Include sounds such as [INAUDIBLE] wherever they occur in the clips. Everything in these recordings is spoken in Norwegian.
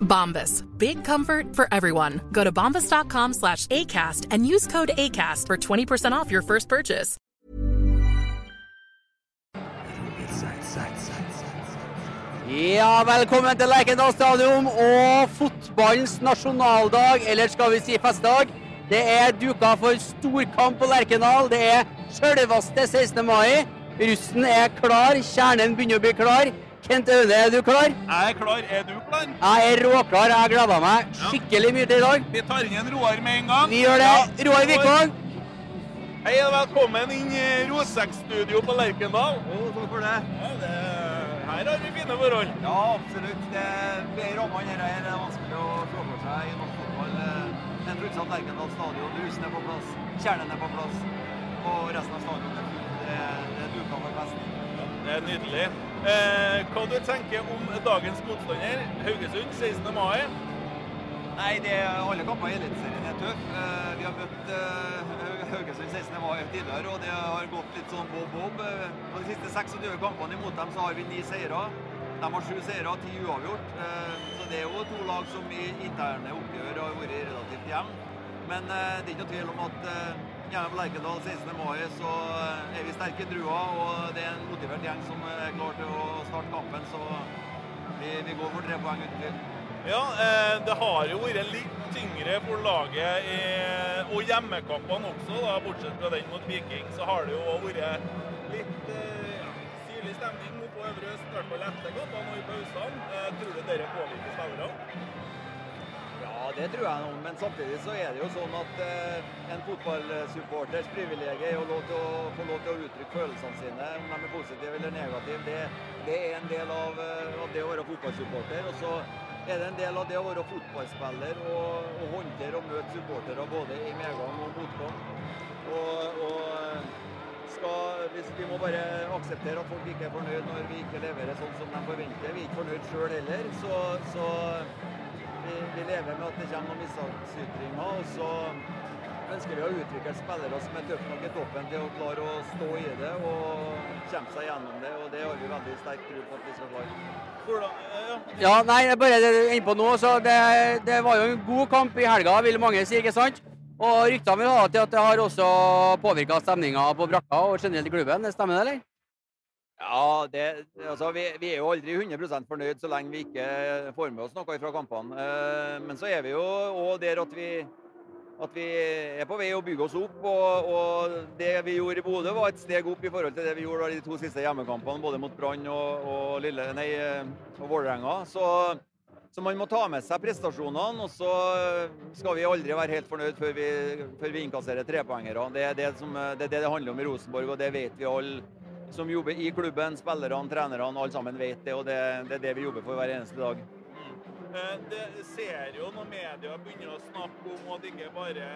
Bombas. Big comfort for everyone. Go to bombas.com slash ACAST and use code ACAST for 20% off your first purchase. Ja, velkommen til Lerkendal stadion og fotballens nasjonaldag, eller skal vi si festdag. Det er duka for storkamp på Lerkendal. Det er sjølveste 16. mai. Russen er klar, kjernen begynner å bli klar. Kent Aune, er du klar? Jeg er klar. Er du klar? Jeg er råklar. Jeg gleder meg skikkelig mye til i dag. Vi tar inn en Roar med en gang. Vi gjør det. Roar Vikvang. Hei og velkommen inn i Rosek-studio på Lerkendal. takk for det. Ja, det, her har vi fine forhold. Ja, absolutt. Det er rammene her er det vanskelig å se for seg i norsk fotball. En utsatt Lerkendal stadion, Husene er på plass, kjernen er på plass, og resten av stadionet er fullt. Det er, det er duka for fest. Det er nydelig. Eh, hva du tenker om dagens motstander, Haugesund, 16. mai? Nei, det er alle kamper i Eliteserien er tøff. Eh, Vi har møtt eh, Haugesund 16. mai tidligere, og det har gått litt sånn bob-bob. Eh, På de siste 26 kampene imot dem så har vi ni seire. De har sju seire ti uavgjort. Eh, Så det er jo to lag som i interne oppgjør har vært relativt jevne. Men eh, det er ikke noe tvil om at på Lerkendal 16. mai så eh, er vi sterke i trua, og det er en motivert gjeng som er klar til å starte kampen. Så vi, vi går for tre poeng uten tvil. Ja, eh, det har jo vært litt tyngre for laget i, og hjemmekampene også, da, bortsett fra den mot Viking, så har det jo vært litt eh, ja, syrlig stemning nå på Øvre Øst, i hvert fall etter kampene og i pausene. Tror du dere påvirker spillerne? Det tror jeg noe men samtidig så er det jo sånn at eh, en fotballsupporters privilegium er til å få lov til å uttrykke følelsene sine, om de er positive eller negative. Det, det er en del av, eh, av det å være fotballsupporter. Og så er det en del av det å være fotballspiller og, og håndtere og møte supportere både i medgang og motgang. Og, og eh, skal, vi må bare akseptere at folk ikke er fornøyd når vi ikke leverer sånn som de forventer. Vi er ikke fornøyd sjøl heller. Så, så vi, vi lever med at det kommer noen mishagsytringer. Og så ønsker vi å utvikle spillere som er tøffe nok i toppen til å klare å stå i det og kjempe seg gjennom det. Og det har vi veldig sterk tro på at vi skal klare. Hvordan, eh, ja. Ja, nei, bare det du er inne på nå. Så det, det var jo en god kamp i helga, vil mange si, ikke sant? Og ryktene vil ha til at det har også påvirka stemninga på brakka og generelt i klubben. Det Stemmer det, eller? Ja, det, altså, vi, vi er jo aldri 100 fornøyd så lenge vi ikke får med oss noe fra kampene. Eh, Men så er vi jo òg der at vi, at vi er på vei å bygge oss opp. Og, og det vi gjorde i Bodø var et steg opp i forhold til det vi gjorde i de to siste hjemmekampene, både mot Brann og, og, Lille, nei, og Vålerenga. Så, så man må ta med seg prestasjonene, og så skal vi aldri være helt fornøyd før vi, før vi innkasserer trepoengere. Det det, som, det er det det handler om i Rosenborg, og det vet vi alle som jobber i klubben, spillerne, trenerne, alle sammen vet det. Og det, det er det vi jobber for hver eneste dag. Eh, Det ser jo når media begynner å snakke om at ikke bare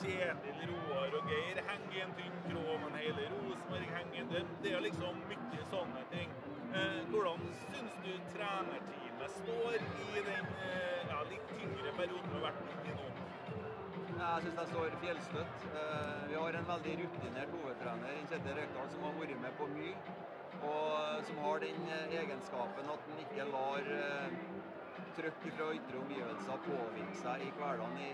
Kjetil, Roar og Geir henger i en tynn tråd, men hele Rosenborg henger det, det er liksom mye sånne ting. Eh, Hvordan syns du trenerteamet står i den eh, ja, litt tyngre perioden vi har vært i nå? Jeg syns jeg står fjellstøtt. Eh, Vi har en veldig rutinert hovedtrener, Kjetil Rekdal, som har vært med på mye. Og som har den eh, egenskapen at han ikke lar trøkk fra ytre omgivelser påvirke seg i hverdagen i,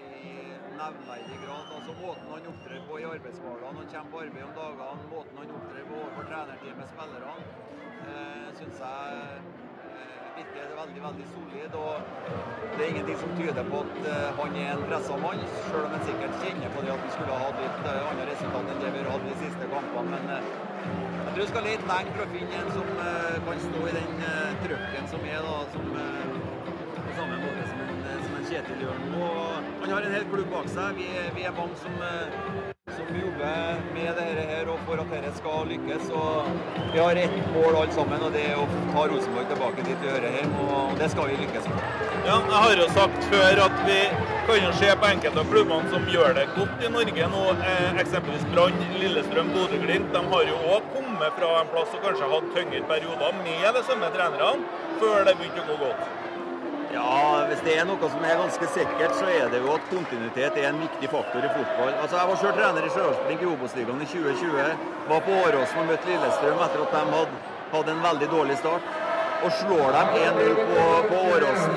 nevneverdig grad. Altså Måten han opptrer på i arbeidshverdagen, han kommer på arbeid om dagene, måten han opptrer på overfor trenerteamet spillerne, eh, syns jeg eh, virker veldig veldig solid. og Det er ingenting som tyder på at eh, han er en pressa mann, selv om han sikkert kjenner på det at han skulle ha hatt litt annet andre resultat enn det vi har hatt de siste kampene. men eh, jeg tror vi skal lete lenge for å finne en som eh, kan stå i den trøkken som er, da, som, eh, på samme måte som en, eh, som en Kjetil gjør nå. Han har en hel klubb bak seg. Vi, vi er mange som, eh, som jobber med dette her og for at dette skal lykkes. Og vi har ett mål alle sammen, og det er å ta Rosenborg tilbake dit vi hører hjemme. Og det skal vi lykkes med. Ja, jeg har jo sagt før at vi kan jo se på enkelte av klubbene som gjør det godt i Norge nå. Eh, eksempelvis Brann, Lillestrøm, Bodø-Glimt. De har jo òg kommet fra en plass og kanskje hatt tyngre perioder med de samme trenerne før det begynte å gå godt. Ja, hvis det er noe som er ganske sikkert, så er det jo at kontinuitet er en viktig faktor i fotball. Altså, Jeg var selv trener i Stjørdalsblink i Obos-ligaen i 2020. Var på Åråsen og møtte Lillestrøm etter at de hadde, hadde en veldig dårlig start. Og slår dem 1-0 på, på Åråsen.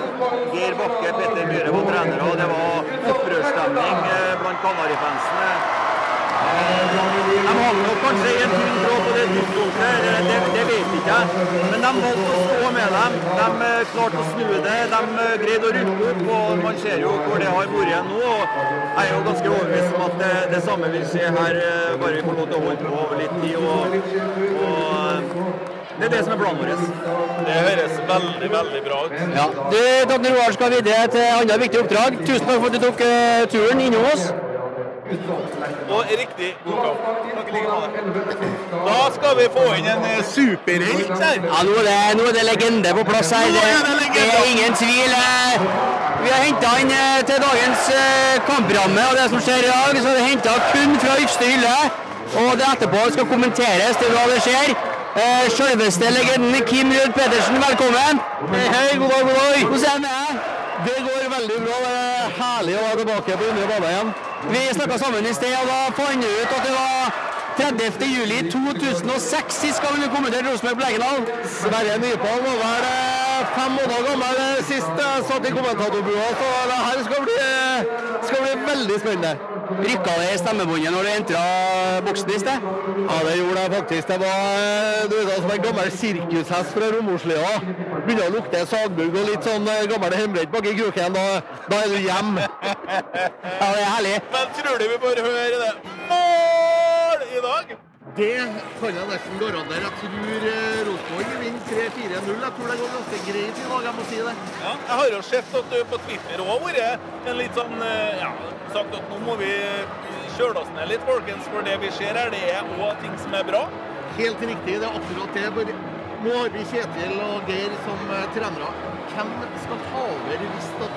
Geir Bakke, Petter Myhre var trenere, og det var opprørsstemning eh, blant Kanarifansene. De hadde nok kanskje en tynn tråd på det tidspunktet, det, det, det vet ikke jeg. Men de valgte å stå med dem. De eh, klarte å snu det. De eh, greide å rykke opp. og Man ser jo hvor det har vært nå. og Jeg er jo ganske overbevist om at det, det samme vil skje her, eh, bare vi får lov til å holde på over litt tid. og, og eh, det er det som er planen vår. Det høres veldig, veldig bra ut. Ja. Du, Dagny Roar skal videre til andre viktige oppdrag. Tusen takk for at du tok eh, turen innom oss. Og riktig god kamp. Da skal vi få inn en superhelt her. Ja, nå er, det, nå er det legende på plass her. Er det er ingen tvil. eh. Vi har henta inn eh, til dagens eh, kampramme og det som skjer i dag. Så er det henta kun fra ytterste hylle. Og det etterpå skal kommenteres til hva det skjer. Eh, Selveste legenden Kim Ruud Pedersen, velkommen. Hei, hei, god dag, god dag. Hvordan er det med deg? Det går veldig bra. Det er herlig å være tilbake på Indre Bane igjen. Vi snakka sammen i sted, og da fant du ut at det var 30. juli 2006 sist gang du kommenterte Rosenborg på Lerkendal. Sverre nypål, var vel eh, fem måneder gammel eh, sist jeg satt i kommentatorbua, så det her skal bli, eh, skal bli veldig spennende. Rykka det i stemmebåndet når du entra boksen i sted? Ja, det gjorde det faktisk. Det var eh, du vet, som en gammel sirkushest fra Romoslia. Begynner å lukte sagbugg og litt sånn eh, gammel hjemmebrent baki i kroken. Da, da er du hjem. [LAUGHS] Ja, det er herlig. Men tror du vi får høre det mål i dag? Det kan jeg nesten garantere. Jeg tror eh, Rosenborg vinner 3-4-0. Jeg tror det går ganske greit i dag, jeg må si det. Ja, jeg har jo sett at du på Twitter òg har vært en litt sånn eh, Ja, sagt at nå må vi kjøle oss ned litt, folkens. For det vi ser her, det er òg ting som er bra. Helt riktig, det er akkurat det. Nå har vi Kjetil og Geir som eh, trenere. Hvem skal ta over hvis de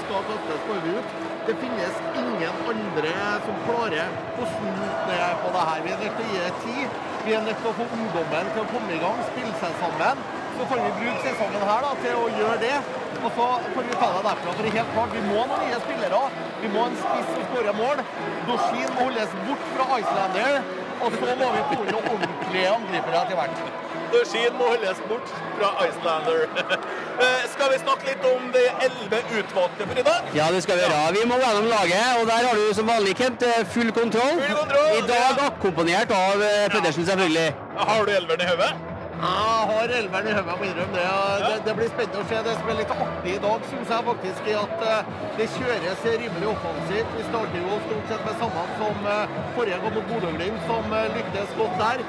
skal kastes på ut? Det finnes ingen andre som klarer å snu det på det her. Vi er nødt til å gi det tid. Vi er nødt til å få ungdommen til å komme i gang, spille seg sammen. Så får vi bruke sesongen her da, til å gjøre det. Og så får vi ta det derfra. For det er helt klart, vi må noen nye spillere. Vi må en spiss som skårer mål. Doshin må holdes bort fra Icelander. Og så må vi få noen ordentlige angripere etter hvert. Dushin må holdes bort fra Icelander. [LAUGHS] Eh, Skal vi snakke litt om de elleve utvalgte for i dag? Ja, det skal vi gjøre. Vi må gjennom laget, og der har du som vanlig, Kent, eh, full kontroll. Full kontroll, I dag ja. akkompagnert av eh, Pedersen, selvfølgelig. Har du elveren i hodet? Jeg har elveren i hodet, må innrømme det. det. Det blir spennende å se. Det som er litt artig i dag, syns jeg faktisk er at eh, det kjøres rimelig offensivt. Vi starter jo stort sett med samme som eh, forrige gang mot Bodø-Glimt, som eh, lyktes godt der.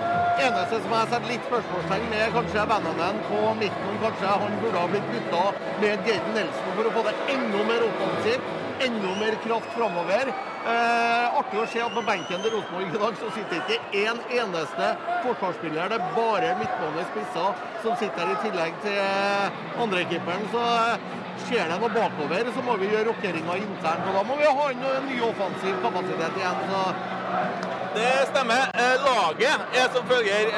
Eneste som jeg setter litt spørsmålstegn med, er kanskje vennene på midten. Kanskje han burde ha blitt bytta med Geir Nelson for å få det enda mer offensivt. Enda mer kraft framover. Eh, artig å se at på benken til Rosenborg i dag så sitter ikke én eneste forsvarsspiller. Det er bare midtbanespisser som sitter her i tillegg til eh, andrekeeperen. Så eh, skjer det noe bakover, så må vi gjøre rokeringer internt. Og da må vi ha en eh, ny offensiv kapasitet igjen. Så Det stemmer. Eh, Laget er som følger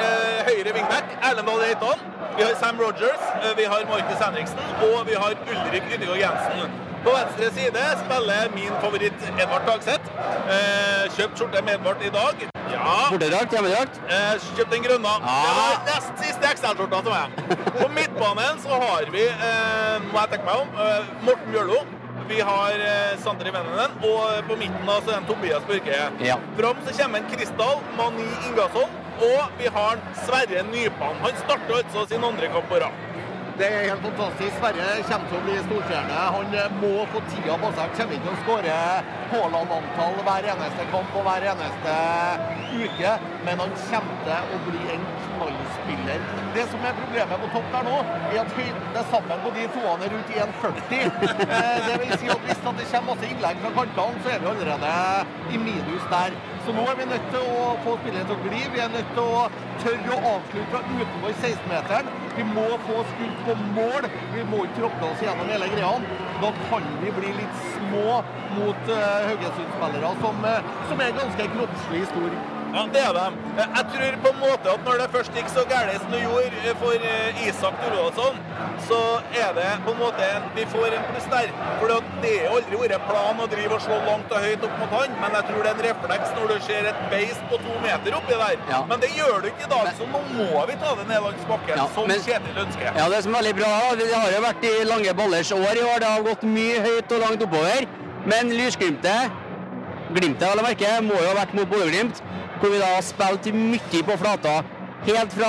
høyre wingback Erlend Dahl Reitan. Vi har Sam Rogers, vi har Markus Henriksen og vi har Ulrik Yttergård Jensen. På venstre side spiller min favoritt Edvard Dagseth. Eh, kjøpt skjorte med Edvard i dag. Ja. Bortedrakt, hjemmedrakt? Eh, kjøpt den grønne. Det var nest siste XL-skjorta til meg. [LAUGHS] På midtbanen så har vi, eh, må jeg tenke meg om, eh, Morten Bjørlo. Vi har eh, Sander Vennenen, og på midten da så er det Tobias Børge. Ja. Fram så kommer en Kristal Mani Ingasson, og vi har Sverre Nypan. Han starter altså sin andre kamp på rad. Det er helt fantastisk. Sverre kommer til å bli storstjerne. Han eh, må få tida på seg. Kommer ikke til å skåre Haaland-antall hver eneste kamp og hver eneste uke, men han kommer til å bli en knallspiller. Det som er problemet på topp der nå, er at høyden er sammen på de toene rundt 1,40. Eh, Det vil si at hvis det kommer masse innlegg fra kantene, så er vi allerede i minus der. Så nå er vi nødt til å få spillet til å gli. Vi er nødt til å tørre å avslutte fra utenfor 16-meteren. Vi må få skudd på mål. Vi må ikke tråkke oss gjennom hele greia. Da kan vi bli litt små mot uh, Haugesund-spillere som, uh, som er ganske kroppslig store. Ja, det er de. Jeg tror på en måte at når det først gikk så galt som det gjorde for eh, Isak Thorvaldsson, så er det på en måte en, vi får en pluss der. For det har aldri vært plan å drive og slå langt og høyt opp mot han, men jeg tror det er en refleks når du ser et beist på to meter oppi der. Ja. Men det gjør du ikke i dag, så nå må vi ta det ned langs bakken, Ja, som men- Kjetil ønsker. Ja, det som er veldig bra, det har jo vært i lange ballers år i år. Det har gått mye høyt og langt oppover. Men Lysglimtet, Glimtet vel å merke, må jo ha vært mot Bodø-Glimt, hvor vi da har spilt mye på flata. Helt fra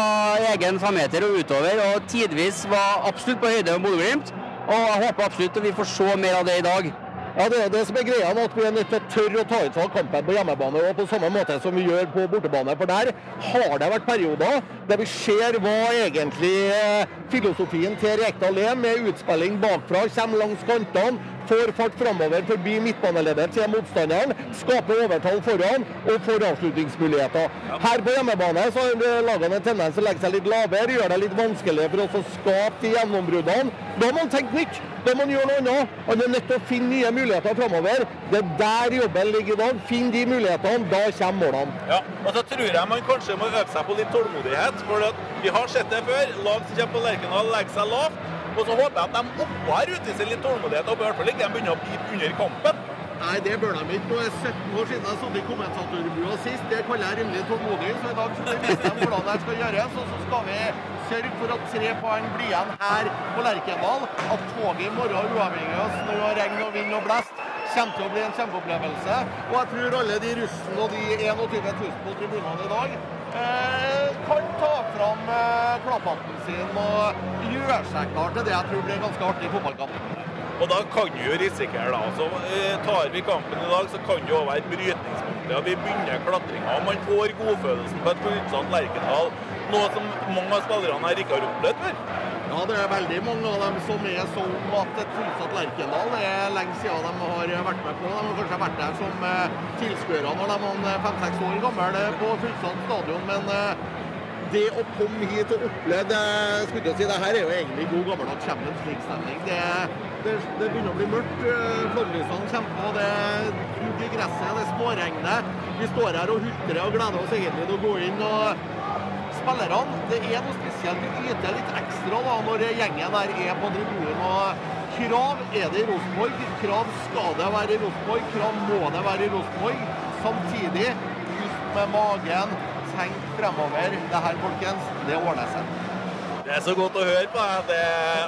egen femmeter og utover, og tidvis var absolutt på høyde med Bodø-Glimt. Og jeg håper absolutt at vi får se mer av det i dag. Ja, Det er det som er greia, at vi er nødt til å tørre å ta ut av kampen på hjemmebane og på samme måte som vi gjør på bortebane. For der har det vært perioder der vi ser hva egentlig eh, filosofien til Rekdal er, med utspilling bakfra, kommer langs kantene, får fart framover forbi midtbaneleddet til motstanderen, skaper overtall foran og får avslutningsmuligheter. Her på hjemmebane så har lagene en tendens til å legge seg litt lavere, gjøre det litt vanskeligere for oss å skape de gjennombruddene. Da må man tenke nytt. Da må man gjøre noe annet. Han er nødt til å finne nye muligheter framover. Det er der jobben ligger i dag. Finn de mulighetene, da kommer målene. Ja, og så tror jeg man kanskje må øve seg på litt tålmodighet. For at vi har sett det før. Lag som kommer på Lerkendal, legger seg lavt. Og så håper jeg at de oppå her utviser litt tålmodighet, og i hvert fall ikke de begynner å pipe under kampen. Nei, det bør de ikke. Nå er 17 år siden jeg satt i kommentatorbua sist. Det kaller jeg rimelig tålmodig. Så i dag skal vi vise dem hvordan det skal gjøres. Og så skal vi sørge for at tre poeng blir igjen her på Lerkendal. At toget i morgen, uavhengig av snø og regn og vind og blest, kommer til å bli en kjempeopplevelse. Og jeg tror alle de russen og de 21 000 på tribunene i dag eh, kan ta fram eh, klapphatten sin og gjøre seg klar til det jeg tror blir en ganske artig fotballkamp. Og da kan du jo risikere, da. Så eh, tar vi kampen i dag, så kan det jo være brytningspunktet. Vi begynner klatringa. Man får godfølelsen på et forutsatt Lerkendal. Noe som mange av spillerne her ikke har opplevd før. Ja, det er veldig mange av dem som er sånn at et fullsatt Lerkendal det er lenge siden de har vært med på. De har kanskje vært der som eh, tilskuere når de var fem-seks år gamle på fullsatt stadion, men eh, det å komme hit og oppleve skulle jeg si, det her er jo egentlig god gammeldags Champions League-stemning. Det, det, det begynner å bli mørkt. eh, Flomlysene kommer på, det er i gresset, det småregner. Vi står her og hutrer og gleder oss egentlig til å gå inn. og spillerne, det er noe spesielt. Vi yter litt ekstra da, når gjengen der er på tribunen. og Krav er det i Rosenborg. Krav skal det være i Rosenborg. Krav må det være i Rosenborg. Samtidig, pust med magen, tenk fremover. Det her, folkens, det ordner seg. Det er så godt å høre på, det,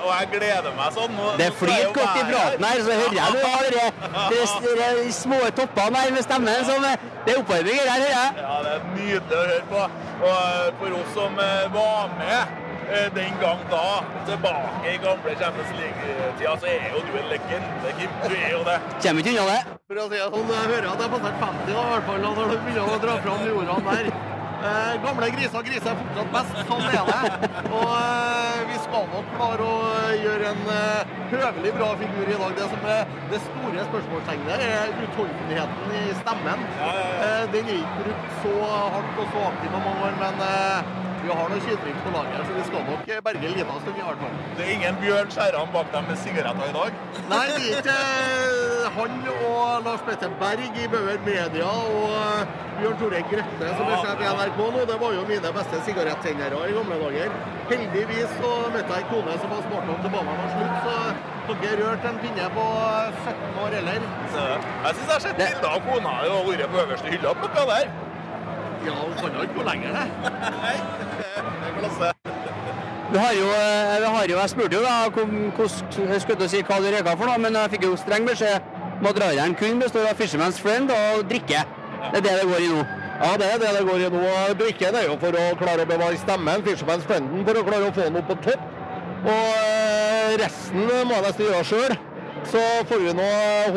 og jeg gleder meg sånn. Nå, Det flyter godt i praten her, så hører jeg nå alle de, de, de små toppene her med stemmen. Som, det er oppvarming her, hører jeg. Ja, det er nydelig å høre på. Og eh, for oss som eh, var med eh, den gang da, tilbake i gamle Champions League-tida, så er jo du en legende, Kim. Du er jo det. Kommer ikke unna det. For å si det sånn, jeg hører at jeg har passert 50 da, i hvert fall, når du begynner å dra fram jordene der. Eh, gamle griser griser er fortsatt best, sånn er det. Og eh, vi skal nok klare å gjøre en eh, høvelig bra figur i dag. Det som er det store spørsmålstegnet er utholdenheten i stemmen. Eh, den er ikke brukt så hardt og så aktivt på mange år, men eh, vi har noen skytriks på laget, så vi skal nok berge en liten stund i hvert fall. Det er ingen Bjørn Skjæran bak dem med sigaretter i dag. Nei, det er ikke han og Lars Petter Berg i Bauer Media og eh, Bjørn Tore Grøtte som er sjef i NRK nå, det var jo mine beste sigarettennere i gamle dager. Heldigvis så møtte jeg en kone som var smart nok til å ba meg slutt, så dere rørte rørt en pinne på 17 år eller? Jeg syns jeg har sett bilder av kona og vært på øverste hylla og plukka der. Ja, hun kan jo ikke gå lenger, det. Nei. [LAUGHS] Vi har jo, eh, har jo, jeg spurte jo da hvordan hvordan- skulle si hva du røyka for noe, men jeg fikk jo streng beskjed om at rideren kun består av Fisherman's Friend og drikke. Det er det det går i nå. Ja, det er det det går i nå. Drikken er jo for å klare å bevare stemmen. Fisherman's Frienden for å klare å få den opp på topp. Og eh, resten må jeg nesten gjøre sjøl. Så får vi nå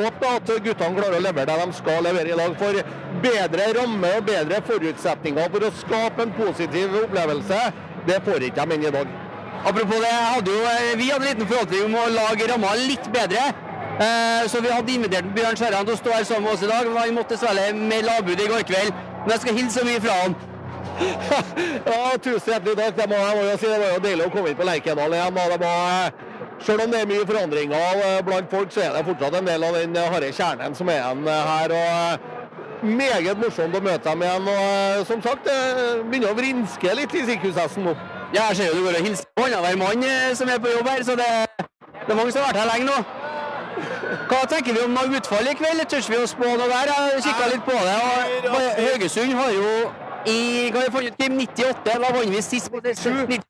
håpe da at guttene klarer å levere det de skal levere i dag. For bedre ramme og bedre forutsetninger for å skape en positiv opplevelse, det får ikke de inn i dag. Apropos det, hadde jo, eh, vi hadde en liten forhåpning om å lage ramma litt bedre. Eh, Så vi hadde invitert Bjørn Skjæran til å stå her sammen med oss i dag, men han måtte dessverre med lavbud i går kveld. Men jeg skal hilse så mye fra han. [LAUGHS] Ja, tusen hjertelig takk. Det må jeg må jo si. Det var jo deilig å komme inn på Lerkendal igjen. det var, selv om det er mye forandringer eh, blant folk, så er det fortsatt en del av den eh, harde kjernen som er igjen eh, her. og Meget morsomt å møte dem igjen. og Som sagt, det begynner å vrinske litt i sirkushesten nå. Ja, jeg ser jo du går og hilser på annenhver mann som er på jobb her, så det, det er mange som har vært her lenge nå. Hva tenker vi om utfall i kveld? Tør vi å spå noe der? Jeg kikka litt på det. og Haugesund har jo i hva har vi funnet ut, Kim? 98, da vant vi sist på 16.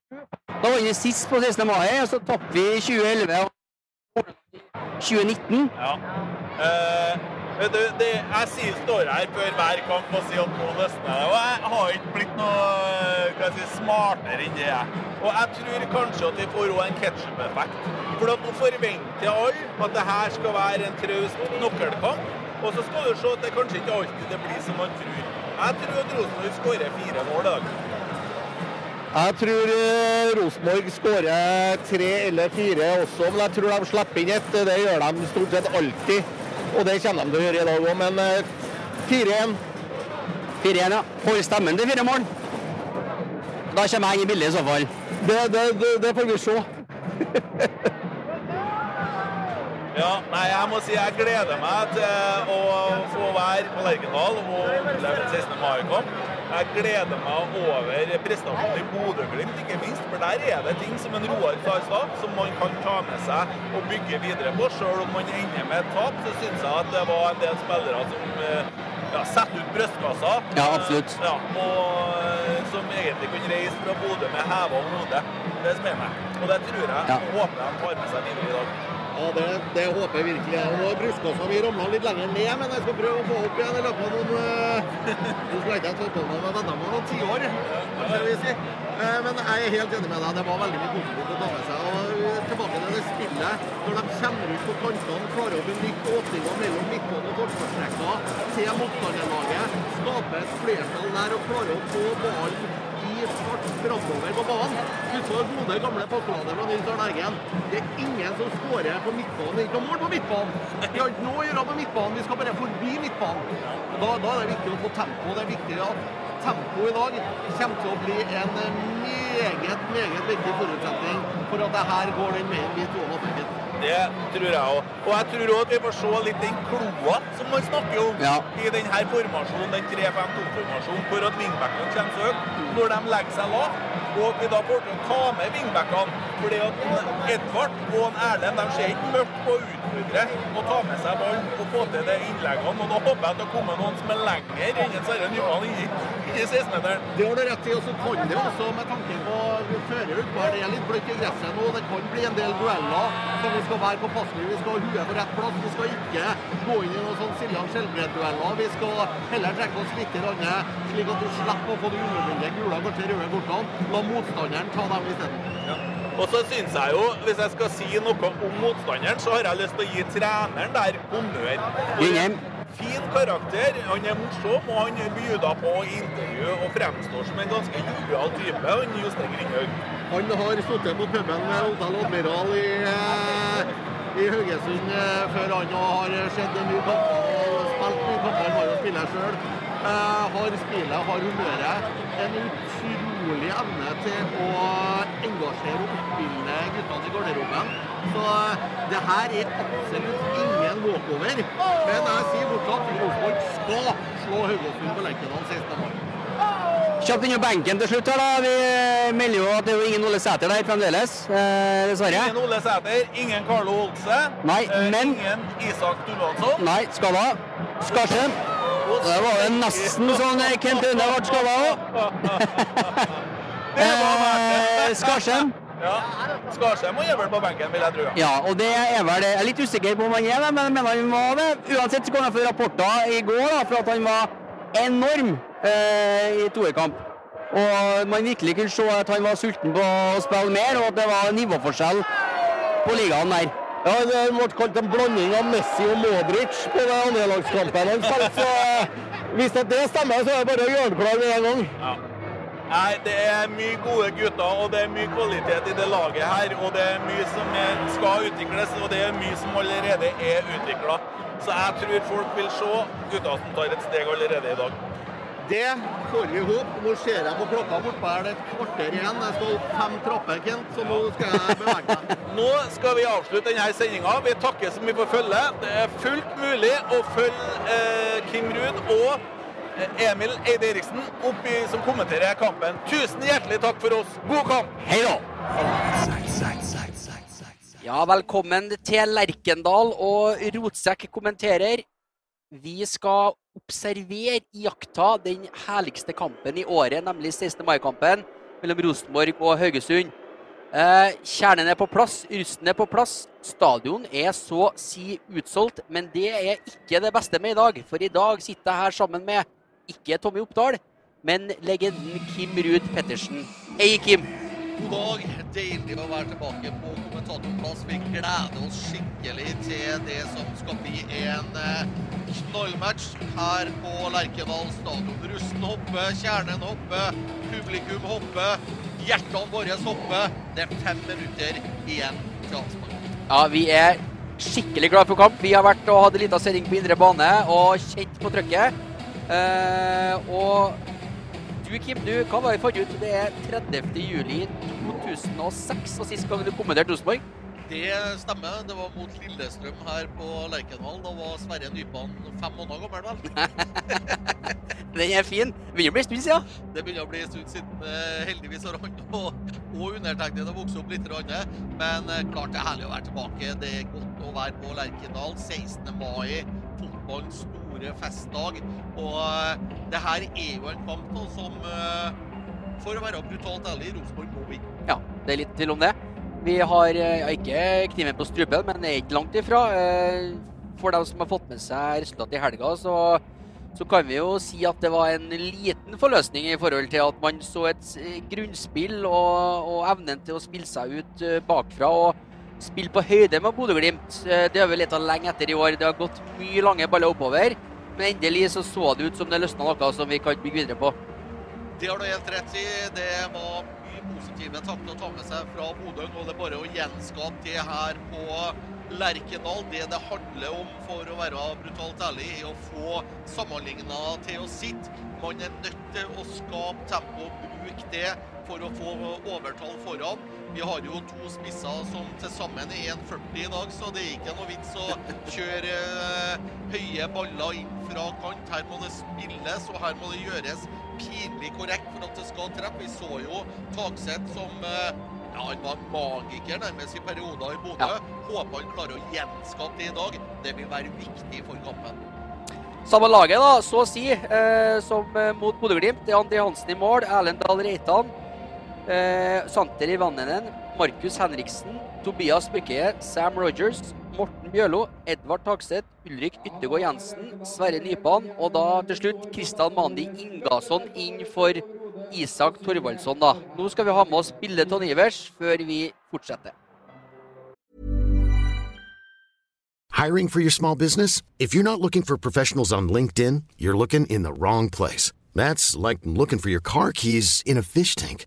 Da var vi sist på 16. mai, og så tapte vi i 2011 og 2019. Ja. Uh... du, det, jeg står her før hver kamp og sier at nå løsner det. Og jeg har ikke blitt noe eh, si, smartere enn det jeg. Og jeg tror kanskje at vi får òg en ketsjup-effekt. For nå forventer alle at det her skal være en traust nøkkelkamp. Og så skal du se at det kanskje ikke alltid det blir som man tror. Jeg tror at Rosenborg skårer fire mål i dag. Jeg tror eh, Rosenborg skårer tre eller fire også, men jeg tror de slipper inn ett. Det gjør de stort sett alltid. Og det kommer de til å gjøre i dag òg, men eh, 4-1. 4-1, ja. Får stemmen til fire mål. Da kommer jeg inn i bildet i så fall. Det, det, det, det får vi se. [LAUGHS] Ja, nei, jeg må si jeg gleder meg til å få være på Lerkendal og oppleve en 16. mai-kamp. Jeg gleder meg over prestasjonen i Bodø-Glimt, ikke minst. For der er det ting som en Roar sa i stad, som man kan ta med seg og bygge videre på. Selv om man ender med et tap, så syns jeg at det var en del spillere som eh, ja, setter ut brystkassa. Ja, absolutt. Ja, og eh, som egentlig kunne reise fra Bodø med heva hode. Det som er meg. Og det tror jeg Ja. håper de tar med seg videre i dag. Ja, det, det håper jeg virkelig. jeg. Nå brystkassa mi ramla litt lenger ned, men jeg skal prøve å få opp igjen i løpet av noen eh, Nå skal jeg ikke stå på med vennene mine noen tiår, si. Eh, Men jeg er helt enig med deg. Det var veldig mye positivt å ta med seg. Og tilbake til det spillet. Når de kommer ut på kantene, klarer å benytte åpninga mellom midtbanen og forsvarsrekka til motstanderlaget, skaper et flertall der og klarer å få ballen i fart framover på banen. Du så gode, gamle Pakkoladet fra Nils Arne Eggen. Det er ingen som skårer på midtbanen. Det er ikke noe mål på midtbanen. Vi har ikke noe å gjøre på midtbanen, vi skal bare forbi midtbanen. Da, da er det viktig å få tempo. Det er viktig at tempo i dag kommer til å bli en meget, meget viktig forutsetning for at det her går den veien vi to at tenkt. Det tror jeg òg. Og jeg tror òg at vi får se litt den kloa som man snakker om Ja. i denne formasjonen, den 3-5-2-formasjonen, hvor at vingbekkene kommer så høyt. Når de legger seg lavt, og vi da får til å ta med vingbekkene Fordi at Edvard og en Erlend de ser ikke mørkt på å utfordre og ta med seg ballen og få til de innleggene. Og da håper jeg at det kommer noen som er lenger enn en Sverre Johan inni, inni 16-meteren. Det har du rett i. Og så kan det også, med tanke på fører utpå her, det er litt bløtt i gresset nå. Det kan bli en del dueller som vi skal være påpasselige. Vi skal ha huet på rett plass. Vi skal ikke gå inn i noen sånn Siljan Skjelbred-dueller. Vi skal heller trekke oss litt, randet, slik at du slipper å få de unødvendige gule, kanskje røde kortene. La motstanderen ta dem isteden. Og så syns jeg jo, hvis jeg skal si noe om motstanderen, så har jeg lyst til å gi treneren der honnør. Ingen. Fin karakter, han er morsom, og han bjuda på intervju og fremstår som en ganske jovial type. Han Jostein Grindhaug. Han har sittet på puben med Hotell Admiral i, eh, i Haugesund eh, før han har sett mye kamper og spilt mye kamper. Han var jo spiller sjøl. Eh, har spillet, har humøret. En utrolig evne til å engasjere og oppildne guttene i garderoben. Så eh, det her er absolutt ingen walkover. Men jeg sier fortsatt Rosenborg skal slå Haugesund på Lerkendal 16. mai. Kjapt innom benken til slutt. her da. Vi melder jo at det er jo ingen Ole Sæter der fremdeles, eh, dessverre. Ingen Ole Sæter, ingen Carlo Olse. Nei, eh, men- Ingen Isak Dullansson. Nei, skada. Skarsen. Det var jo nesten sånn eh, Kent Aune ble skada òg. [LAUGHS] Eh. Skarsheim. Ja. Skarsheim må gjøre på benken, vil jeg tro. Ja, og det er vel Jeg er litt usikker på om han er det, men jeg mener han var det. Uansett så kom jeg for rapporter i går da, for at han var enorm eh, i toerkamp. Og man virkelig kunne se at han var sulten på å spille mer, og at det var nivåforskjell på ligaen der. Ja, Det ble kalt en blanding av Messi og Modric på den andrelagskampen han. Så hvis det stemmer, så er det bare å gjøre det klar med en gang. Ja. Nei, det er mye gode gutter, og det er mye kvalitet i det laget her. Og det er mye som er, skal utvikles, og det er mye som allerede er utvikla. Så jeg tror folk vil se gutter som tar et steg allerede i dag. Det får vi håpe. Nå ser jeg på klokka bortpå her, det er et kvarter igjen. Jeg skal opp fem trapper, Kent, så nå skal jeg bevege meg. [LAUGHS] Nå skal vi avslutte denne sendinga. Vi takker så mye for følget. Det er fullt mulig å følge eh, Kim Ruud og eh, Emil Eide Eriksen oppi, som kommenterer kampen. Tusen hjertelig takk for oss. God kamp! Hei da! Ja, velkommen til Lerkendal og Rotsekk kommenterer. Vi skal observere, iaktta den herligste kampen i året, nemlig 16. mai-kampen mellom Rosenborg og Haugesund. Eh, kjernen er på plass, rusten er på plass. Stadion er så si utsolgt, men det er ikke det beste med i dag. For i dag sitter jeg her sammen med ikke Tommy Oppdal, men legenden Kim Ruud Pettersen. Hei, Kim. God dag. Deilig å være tilbake på kommentatorplass. Vi gleder oss skikkelig til det som skal bli en eh, knallmatch her på Lerkendal stadion. Rusten hopper, kjernen hopper, publikum hopper, hjertene våre hopper. Det er fem minutter igjen til avspark. Ja, vi er skikkelig glad for kamp. Vi har vært og hatt en liten sending på indre bane og kjent på trøkket. Eh, og du, Kim, du, hva var det vi fant ut? Det er 30. juli 2006 og sist gang du kommenterte Rosenborg. Det stemmer. Det var mot Lillestrøm her på Lerkendal. Da var Sverre Nypan fem måneder gammel, vel? [LAUGHS] Den er fin. Begynner å bli en stund siden. Det begynner å bli en stund siden. eh, Heldigvis har han [LAUGHS] og, og undertegnede vokst opp litt. grann, Men eh, klart det er herlig å være tilbake. Det er godt å være på Lerkendal 16. mai. Fotballens store festdag. Og eh, det her er jo en kamp nå som eh, For å være brutalt ærlig, Rosenborg må vinne. Ja, det er litt tvil om det. Vi har eh, ja, ikke kniven på strupen, men er ikke langt ifra. For dem som har fått med seg resultatet i helga, så, så kan vi jo si at det var en liten forløsning i forhold til at man så et grunnspill og, og evnen til å spille seg ut bakfra. og spille på høyde med Bodø-Glimt. Eh, Det har vi lett lenge etter i år. Det har gått mye lange baller oppover. Men endelig så så det ut som det løsna noe som vi kan bygge videre på. Det har du helt rett i. Det var mye positive tanker å ta med seg fra Bodø. Nå er det bare å gjenskape det her på Lerkendal. Det det handler om, for å være brutalt ærlig, er å få sammenligna til å sitte. Man er nødt til å skape tempo, bruke det for å få overtall foran. Vi har jo to spisser som til sammen er 1,40 i dag, så det er ikke noe vits å kjøre eh, høye baller inn fra kant. Her må det spilles, og her må det gjøres pinlig korrekt for at det skal treffe. Vi så jo Takseth som eh, ja, han var magiker nærmest i perioder i Bodø. Håper han klarer å gjenskape det i dag. Det vil være viktig for kampen. Samme laget, da, så å si, eh, som eh, mot Bodø-Glimt. André Hansen i mål, Erlend Dahl Reitan, eh, Santeri Ivannenen, Markus Henriksen, Tobias Bykkeie, Sam Rogers, Morten Bjørlo, Edvard Tagseth, Ulrik Yttergård Jensen, Sverre Nypan og da til slutt Kristian Mandi Ingasson inn for Isak Thorvaldsson. da. Nå skal vi ha med oss bildet av Nivers før vi fortsetter. Hiring for your small business? If you're not looking for professionals on LinkedIn, you're looking in the wrong place. That's like looking for your car keys in a fish tank.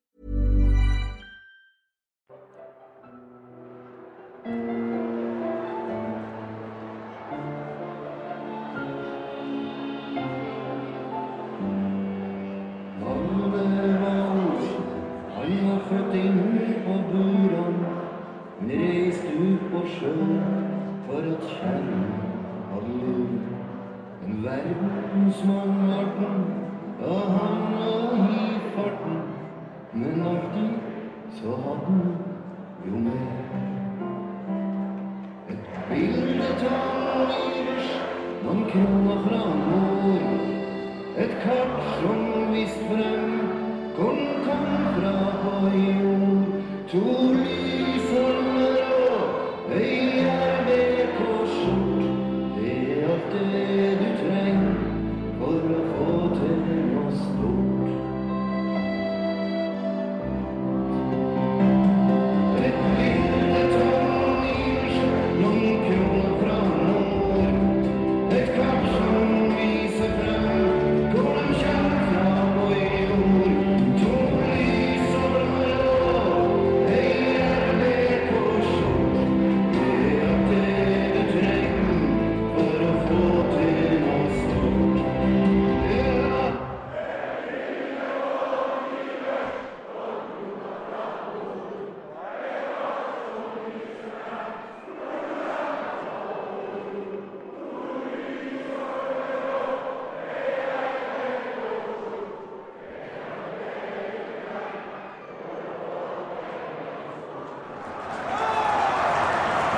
Så hadde jo mer. Et bilde av Ivers, noen kroner fra nord, et kart som visst frem kom fra på jord. To lysholmer og ei på skjort Det er alt det du trenger for å få til noe stort.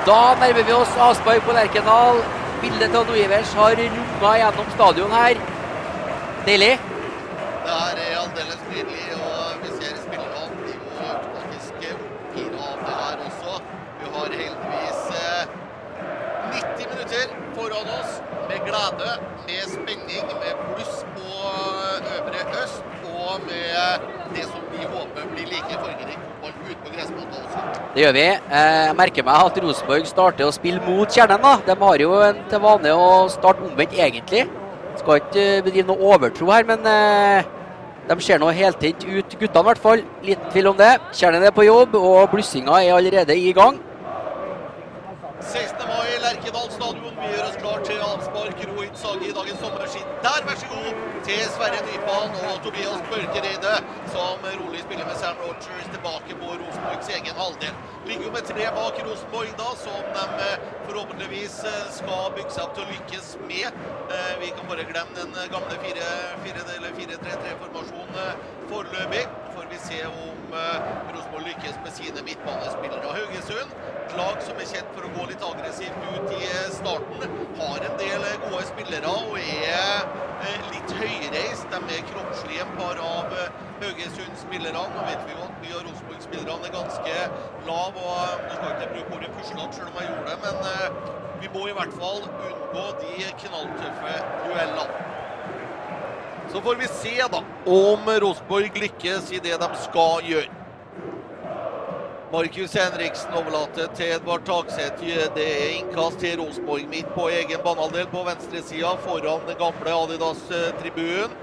Da nærmer vi oss avspark på Lerkendal. Bildet til Noivers har runga gjennom stadion her. Deilig. Det er eh, aldeles nydelig, og vi ser spillerne blir jo faktisk oppgira av det her også. Vi har heldigvis eh, 90 minutter foran oss med glede, med spenning, med pluss på eh, Øvre Øst, og med det som vi håper blir like fargerik fotball ute på gressmatta også. Det gjør vi. Eh, Jeg merker meg at Rosenborg starter å spille mot kjernen. da. De har jo en til vane å starte omvendt, egentlig. Skal ikke eh, bedrive noe overtro her, men eh, de ser nå heltent ut, guttene i hvert fall. Liten tvil om det. Kjernen er på jobb, og blussinga er allerede i gang. 16. mai, Lerkendal stadion. Vi gjør oss klar til avspark. Rohit Sagi i dagens sommerski. Der, vær så god, til Sverre Nypan og Tobias Børkereide, som rolig spiller med Sam Rogers tilbake på Rosenborgs egen halvdel. Ligger jo med tre bak Rosenborg, da, som de eh, forhåpentligvis eh, skal bygge seg opp til å lykkes med. Eh, Vi kan bare glemme den gamle 4-3-3-formasjonen foreløpig. Får vi se eh, Lykkes med sine midtbanespillere. Haugesund, et lag som er kjent for å gå litt aggressivt ut i eh, starten, har en del eh, gode spillere og er eh, litt høyreist. De er kroppslige, et par av Haugesund-spillerne. Nå vet vi jo at mye av Rosenborg-spillerne er ganske lav, og Nå skal ikke bruke ordet puslete, selv om jeg gjorde det, men vi må i hvert fall unngå de knalltøffe duellene. Så får vi se da om Rosenborg lykkes i det de skal gjøre. Markus Henriksen overlater til Edvard Takseth. Det er innkast til Rosenborg midt på egen banehalvdel på venstresida foran den gamle Adidas-tribunen.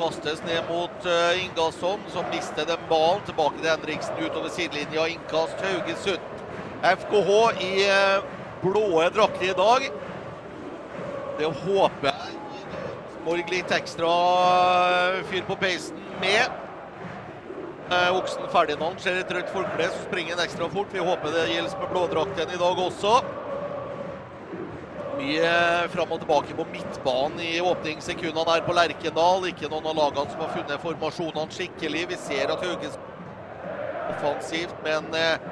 Kastes ned mot eh, Ingasson, som mister den ballen. Tilbake til Henriksen utover sidelinja. Innkast Haugesund. FKH i eh, blåe drakter i dag. Det håper jeg Borg litt ekstra eh, fyr på peisen med. Eh, Oksen Ferdinand ser et rødt forkle, så springer han ekstra fort. Vi håper det gjelder med blådrakten i dag også. Mye fram og tilbake på midtbanen i åpningssekundene her på Lerkendal. Ikke noen av lagene som har funnet formasjonene skikkelig. Vi ser at Hauges offensivt, men eh,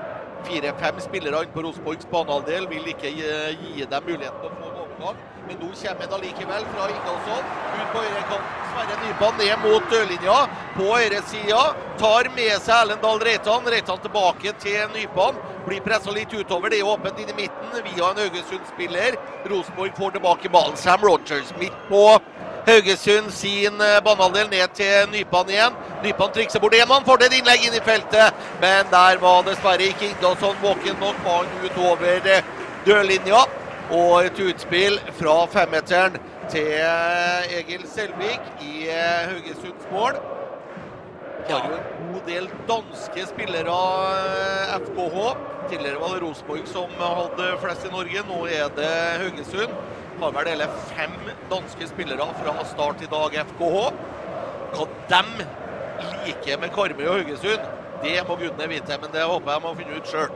fire-fem spillere inne på Rosenborgs banehalvdel vil ikke gi, gi dem muligheten til å få en overgang. Men nå kommer det likevel fra Ingolfsson. Ut på høyrekanten. Sverre Nypan ned mot dørlinja på høyresida. Tar med seg Erlendal Reitan. Reitan tilbake til Nypan. Blir pressa litt utover. Det er åpent inn i midten via en Haugesund-spiller. Rosenborg får tilbake ballen. Sam Rogers midt på Haugesund sin eh, banehalvdel ned til Nypan igjen. Nypan trikser bort én mann, får det et innlegg inn i feltet. Men der var dessverre ikke Ingolfsson våken nok. Ballen utover eh, dørlinja. Og et utspill fra femmeteren til eh, Egil Selvik i Haugesunds mål. Har jo en god del danske spillere, FKH. Tidligere var det Rosenborg som hadde flest i Norge, nå er det Haugesund. Har vel hele fem danske spillere fra start i dag, FKH. Hva de liker med Karmøy og Haugesund, det må gudene vite, men det håper jeg må finne ut sjøl.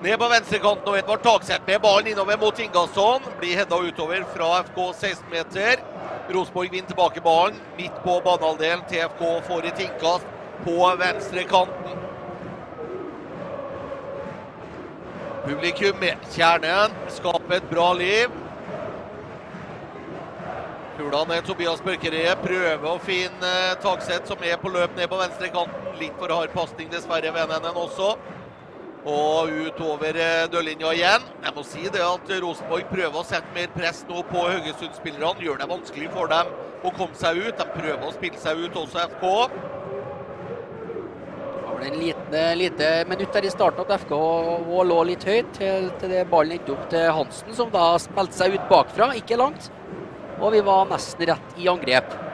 Ned på venstrekanten og Edvard Takseth med ballen innover mot Ingasson. Blir hedda utover fra FK 16-meter. Rosenborg vinner tilbake ballen midt på banehalvdelen. TFK får et innkast på venstrekanten. Publikum med kjernen skaper et bra liv. Kula er Tobias Børkereie prøver å finne Takseth, som er på løp ned på venstrekanten. Litt for hard pasning, dessverre, ved NNN også. Og utover dørlinja igjen. Jeg må si det at Rosenborg prøver å sette mer press nå på Haugesund-spillerne. Gjør det vanskelig for dem å komme seg ut. De prøver å spille seg ut, også FK. Det var en lite, lite minutt der i starten at FK lå litt høyt til, til det ballen endte opp til Hansen, som da spilte seg ut bakfra, ikke langt. Og vi var nesten rett i angrep.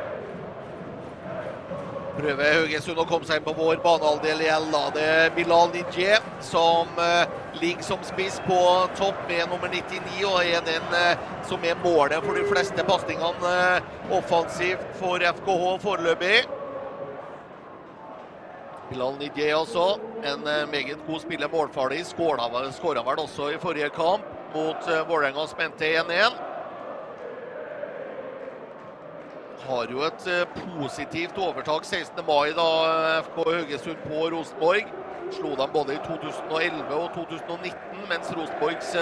Prøver Haugesund å komme seg inn på vår banehalvdel igjen. Da. Det Bilal Nijé som uh, ligger som spiss på topp med nummer 99, og er den uh, som er målet for de fleste pasningene uh, offensivt for FKH foreløpig. Bilal Nijé også. En meget god spiller, målfarlig. Skåra vel også i forrige kamp mot uh, Vålerenga spente 1-1 har jo et positivt overtak 16. mai, da FK Haugesund på Rosenborg. Slo dem både i 2011 og 2019, mens Rosenborgs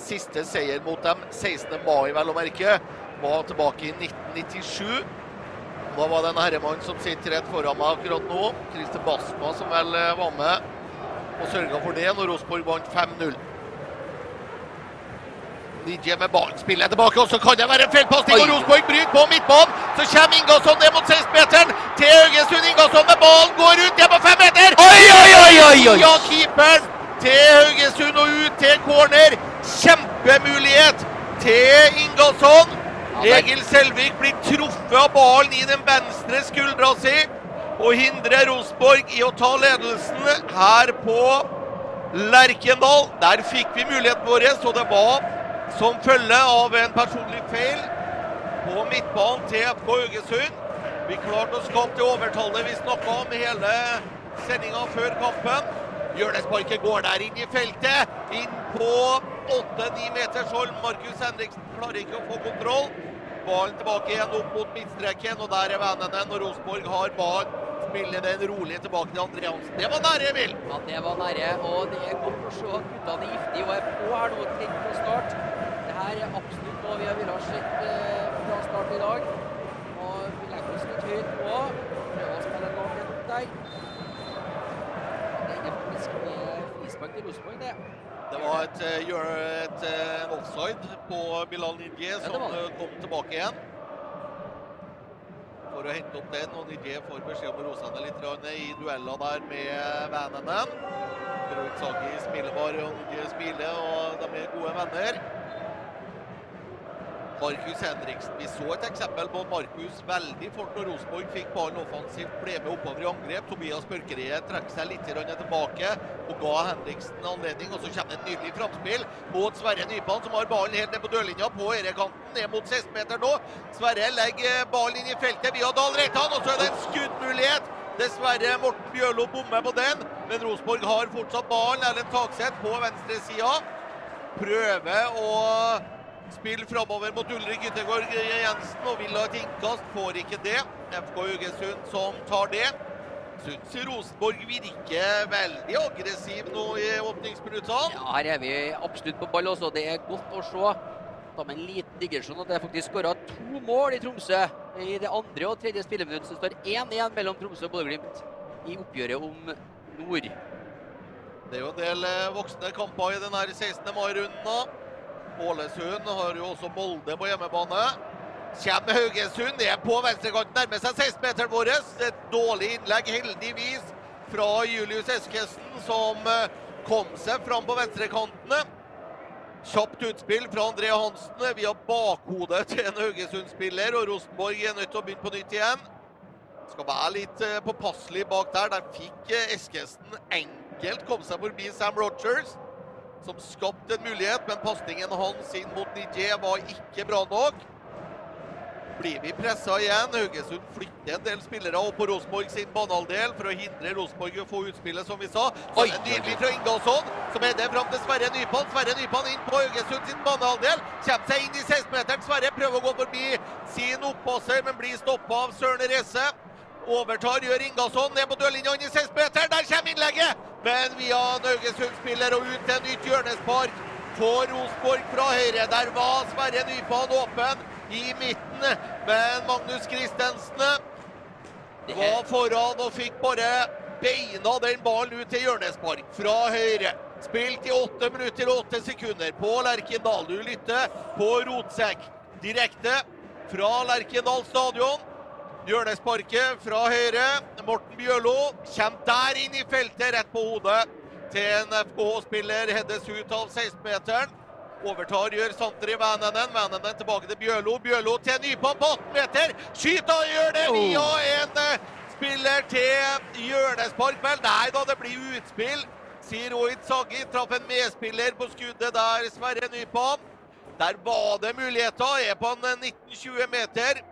siste seier mot dem 16. mai, vel å merke, var tilbake i 1997. Da var det en herremann som sitter rett foran meg akkurat nå, Christer Basma, som vel var med og sørga for det når Rosenborg vant 5-0. Nidje med ballen spiller tilbake, og så kan det være en feilpasning. Og Rosenborg bryter på midtbanen. Så kommer Ingasson ned mot 16-meteren til Haugesund. Ingasson med ballen går ut ned på fem meter! Oi, oi, oi, oi, oi. Ja, keeperen til Haugesund og ut til corner. Kjempemulighet til Ingasson. Egil Selvik blir truffet av ballen i den venstre skuldra si og hindrer Rosenborg i å ta ledelsen her på Lerkendal. Der fikk vi muligheten vår, så det var som følge av en personlig feil på midtbanen til FK Haugesund. Vi klarte å skape det overtallet vi snakka om hele sendinga før kampen. Hjørnesparket går der inn i feltet. Inn på 8-9 meters hold. Markus Henriksen klarer ikke å få kontroll. Ballen tilbake igjen opp mot midtstreken, og der er vennene når Rosenborg har ballen. Spiller den rolig tilbake til André Hansen. Det var nære, Emil! Ja, det var nære, og det er godt å se at guttene er giftige og er på her nå, tenkt fra start. Det her er absolutt noe vi har ha sett eh, fra start i dag. Og vi legger oss litt høyt på. Prøver å spille en lang opp der. Det er faktisk frispark til Rosenborg, det. Det var et, et, et offside på Bilal Nidje som ja, kom tilbake igjen. For å hente opp den, og Nidje får beskjed om å roe seg ned litt i dueller der med vennene. Roitsagi Sagi bare, og Nidje spiller, og de er gode venner. Markus Henriksen. Vi så et eksempel på Markus veldig fort når Rosenborg fikk ballen offensivt, ble med oppover i angrep. Tobias Børkereie trekker seg litt tilbake og ga Henriksen anledning. Og så kommer det et nydelig framspill mot Sverre Nypan, som har ballen helt ned på dørlinja på ørekanten, ned mot 16-meter nå. Sverre legger ballen inn i feltet via Dahl Reitan, og så er det en skuddmulighet. Dessverre Morten Bjørlo bommer på den, men Rosenborg har fortsatt ballen. Erlend Takseth på venstresida. Prøver å Spill framover mot Ulrik Yttergård Jensen og vil ha et innkast. Får ikke det. FK Haugesund som tar det. syns Rosenborg virker veldig aggressiv nå i åpningsminuttene. Ja, her er vi absolutt på ball også. Det er godt å se. Ta med en liten digresjon at det er faktisk skåra to mål i Tromsø i det andre og tredje spilleminutt. Så står 1-1 mellom Tromsø og Bodø-Glimt i oppgjøret om nord. Det er jo en del eh, voksne kamper i denne 16. mai-runden. Ålesund har jo også Molde på hjemmebane. Kjem Haugesund, er på venstrekanten, nærmer seg 16-meteren vår. Et dårlig innlegg, heldigvis, fra Julius Eskesen, som eh, kom seg fram på venstrekantene. Kjapt utspill fra André Hansen via bakhodet til en Haugesund-spiller, og Rosenborg er nødt til å begynne på nytt igjen. Skal være litt eh, påpasselig bak der. Der fikk eh, Eskesen enkelt komme seg forbi Sam Rogers, som skapte en mulighet, men pasningen hans inn mot Nidier var ikke bra nok. Blir vi pressa igjen? Haugesund flytter en del spillere opp på Rosenborg sin banehalvdel for å hindre Rosenborg å få utspillet, som vi sa. Oi, Nydelig fra Ingalsson, som er det fram til Sverre Nypan. Sverre Nypan inn på Haugesund sin banehalvdel. Kommer seg inn i 16-meteren. Sverre prøver å gå forbi sin oppasser, men blir stoppa av Søren Reze. Overtar, gjør Ingasson ned på dørlinja inn i 16-meteren. Der kommer innlegget! Men via en Haugesund-spiller og ut til nytt hjørnespark for Rosenborg fra høyre. Der var Sverre Nypan åpen i midten, men Magnus Christensen var foran og fikk bare beina den ballen ut til hjørnespark fra høyre. Spilt i 8 minutter og 8 sekunder på Lerkendal. Du lytter på Rotsekk direkte fra Lerkendal stadion. Hjørnesparket fra høyre. Morten Bjørlo kommer der inn i feltet, rett på hodet til en FKH-spiller. Heades ut av 16-meteren. Overtar, gjør Santeri Vænenen. Vænenen tilbake til Bjørlo. Bjørlo til Nypan på 18 meter. Skyter og gjør det via en eh, spiller til hjørnespark. Vel, nei da, det blir utspill. Sier Rohit Sagi. Traff en medspiller på skuddet der, Sverre Nypan. Der var det muligheter. Er på en 19-20 meter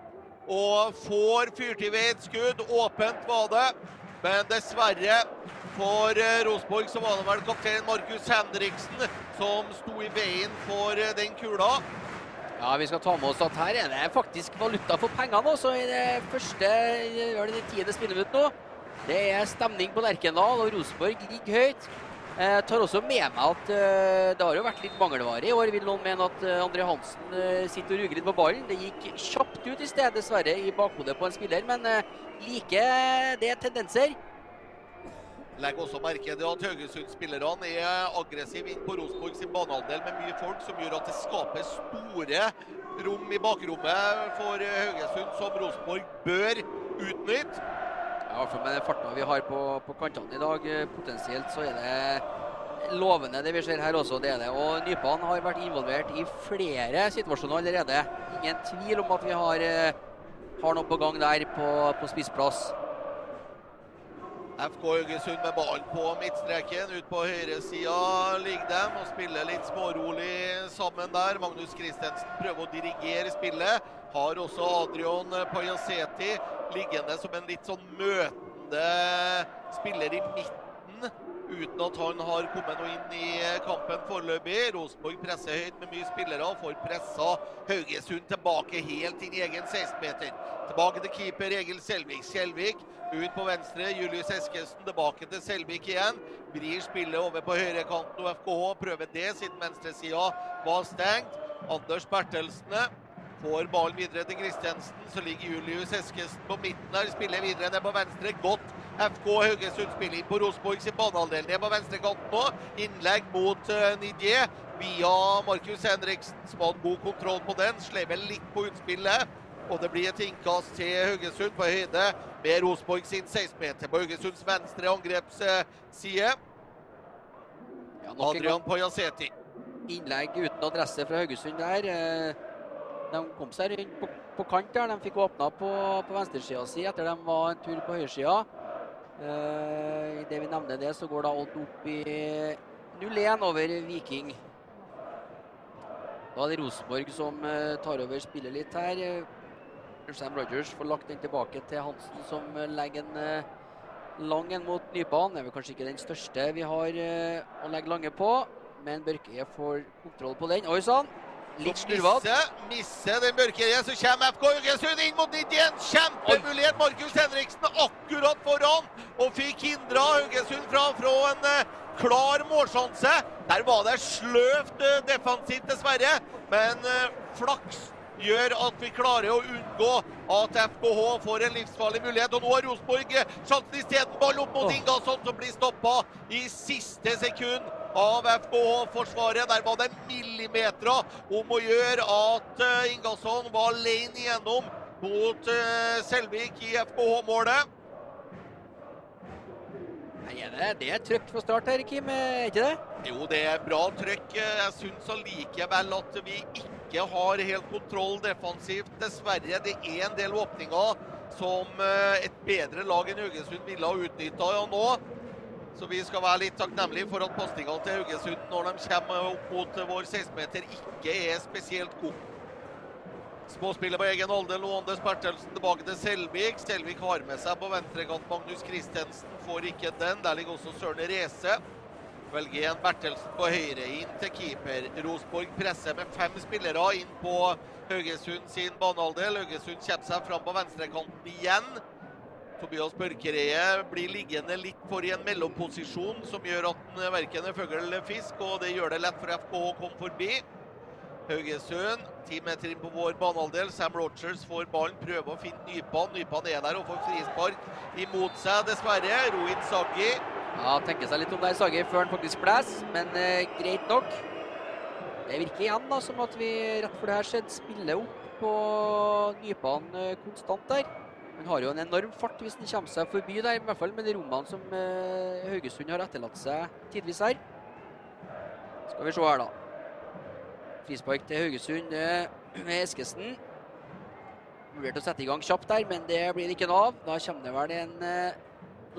og får fyrt i vei et skudd. Åpent var det, men dessverre for eh, Rosenborg så var det vel kaptein Markus Henriksen som sto i veien for eh, den kula. Ja, vi skal ta med oss at her er det faktisk valuta for pengene også i det første, gjør det tiende spilleminutt nå. Det er stemning på Lerkendal, og Rosenborg ligger høyt. Jeg tar også med meg at eh, det har jo vært litt mangelvare i år. Vil noen mene at eh, André Hansen eh, sitter og ruger litt på ballen. Det gikk kjapt ut i sted, dessverre, i bakhodet på en spiller, men eh, like det er tendenser. Legg også merke til at Haugesund-spillerne er aggressive inn på Rosenborg sin banehalvdel med mye folk, som gjør at det skaper store rom i bakrommet for eh, Haugesund, som Rosenborg bør utnytte. I hvert fall med den farten vi har på, på kantene i dag, eh, potensielt så er det lovende det vi ser her også. det er det. Og Nypan har vært involvert i flere situasjoner allerede. Ingen tvil om at vi har, eh, har noe på gang der på, på spissplass. FK Haugesund med ballen på midtstreken. Ut på høyresida ligger dem og spiller litt smårolig sammen der. Magnus Christensen prøver å dirigere spillet. Har også Adrian Pajaseti liggende som en litt sånn møtende spiller i midten. Uten at han har kommet noe inn i kampen foreløpig. Rosenborg presser høyt med mye spillere og får pressa Haugesund tilbake helt inn i egen 16-meter. Tilbake til keeper Egil Selvik. Selvik ut på venstre. Julius Eskesen tilbake til Selvik igjen. Vrir spillet over på høyrekanten og FKH prøver det siden venstresida var stengt. Anders Bertelsen får ballen videre til Kristiansen. Så ligger Julius Eskesen på midten her. Spiller videre ned på venstre. Godt FK Haugesund spiller inn på Rosenborg sin banehalvdel. Ned på venstrekanten nå. Innlegg mot uh, Nidier via Markus Henriksen, som hadde god kontroll på den. Slever litt på utspillet. Og det blir et innkast til Haugesund på høyde med Rosenborg sin 16-meter på Haugesunds venstre angrepsside. Ja, Adrian Pajaseti. innlegg uten adresse fra Haugesund der. Eh, De kom seg rundt på, på kant der. De fikk åpna på, på venstresida si etter de var en tur på høyresida. Eh, Idet vi nevner det, så går da Odd opp i 0-1 over Viking. Da er det Rosenborg som eh, tar over spillet litt her. Eh, Sam Rogers får lagt den tilbake til Hansen, som legger en lang en mot Nypan. Det er vel kanskje ikke den største vi har å legge lange på, men Børke får kontroll på den. Oi sann! Litt snurvete. Misser, misser den Børkereie, så kommer FK Haugesund inn mot 91. Kjempemulighet. Markus Henriksen akkurat foran og fikk hindra Haugesund fra, fra en eh, klar målsjanse. Der var det sløvt eh, defensivt, dessverre. Men eh, flaks gjør at vi klarer å unngå at FKH får en livsfarlig mulighet. Og nå har Rosenborg sjansen isteden. Ball opp mot Ingasson, som blir stoppa i siste sekund av FKH-forsvaret. Der var det millimeter om å gjøre at eh, Ingasson var alene igjennom mot eh, Selvik i FKH-målet. Det, det er trøkk fra start her, Kim. Er ikke det? Jo, det er bra trøkk. Jeg syns allikevel at vi ikke har helt kontroll defensivt. Dessverre. Det er en del åpninger som eh, et bedre lag enn Haugesund ville ha utnytta nå. Så vi skal være litt takknemlige for at pasningene til Haugesund når de kommer opp mot vår 16-meter, ikke er spesielt gode. Småspillet på egen alder. Nå Anders Bertelsen tilbake til Selvik. Selvik har med seg på venstrekant Magnus Christensen. Får ikke den. Der ligger også Søren Rese. Velger en Bertelsen på høyre inn til keeper. Rosborg presser med fem spillere inn på Haugesund sin banehalvdel. Haugesund kommer seg fram på venstrekanten igjen. Tobias Børkereie blir liggende litt for i en mellomposisjon som gjør at han verken er fugl eller fisk, og det gjør det lett for FK å komme forbi. Haugesund, ti meter inn på vår banehalvdel. Sam Rogers får ballen, prøver å finne Nypan. Nypan er der og får frispark imot seg, dessverre. Rohit Saggi. Ja, tenker seg litt om der, Sagi, før han faktisk blåser, men eh, greit nok. Det virker igjen da, som at vi rett for det her skjedde spiller opp på Nypan eh, konstant der. Han har jo en enorm fart hvis han kommer seg forbi der, i hvert fall med de rommene som eh, Haugesund har etterlatt seg tidvis her. Skal vi se her, da. Frispark til Haugesund eh, med Eskesen. Vurderte å sette i gang kjapt der, men det blir det ikke noe av. Da kommer det vel en eh,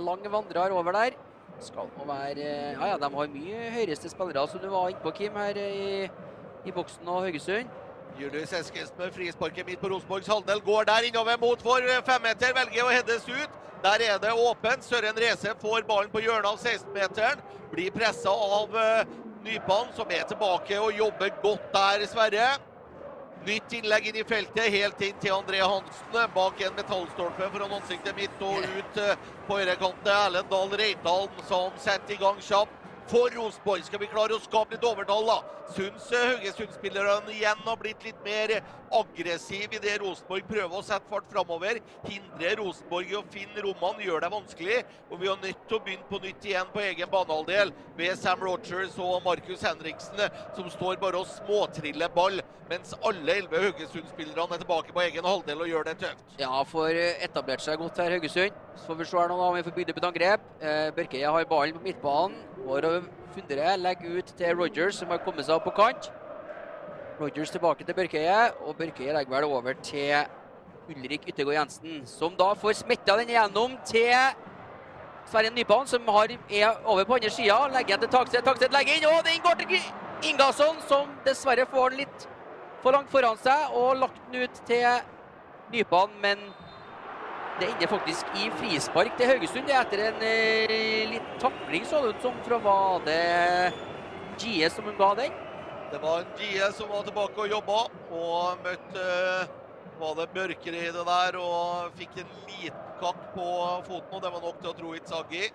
lang vandrer over der. Skal nå være eh, Ja, ja, de har mye høyeste spillere, som du var inne på, Kim, her eh, i, i boksen og Haugesund. Julius Eskesen med frisparket midt på Rosenborgs halvdel. Går der innover mot for femmeter. Velger å heades ut. Der er det åpent. Søren Reze får ballen på hjørnet av 16-meteren. Blir pressa av eh, Nypan, som er tilbake og jobber godt der, Sverre. Nytt innlegg inn i feltet, helt inn til André Hansen. Bak en metallstolpe foran ansiktet mitt og ut eh, på høyrekanten. Erlend Dahl Reitan som setter i gang kjapt. For Rosenborg skal vi klare å skape litt overtall, da. Syns eh, Haugesund-spillerne igjen har blitt litt mer aggressive idet Rosenborg prøver å sette fart framover. Hindrer Rosenborg i å finne rommene, gjør det vanskelig. Og vi er nødt til å begynne på nytt igjen på egen banehalvdel ved Sam Rogers og Markus Henriksen, som står bare og småtriller ball, mens alle elleve Haugesund-spillerne er tilbake på egen halvdel og gjør det tøft. Ja, får eh, etablert seg godt her, Haugesund. Så får vi se her nå da, om vi får bygd opp et angrep. Eh, Børkeie har ballen på midtbanen. Går og funderer, legger ut til Rogers, som har kommet seg opp på kant. Rogers tilbake til Børkeie, og Børkeie legger vel over til Ulrik Yttergård Jensen, som da får smetta den igjennom til Sverre Nypan, som har, er over på andre sida. Legger igjen til Takset. Takset legger inn, og den går til Ingasson, som dessverre får den litt for langt foran seg, og lagt den ut til Nypan, men det ender faktisk i frispark til Haugesund. Er etter en eh, liten takling, så det ut som, fra var det GE som hun ga den. Det var en GE som var tilbake og jobba, og møtte eh, var det Bjørker i det der, og fikk en liten kakk på foten, og det var nok til å tro Itzagi.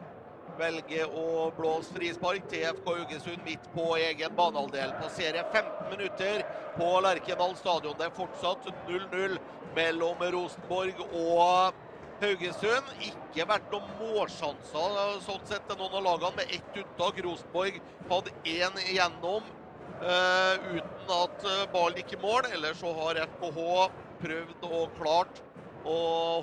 Velger å blåse frispark til FK Haugesund midt på egen banehalvdel. Passerer 15 minutter på Lerkendal stadion. Det er fortsatt 0-0 mellom Rosenborg og Haugesund. Ikke vært noen målsjanser sånn sett til noen av lagene, med ett unntak. Rosenborg hadde én igjennom eh, uten at eh, ballen gikk i mål. Ellers så har FKH prøvd og klart å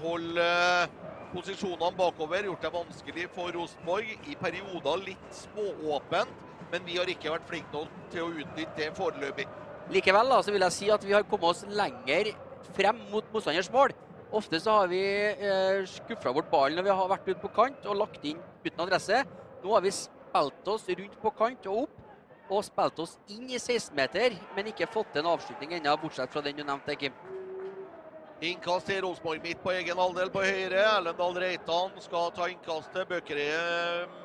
holde eh, posisjonene bakover. Gjort det vanskelig for Rosenborg. I perioder litt smååpent, men vi har ikke vært flinke nok til å utnytte det foreløpig. Likevel da, så vil jeg si at vi har kommet oss lenger frem mot motstanders mål. Ofte så har vi eh, skuffa bort ballen når vi har vært ute på kant og lagt inn uten adresse. Nå har vi spilt oss rundt på kant og opp, og spilt oss inn i 16-meter, men ikke fått til en avslutning ennå, bortsett fra den du nevnte, Kim. Innkast til Rosenborg midt på egen halvdel på høyre. Erlendal Reitan skal ta innkastet. Bøkere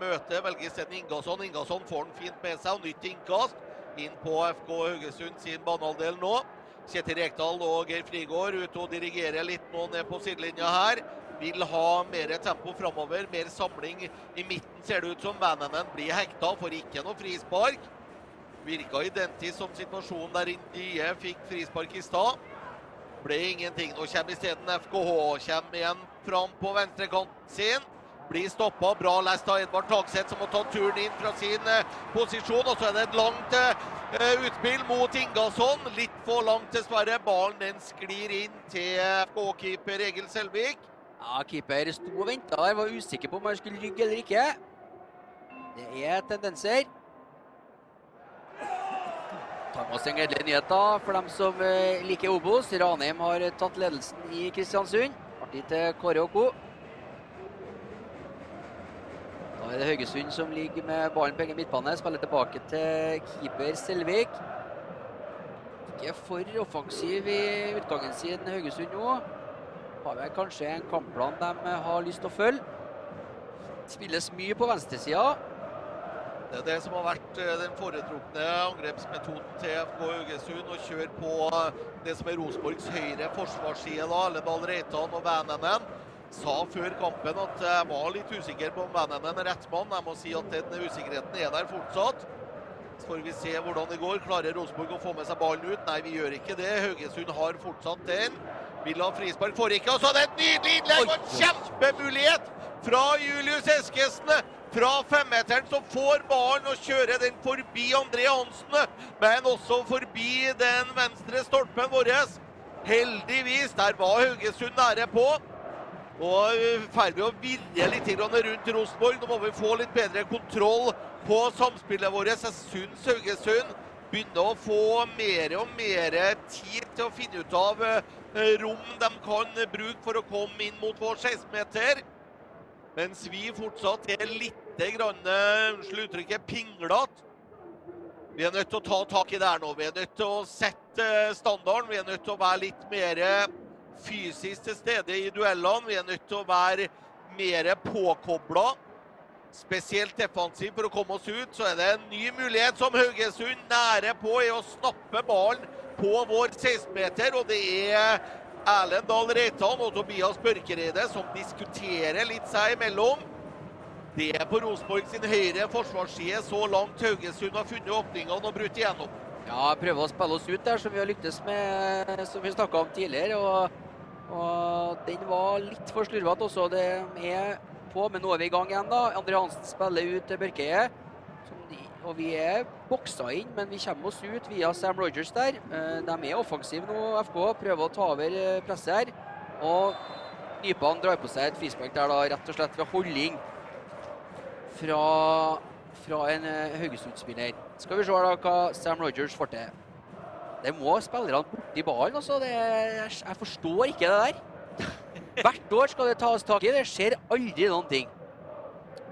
møter, velger isteden Ingasson. Ingasson får den fint med seg og nytt innkast. inn på FK Haugesund sin banehalvdel nå. Kjetil Rekdal og Geir Frigård ute og dirigerer litt nå ned på sidelinja her. Vil ha mer tempo framover, mer samling i midten, ser det ut som. Vananen blir hekta, får ikke noe frispark. Virka identisk som situasjonen der Indie fikk frispark i stad. Ble ingenting. Nå kommer isteden FKH. Kommer igjen fram på venstrekanten sin. Blir stoppa. Bra lest av Edvard Tagseth, som har tatt turen inn fra sin eh, posisjon. Og så er det et langt eh, utspill mot Ingasson. Litt for langt, dessverre. Ballen den sklir inn til FK-keeper Egil Selvik. Ja, keeper sto og venta der, var usikker på om han skulle rygge eller ikke. Det er tendenser. Tar med oss en gledelig nyhet da, for dem som eh, liker Obos. Ranheim har tatt ledelsen i Kristiansund. Artig til Kåre og co. Da er det Haugesund som ligger med ballen på egen midtbane. Spiller tilbake til keeper Selvik. Ikke for offensiv i utgangen sin, Haugesund nå. Har vel kanskje en kampplan de har lyst til å følge. Spilles mye på venstresida. Det er det som har vært eh, den foretrukne angrepsmetoden til FK Haugesund. Å kjøre på eh, det som er Rosenborgs høyre forsvarsside. da, Ellendal Reitan og Vananen. Sa før kampen at jeg var litt usikker på om Vananen er rett mann. Jeg må si at den usikkerheten er der fortsatt. Så får vi se hvordan det går. Klarer Rosenborg å få med seg ballen ut? Nei, vi gjør ikke det. Haugesund har fortsatt den. Vil ha frispark, får ikke. Og så er det et nydelig innlegg og en kjempemulighet fra Julius Eskesen! Fra femmeteren så får ballen og kjører den forbi André Hansen, men også forbi den venstre stolpen vår. Heldigvis, der var Haugesund nære på. Og i ferd med å vinne litt rundt Rosenborg. Nå må vi få litt bedre kontroll på samspillet vårt. Jeg syns Haugesund begynner å få mer og mer tid til å finne ut av eh, rom de kan bruke for å komme inn mot vår 16-meter. Mens vi fortsatt er litt grann, eh, unnskyld uttrykket, pinglete. Vi er nødt til å ta tak i det her nå. Vi er nødt til å sette eh, standarden. Vi er nødt til å være litt mer fysisk til stede i duellene. Vi er nødt til å være mer påkobla. Spesielt defensiv for å komme oss ut. Så er det en ny mulighet som Haugesund nære på i å snappe ballen på vår 16-meter. Og det er Erlend Dahl Reitan og Tobias Børkereide som diskuterer litt seg imellom. Det er på Rosenborg sin høyre forsvarsside så langt Haugesund har funnet åpningene og brutt igjennom. Ja, prøve å spille oss ut der, som vi har lyktes med, som vi snakka om tidligere. Og, og, den var litt for slurvete også. Det er på, men nå er vi i gang igjen, da. André Hansen spiller ut til Børkeie. Og vi er boksa inn, men vi kommer oss ut via Sam Rogers der. Eh, de er offensive nå, FK. Prøver å ta over eh, presset her. Og Nypan drar på seg et frispark der, da, rett og slett ved holding fra, fra en eh, Haugesund-spiller. Skal vi se da hva Sam Rogers får til. Det må spillerne borti ballen, altså. Det, jeg, forstår ikke det der. [LAUGHS] Hvert år skal det tas tak i. Det skjer aldri noen ting.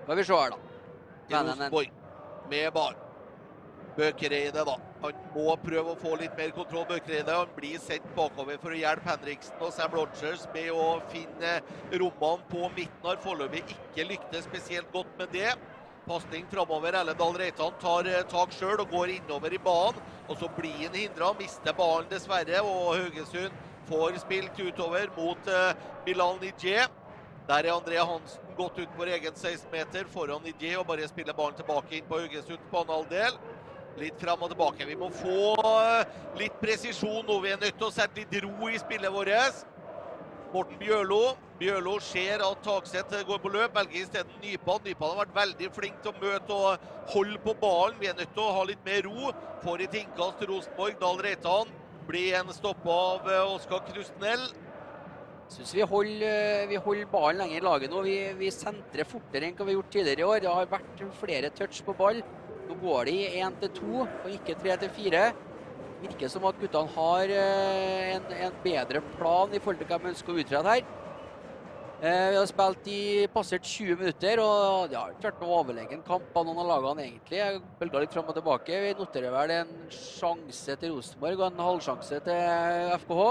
Skal vi se her, da. Rosenborg med ball. Bøkereide, da. Han må prøve å få litt mer kontroll. Bøkereide han blir sendt bakover for å hjelpe Henriksen og Sam Rogers med å finne rommene på midten. Har foreløpig ikke lyktes spesielt godt med det. Pasning framover. Ellendal Reitan tar eh, tak sjøl og går innover i banen. Og så blir han hindra, mister ballen dessverre. Og Haugesund får spilt utover mot uh, Bilal Nijé. Der er André Hansen gått ut på egen 16-meter foran Nijé og bare spiller ballen tilbake inn på Haugesunds banehalvdel. Litt fram og tilbake. Vi må få eh, litt presisjon nå. Vi er nødt til å sette litt ro i spillet vårt. Morten Bjørlo. Bjørlo ser at Takseth går på løp, velger isteden Nypan. Nypan har vært veldig flink til å møte og holde på ballen. Vi er nødt til å ha litt mer ro. Får et innkast til Rosenborg. Dahl Reitan blir en stoppa av eh, Oskar Krustnell syns vi holder, vi holder ballen lenger i laget nå. Vi, vi sentrer fortere enn hva vi har gjort tidligere i år. Det har vært flere touch på ball. Nå går det i én til to, og ikke tre til fire. Virker som at guttene har eh, en, en, bedre plan i forhold til hva de ønsker å utrede her. Eh, vi har spilt i passert 20 minutter, og det har ikke vært noe overlegen kamp av noen av lagene, egentlig. Jeg bølga litt fram og tilbake. Vi noterer vel en sjanse til Rosenborg og en halvsjanse til FKH.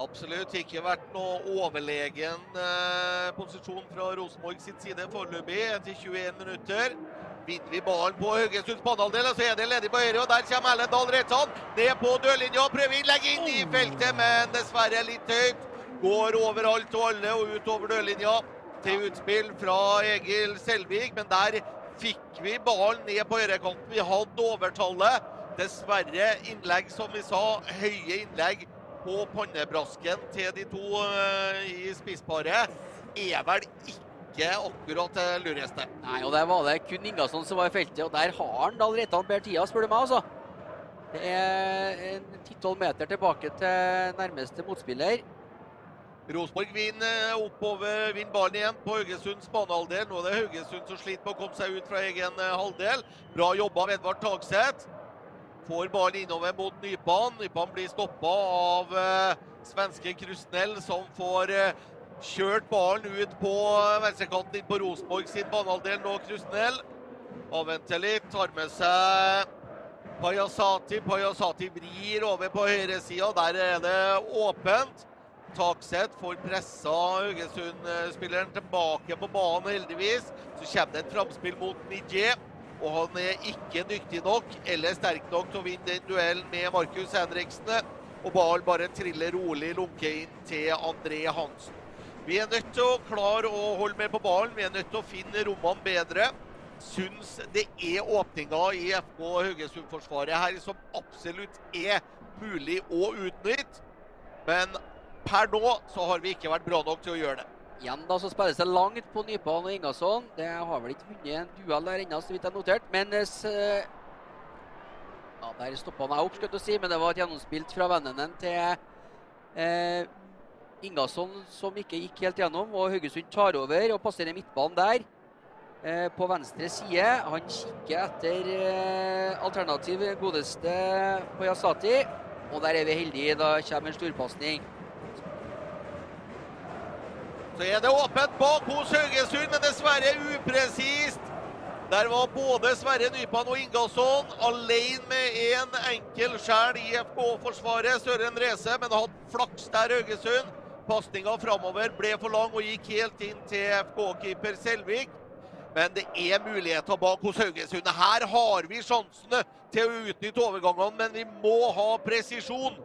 Absolutt ikke vært noe overlegen eh, posisjon fra Rosenborg sitt side foreløpig etter 21 minutter. Vinner vi ballen på Haugesunds banehalvdel, og så er det ledig på høyre. og Der kommer Erlend Dahl Reitan ned på dørlinja. Prøver innlegg inn i feltet, men dessverre litt høyt. Går overalt og alle og utover dørlinja til utspill fra Egil Selvik. Men der fikk vi ballen ned på høyrekanten. Vi hadde overtallet. Dessverre innlegg, som vi sa, høye innlegg på pannebrasken til de to uh, i spissparet er vel ikke akkurat det lureste. Nei, og der var det kun Ingasson som var i feltet, og der har han Dahl Reitan bedre tida, spør du meg, altså. Det er en 10-12 meter tilbake til nærmeste motspiller. Rosenborg vinner oppover, vinner ballen igjen på Haugesunds banehalvdel. Nå er det Haugesund som sliter med å komme seg ut fra egen halvdel. Bra jobba av Edvard Tagseth. Får ballen innover mot Nypan. Nypan blir stoppa av eh, svenske Krusnell, som får eh, kjørt ballen ut på venstrekanten inn på Rosenborg sin banehalvdel nå, Krusnell. Avventer litt, tar med seg Pajasati. Pajasati vrir over på høyresida. Der er det åpent. Takseth får pressa Haugesund-spilleren tilbake på banen, heldigvis. Så kommer det et framspill mot Nijé. Og han er ikke dyktig nok eller sterk nok til å vinne den duellen med Markus Henriksen. Og ballen bare triller rolig lunke inn til André Hansen. Vi er nødt til å klare å holde med på ballen. Vi er nødt til å finne rommene bedre. Syns det er åpninger i FK Haugesund-forsvaret her som absolutt er mulig å utnytte. Men per nå så har vi ikke vært bra nok til å gjøre det. Igjen da så spilles det langt på Nypan og Ingasson. Det har vel ikke vunnet en duell der ennå, så vidt jeg notert. Men eh, ja, Der stoppa meg opp, skal du si, men det var et gjennomspilt fra vennen til eh, Ingasson som ikke gikk helt gjennom. og Haugesund tar over og passerer midtbanen der. Eh, på venstre side. Han kikker etter eh, alternativ godeste på Yasati. Og der er vi heldige. Da kommer en storpasning. Så er det åpent bak hos Haugesund, men dessverre upresist. Der var både Sverre Nypan og Ingasson alene med én en enkel skjær i FK-forsvaret. Søren Reze, men hadde flaks der, Haugesund. Pasninga framover ble for lang og gikk helt inn til FK-keeper Selvik. Men det er muligheter bak hos Haugesund. Her har vi sjansene til å utnytte overgangene, men vi må ha presisjon.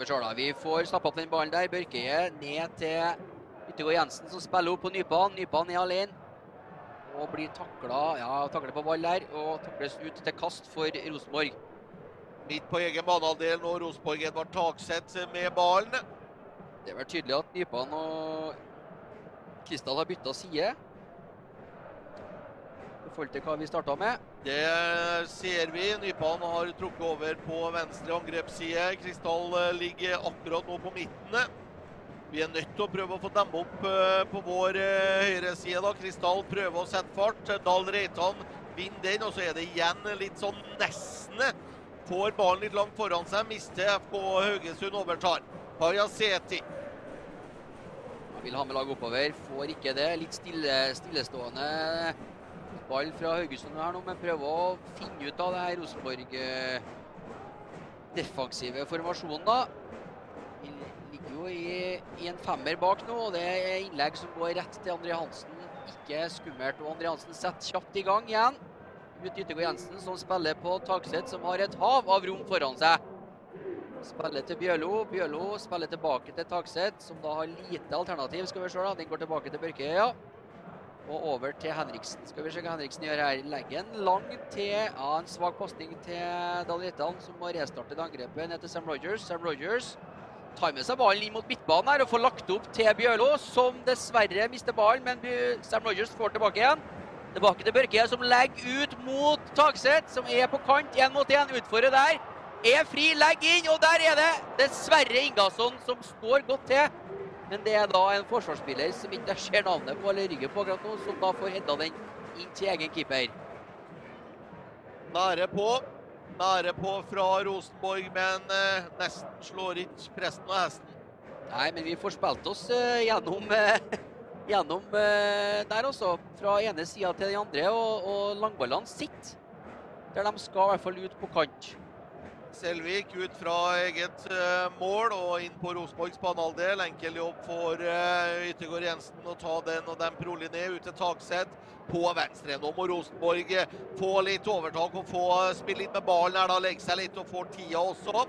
Vi får snappa opp den ballen der. Børkeie ned til Yttergård Jensen, som spiller opp på Nypan. Nypan er alene og blir takla ja, takler på ball der og takles ut til kast for Rosenborg. Midt på egen banehalvdel nå Rosenborg Edvard Takseth med ballen. Det er vel tydelig at Nypan og Kristal har bytta side. I forhold til hva vi starta med. Det ser vi. Nypan har trukket over på venstre angrepsside. Kristal ligger akkurat nå på midten. Vi er nødt til å prøve å få dem opp på vår høyreside. da. Kristal prøver å sette fart. Dahl Reitan vinner den, og så er det igjen litt sånn nesten. Får ballen litt langt foran seg, mister FK Haugesund, overtar. Pajaseti. Vil ha med laget oppover, får ikke det. Litt stille, stillestående ball fra Haugesund her nå, men prøver å finne ut av det her Rosenborg defensive formasjonen, da Vi ligger jo i, i, en femmer bak nå, og det er innlegg som går rett til André Hansen. Ikke skummelt. Og André Hansen setter kjapt i gang igjen. Ut Yttergård Jensen, som spiller på Takset, som har et hav av rom foran seg. Spiller til Bjørlo. Bjørlo spiller tilbake til Takset, som da har lite alternativ. Skal vi se da, Den går tilbake til Børkeøya. Og over til Henriksen. Skal vi se hva Henriksen gjør her. Legger en lang til ja, en svak pasning til Dahl Reitan, som må restarte det angrepet ned til Sam Rogers. Sam Rogers tar med seg ballen inn mot midtbanen her og får lagt opp til Bjørlo, som dessverre mister ballen, men Sam Rogers får tilbake igjen. Tilbake til Børke, som legger ut mot Tagseth, som er på kant én mot én. Utfordrer der. Er fri, legger inn, og der er det dessverre Ingasson som står godt til. Men det er da en forsvarsspiller som ikke ser navnet på eller ryggen på akkurat nå, som da får hedda den inn til egen keeper. Nære på. Nære på fra Rosenborg, men eh, nesten slår ikke presten og hesten. Nei, men vi får spilt oss eh, gjennom, eh, [LAUGHS] gjennom der også. Fra ene sida til den andre, og, og langballene sitter der de skal, i hvert fall ut på kant. Selvik ut fra eget eh, mål og inn på Rosenborgs banehalvdel. Enkel jobb for uh, Yttergård Jensen å ta den og dempe rolig ned. Ut til Takseth på venstre. Nå må Rosenborg eh, få litt overtak og få spille litt med ballen her. da Legge seg litt og få tida også.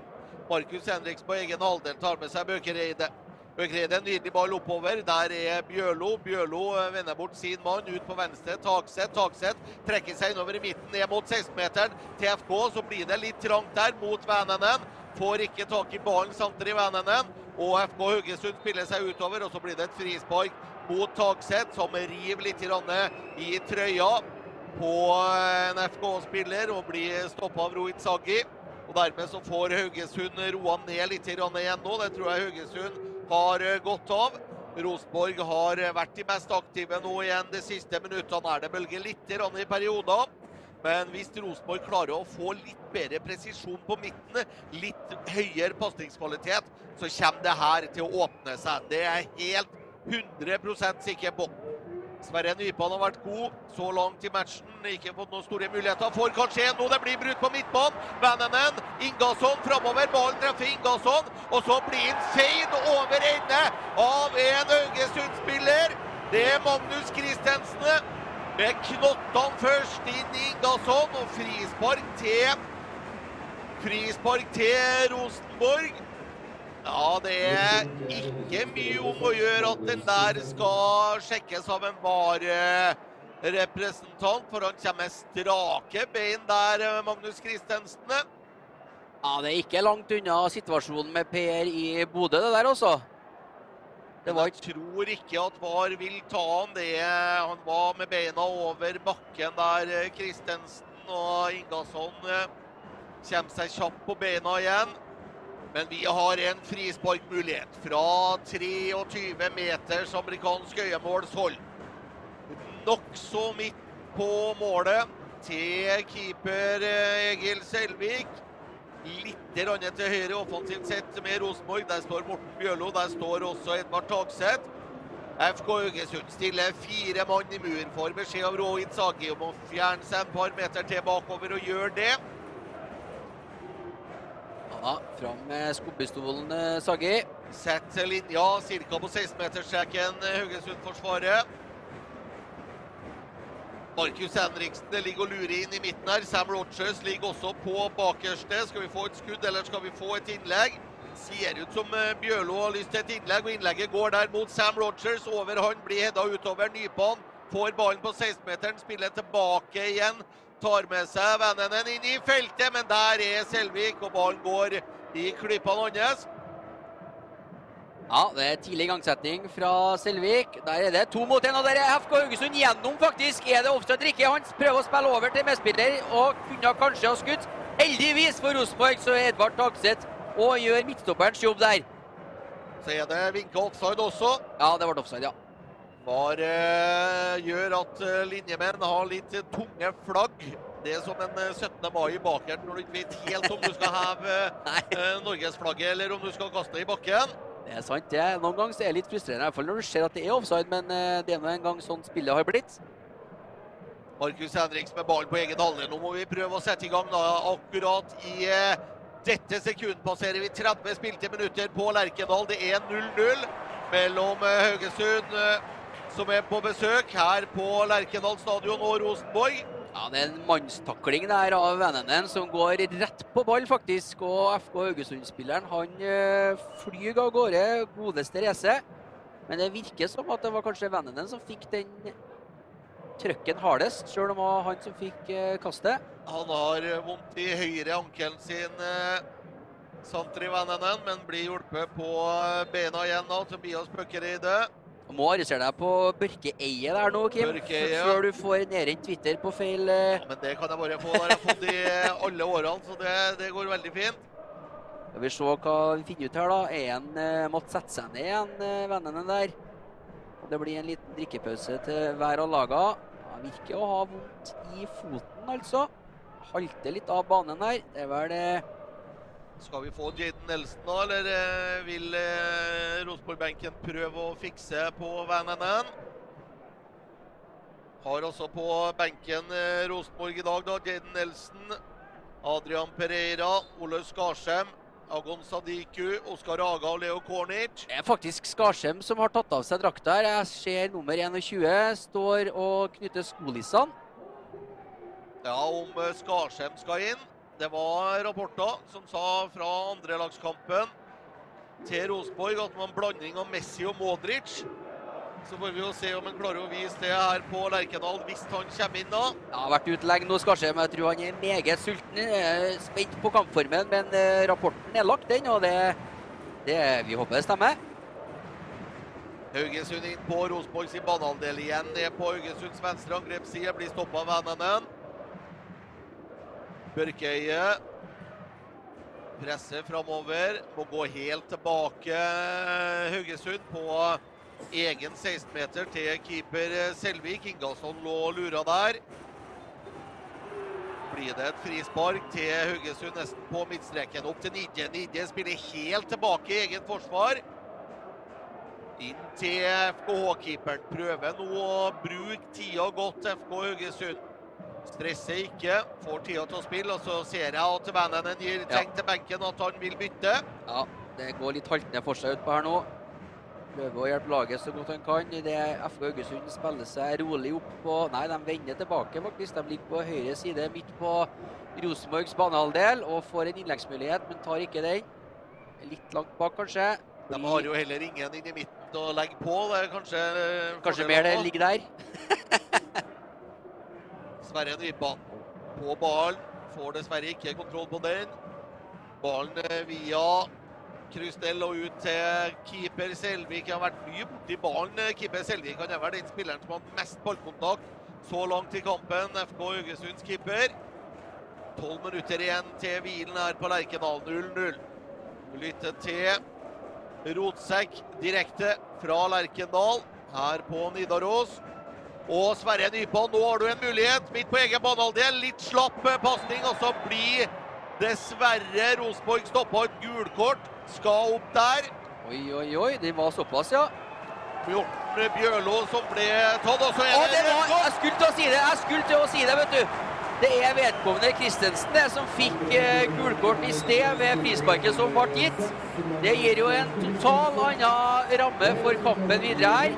Markus Henriks på egen halvdel tar med seg Bøkereide. Bøkereide en nydelig ball oppover. Der er Bjørlo. Bjørlo vender bort sin mann ut på venstre. Takseth. Takseth trekker seg innover i midten, ned mot 16-meteren til FK. Så blir det litt trangt der mot Vänenen. Får ikke tak i ballen samtidig Vänenen. Og FK Haugesund spiller seg utover, og så blir det et frispark mot Takseth, som river litt i trøya på en FK-spiller og blir stoppa av Rohit Saggi. Og Dermed så får Haugesund roa ned litt igjen nå. Det tror jeg Haugesund har eh, gått av. Rosenborg har eh, vært de mest aktive nå igjen de siste minuttene. er det bølger litt i perioder. Men hvis Rosenborg klarer å få litt bedre presisjon på midten, litt høyere pasningskvalitet, så kommer det her til å åpne seg. Det er jeg helt 100% sikker på. Sverre Nypan har vært god så langt i matchen. Ikke fått noen store muligheter. Får kanskje en nå. Det blir brudd på midtbanen. Vennenen, Ingasson framover. Ballen treffer Ingasson. Og så blir han feid over ende av en Haugesund-spiller. Det er Magnus Christensen med knottene først inn i Ingasson. Og frispark til Frispark til Rosenborg. Ja, det er ikke mye om å gjøre at den der skal sjekkes av en VAR-representant, for han kommer med strake bein der, Magnus Christensen. Ja, Det er ikke langt unna situasjonen med Per i Bodø, det der, også. Det var... Jeg tror ikke at VAR vil ta han det. Han var med beina over bakken der, Christensen. Og Ingasson eh, kommer seg kjapt på beina igjen. Men vi har en frisparkmulighet fra 23 meters amerikansk øyemålshold. Nokså midt på målet til keeper eh, Egil Selvik. Litt til høyre offensivt sett med Rosenborg. Der står Morten Bjørlo. Der står også Edvard Takseth. FK Haugesund stiller fire mann i mur. Får beskjed av Rohit Sagi om å fjerne seg et par meter til bakover og gjør det. Ja, fram med skobbestolen, eh, Saggi. Sett linja ca. på 16-meterstreken, eh, Haugesund-forsvaret. Markus Henriksen ligger og lurer inn i midten her. Sam Rogers ligger også på bakerste. Skal vi få et skudd, eller skal vi få et innlegg? Ser ut som eh, Bjørlo har lyst til et innlegg, og innlegget går der mot Sam Rogers. Over han blir hedda utover. Nypan får ballen på 16-meteren, spiller tilbake igjen tar med seg vennene inn i feltet, men der er Selvik, og ballen går i klypene hans. Ja, det er tidlig igangsetning fra Selvik. Der er det to mot én, og der er FK Haugesund gjennom, faktisk. Er det offside eller ikke? Han prøver å spille over til medspiller og kunne kanskje ha skutt. Heldigvis for Rosenborg så er Edvard Tagseth og gjør midtstopperens jobb der. Så er det vinka offside også. Ja, det ble offside, ja. VAR eh, gjør at eh, linjemenn har litt tunge flagg. Det er som en 17. Eh, mai i bakeren når du ikke vet helt om du skal heve [LAUGHS] norgesflagget eller om du skal kaste det i bakken. Det er sant, det. Noen ganger er det litt frustrerende, i hvert fall når du ser at det er offside, men det er nå en gang sånn spillet har blitt. Markus Henriks med ballen på egen halvdel. Nå må vi prøve å sette i gang da, akkurat i dette sekund passerer vi 30 spilte minutter på Lerkendal. Det er 0-0 mellom Haugesund som er på besøk her på Lerkendal stadion og Rosenborg. Ja, Det er en mannstakling der av vennene som går rett på ball, faktisk. Og FK Haugesund-spilleren han eh, flyr av gårde. Godeste race. Men det virker som at det var kanskje vennene som fikk den trøkken hardest, sjøl om det var han som fikk eh, kastet. Han har vondt i høyre ankelen sin, eh, Santri Vennenen, men blir hjulpet på beina igjen av Tobias Bøkkereide. Du må arrestere deg på Børkeeiet der nå, Kim. Børkeie, ja. Før du får nedrent Twitter på feil eh, ja, Men det kan jeg bare få. Det har jeg fått i alle årene, så det, det går veldig fint. Skal vi se hva vi finner ut her, da. Er han uh, måtte sette seg ned igjen, uh, vennene der. Og det blir en liten drikkepause til hver av lagene. Ja, virker å ha vondt i foten, altså. Halter litt av banen her. Det er vel uh, skal vi få Jaden Nelson nå, eller eh, vil eh, Rosenborg-benken prøve å fikse på Vananen? Har også på benken eh, Rosenborg i dag, da, Jaden Nelson. Adrian Pereira, Ole Skarsheim, Agon Sadiku, Oskar Aga og Leo Kornic. Det er faktisk Skarsheim som har tatt av seg drakta her. Jeg ser nummer 21 står og knytter skolissene. Ja, om Skarsheim skal inn. Det var rapporter som sa fra andrelagskampen til Rosenborg at det en blanding av Messi og Modric. Så får vi jo se om han klarer å vise det her på Lerkendal hvis han kommer inn da. Ja, har vært ute lenge nå, Skarsheim. Jeg tror han er meget sulten. Er spent på kampformen, men eh, rapporten er lagt, den. Og det, det vi håper det stemmer. Haugesund inn på Rosenborg sin banehalvdel igjen. Ned på Haugesunds venstre angrepsside. Blir stoppa av Vennenen. Børkeøye presser framover. Må gå helt tilbake Haugesund på egen 16-meter til keeper Selvik. Ingalsson lå og lura der. Blir det et frispark til Haugesund nesten på midtstreken. Opp til Nidje. Nidje spiller helt tilbake i eget forsvar. Inn til FKH-keeperen. Prøver nå å bruke tida godt, FK Haugesund. Stresser ikke, får tida til å spille. Og så ser jeg at Vennenen gir tegn til benken at han vil bytte. Ja, det går litt haltende for seg utpå her nå. Prøver å hjelpe laget så godt han kan. Det FK Haugesund spiller seg rolig opp på Nei, de vender tilbake, faktisk. De ligger på høyre side, midt på Rosenborgs banehalvdel og får en innleggsmulighet, men tar ikke den. Litt langt bak, kanskje. De har jo heller ingen inn i midten å legge på. Det er kanskje eh, Kanskje mer det ligger der. [LAUGHS] Sverre Nypan på ballen. Får dessverre ikke kontroll på den. Ballen eh, via Krustel og ut til keeper Selvik. Han har vært mye borti ballen. eh, Keeper Selvik han er vel den spilleren som har hatt mest ballkontakt så langt i kampen. FK Haugesunds keeper. Tolv minutter igjen til hvilen her på Lerkendal. 0-0. Lytte til Rotsekk direkte fra Lerkendal her på Nidaros. Og Sverre Nypan, nå har du en mulighet midt på egen banehalvdel. Litt slapp pasning, og så blir dessverre Rosenborg stoppa et gulkort. Skal opp der. Oi, oi, oi. Det var såpass, ja. Bjørn Bjørlo som ble tatt, og så er det det var, jeg skulle til å si det, jeg skulle til å si det, vet du. Det er vedkommende Christensen det, som fikk eh, gulkort i sted ved frisparket som ble gitt. Det gir jo en total annen ramme for kampen videre her.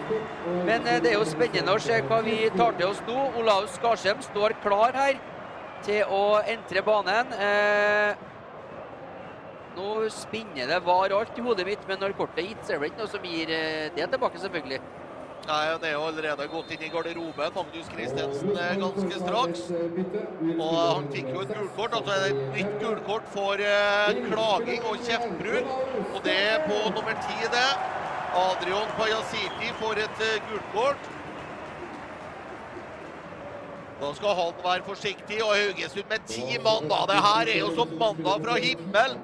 Men eh, det er jo spennende å se hva vi tar til oss nå. Olaus Skarsheim står klar her til å entre banen. Eh, nå spinner det var alt i hodet mitt, men når kortet er gitt, så er det ikke noe som gir eh, det tilbake, selvfølgelig. Nei, han er jo allerede gått inn i garderoben, Magnus Christensen, eh, ganske straks. Og han fikk jo et gulkort. Altså et nytt gulkort for eh, klaging og kjeftbrudd. Og det er på nummer ti, det. Adrian Pajasiti får et gullkort. gulkort. Da skal han være forsiktig, og Haugesund med ti mann, da. Det her er jo som mandag fra himmelen.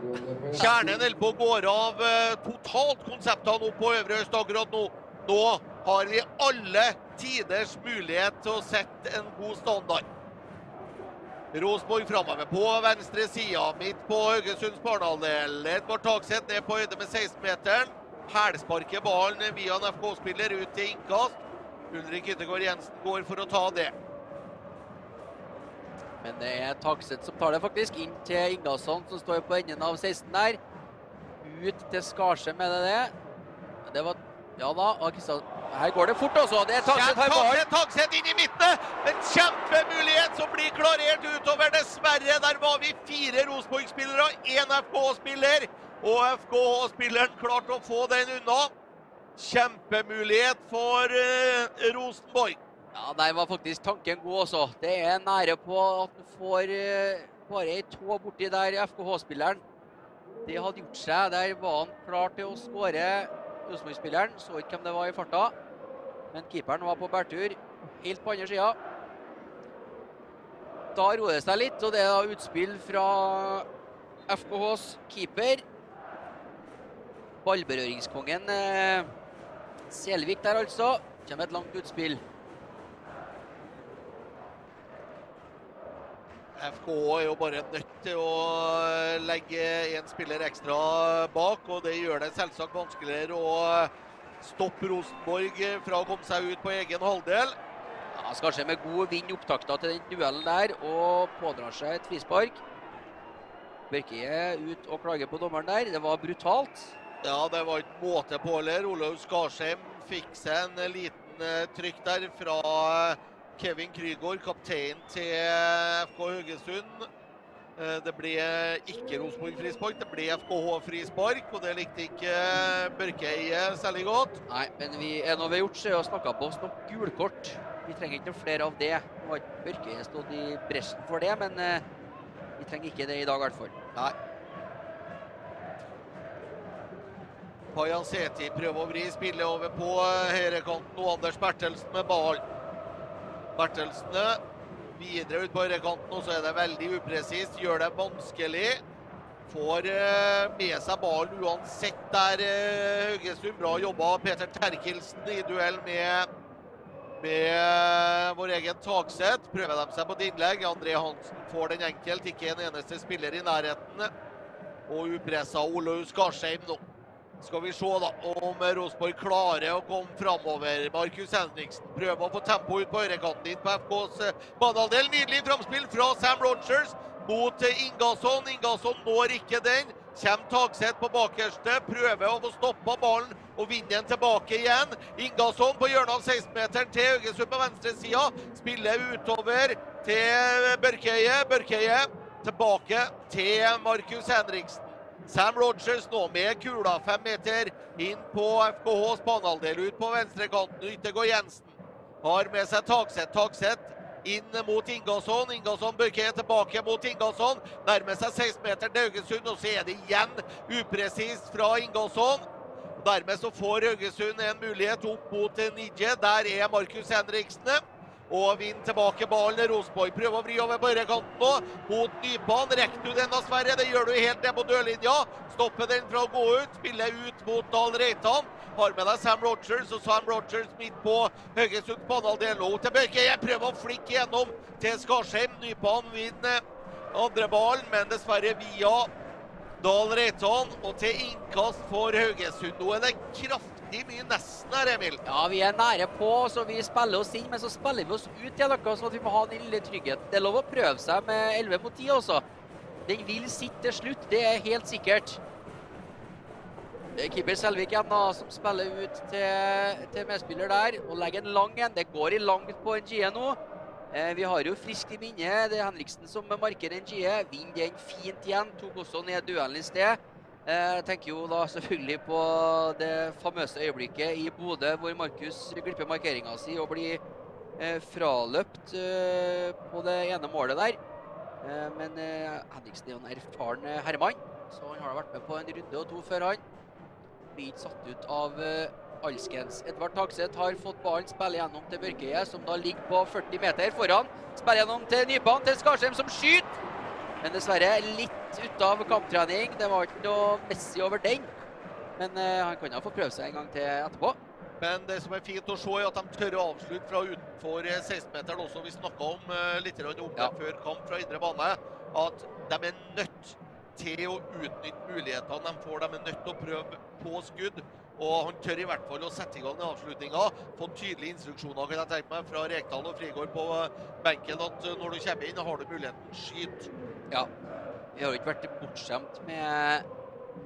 Kjernen holder på å gå av eh, totalt konseptene opp på Øvre Øst akkurat nå. Nå har vi alle tiders mulighet til å sette en god standard. Rosenborg framover på venstre side, midt på Haugesunds barnehalvdel. Edvard Takseth ned på høyde med 16-meteren. Hælsparker ballen via en FK-spiller ut til innkast. Ulrik Yttergård Jensen går for å ta det. Men det er Takseth som tar det, faktisk. Inn til Ingasson, som står på enden av 16 der. Ut til Skarsheim, er det det? Det var Ja da. Her går det fort, altså. Det er Takseth inn i midten! En kjempemulighet som blir klarert utover. Dessverre, der var vi fire Rosenborg-spillere og én FK-spiller. Og FK-spilleren klarte å få den unna. Kjempemulighet for uh, Rosenborg. Ja, Der var faktisk tanken god også. Det er nære på at han får uh, bare ei tå borti der, FKH-spilleren. Det hadde gjort seg. Der var han klar til å skåre Rosenborg-spilleren. Så ikke hvem det var i farta. Men keeperen var på bærtur helt på andre sida. Da roer det seg litt, og det er da utspill fra FKHs keeper. Ballberøringskongen eh, Selvik der, altså. Kommer et langt utspill. FK er jo bare nødt til å legge en spiller ekstra bak, og det gjør det selvsagt vanskeligere å stoppe Rosenborg fra å komme seg ut på egen halvdel. Ja, Skarsheim med god vind i opptakta til den duellen der og pådrar seg et frispark. Børkeie ut og klager på dommeren der. Det var brutalt. Ja, det var ikke måte på heller. Olaug Skarsheim fikk seg en liten eh, trykk der fra eh, Kevin Krygård, kaptein til eh, FK Haugesund. Eh, Det ble ikke Rosenborg frispark, det ble FKH frispark. Og det likte ikke eh, Børkeie særlig godt. Nei, men vi er nå vi har gjort, så er å snakke på oss noe gulkort. Vi trenger ikke noe flere av det. Nå har ikke Børkeie stått i bresjen for det, men vi trenger ikke det i dag i hvert fall. Nei. Pajanseti prøver å vri spillet over på høyrekanten. Og Anders Bertelsen med ball. Bertelsen videre ut på høyrekanten, og så er det veldig upresist. Gjør det vanskelig. Får eh, med seg ballen uansett der, eh, Haugesund. Bra jobba Peter Terkelsen i duell med, med vår egen takset. Prøver de seg på et innlegg. André Hansen får den enkelt. Ikke en eneste spiller i nærheten. Og upressa Olaug Skarsheim nå. Skal vi se da om Rosenborg klarer å komme framover. Markus Henriksen prøver å få tempo ut på høyrekanten inn på FKs eh, banehalvdel. Nydelig framspill fra Sam Rogers mot eh, Ingasson. Ingasson når ikke den. Kjem Tagseth på bakerste, prøver å få stoppa ballen og vinne den tilbake igjen. Ingasson på hjørnet av 16-meteren til Haugesund på venstresida. Spiller utover til Børkeie. Børkeie tilbake til Markus Henriksen. Sam Rogers nå med kula fem meter inn på FKHs banehalvdel. Ut på venstrekanten. Yttergård Jensen har med seg Tagseth. Tagseth inn mot Ingasson. Ingasson bøker tilbake mot Ingasson. Nærmer seg 16-meteren til Haugesund, og så er det igjen upresist fra Ingasson. Dermed så får Haugesund en mulighet opp mot Nidje. Der er Markus Henriksen. Og vinner tilbake ballen. Rosenborg prøver å vri over på høyrekanten nå. Mot Nypan. Rekker du den Sverre? Det gjør du helt ned på dørlinja. Stopper den fra å gå ut. Spiller ut mot Dahl Reitan. Har med deg Sam Rogers, og Sam Rogers midt på Haugesunds banehalvdel. Og til Børkeie. Prøver å flikke gjennom til Skarsheim. Nypan vinner andre ballen, men dessverre via Dahl Reitan. Og til innkast for Haugesund. Nå er det kraftig mye nesten her, Emil. Ja, vi er nære på, så vi spiller oss inn, men så spiller vi oss ut igjen. Sånn at vi må ha den lille tryggheten. Det er lov å prøve seg med 11 mot 10 også. Den vil sitte til slutt, det er helt sikkert. Det er keeper Selvik igjen da, som spiller ut til, til medspiller der, og legger en lang en. Det går i langt på en GE nå. Eh, vi har jo friskt i minne, det er Henriksen som markerer en GE. Vinner den fint igjen, tok også ned duellen i sted. Eh, Jeg tenker jo da selvfølgelig på det famøse øyeblikket i Bodø hvor Markus glipper markeringa si og blir eh, fraløpt eh, på det ene målet der. Men Henriksen er jo en erfaren herremann, så han har vært med på en runde og to før han. Blir ikke satt ut av alskens. Edvard Takseth har fått ballen, spiller gjennom til Børkeie, som da ligger på 40 meter foran. Spiller gjennom til Nypan, til Skarsheim, som skyter! Men dessverre litt ute av kamptrening. Det var ikke noe Messi over den. Men eh, han kan ha få prøve seg en gang til etterpå. Men det som er fint å se, er at de tør å avslutte fra utenfor eh, 16-meteren også. Vi snakka om eh, litt om det før kamp fra indre bane, at de er nødt til å utnytte mulighetene de får. De er nødt til å prøve på skudd. Og han tør i hvert fall å sette i gang avslutninga. Fått tydelige instruksjoner kan jeg tenke meg, fra Rekdal og Frigård på eh, benken at eh, når du kommer inn, har du muligheten. Skyt. Ja. Vi har jo ikke vært bortskjemt med,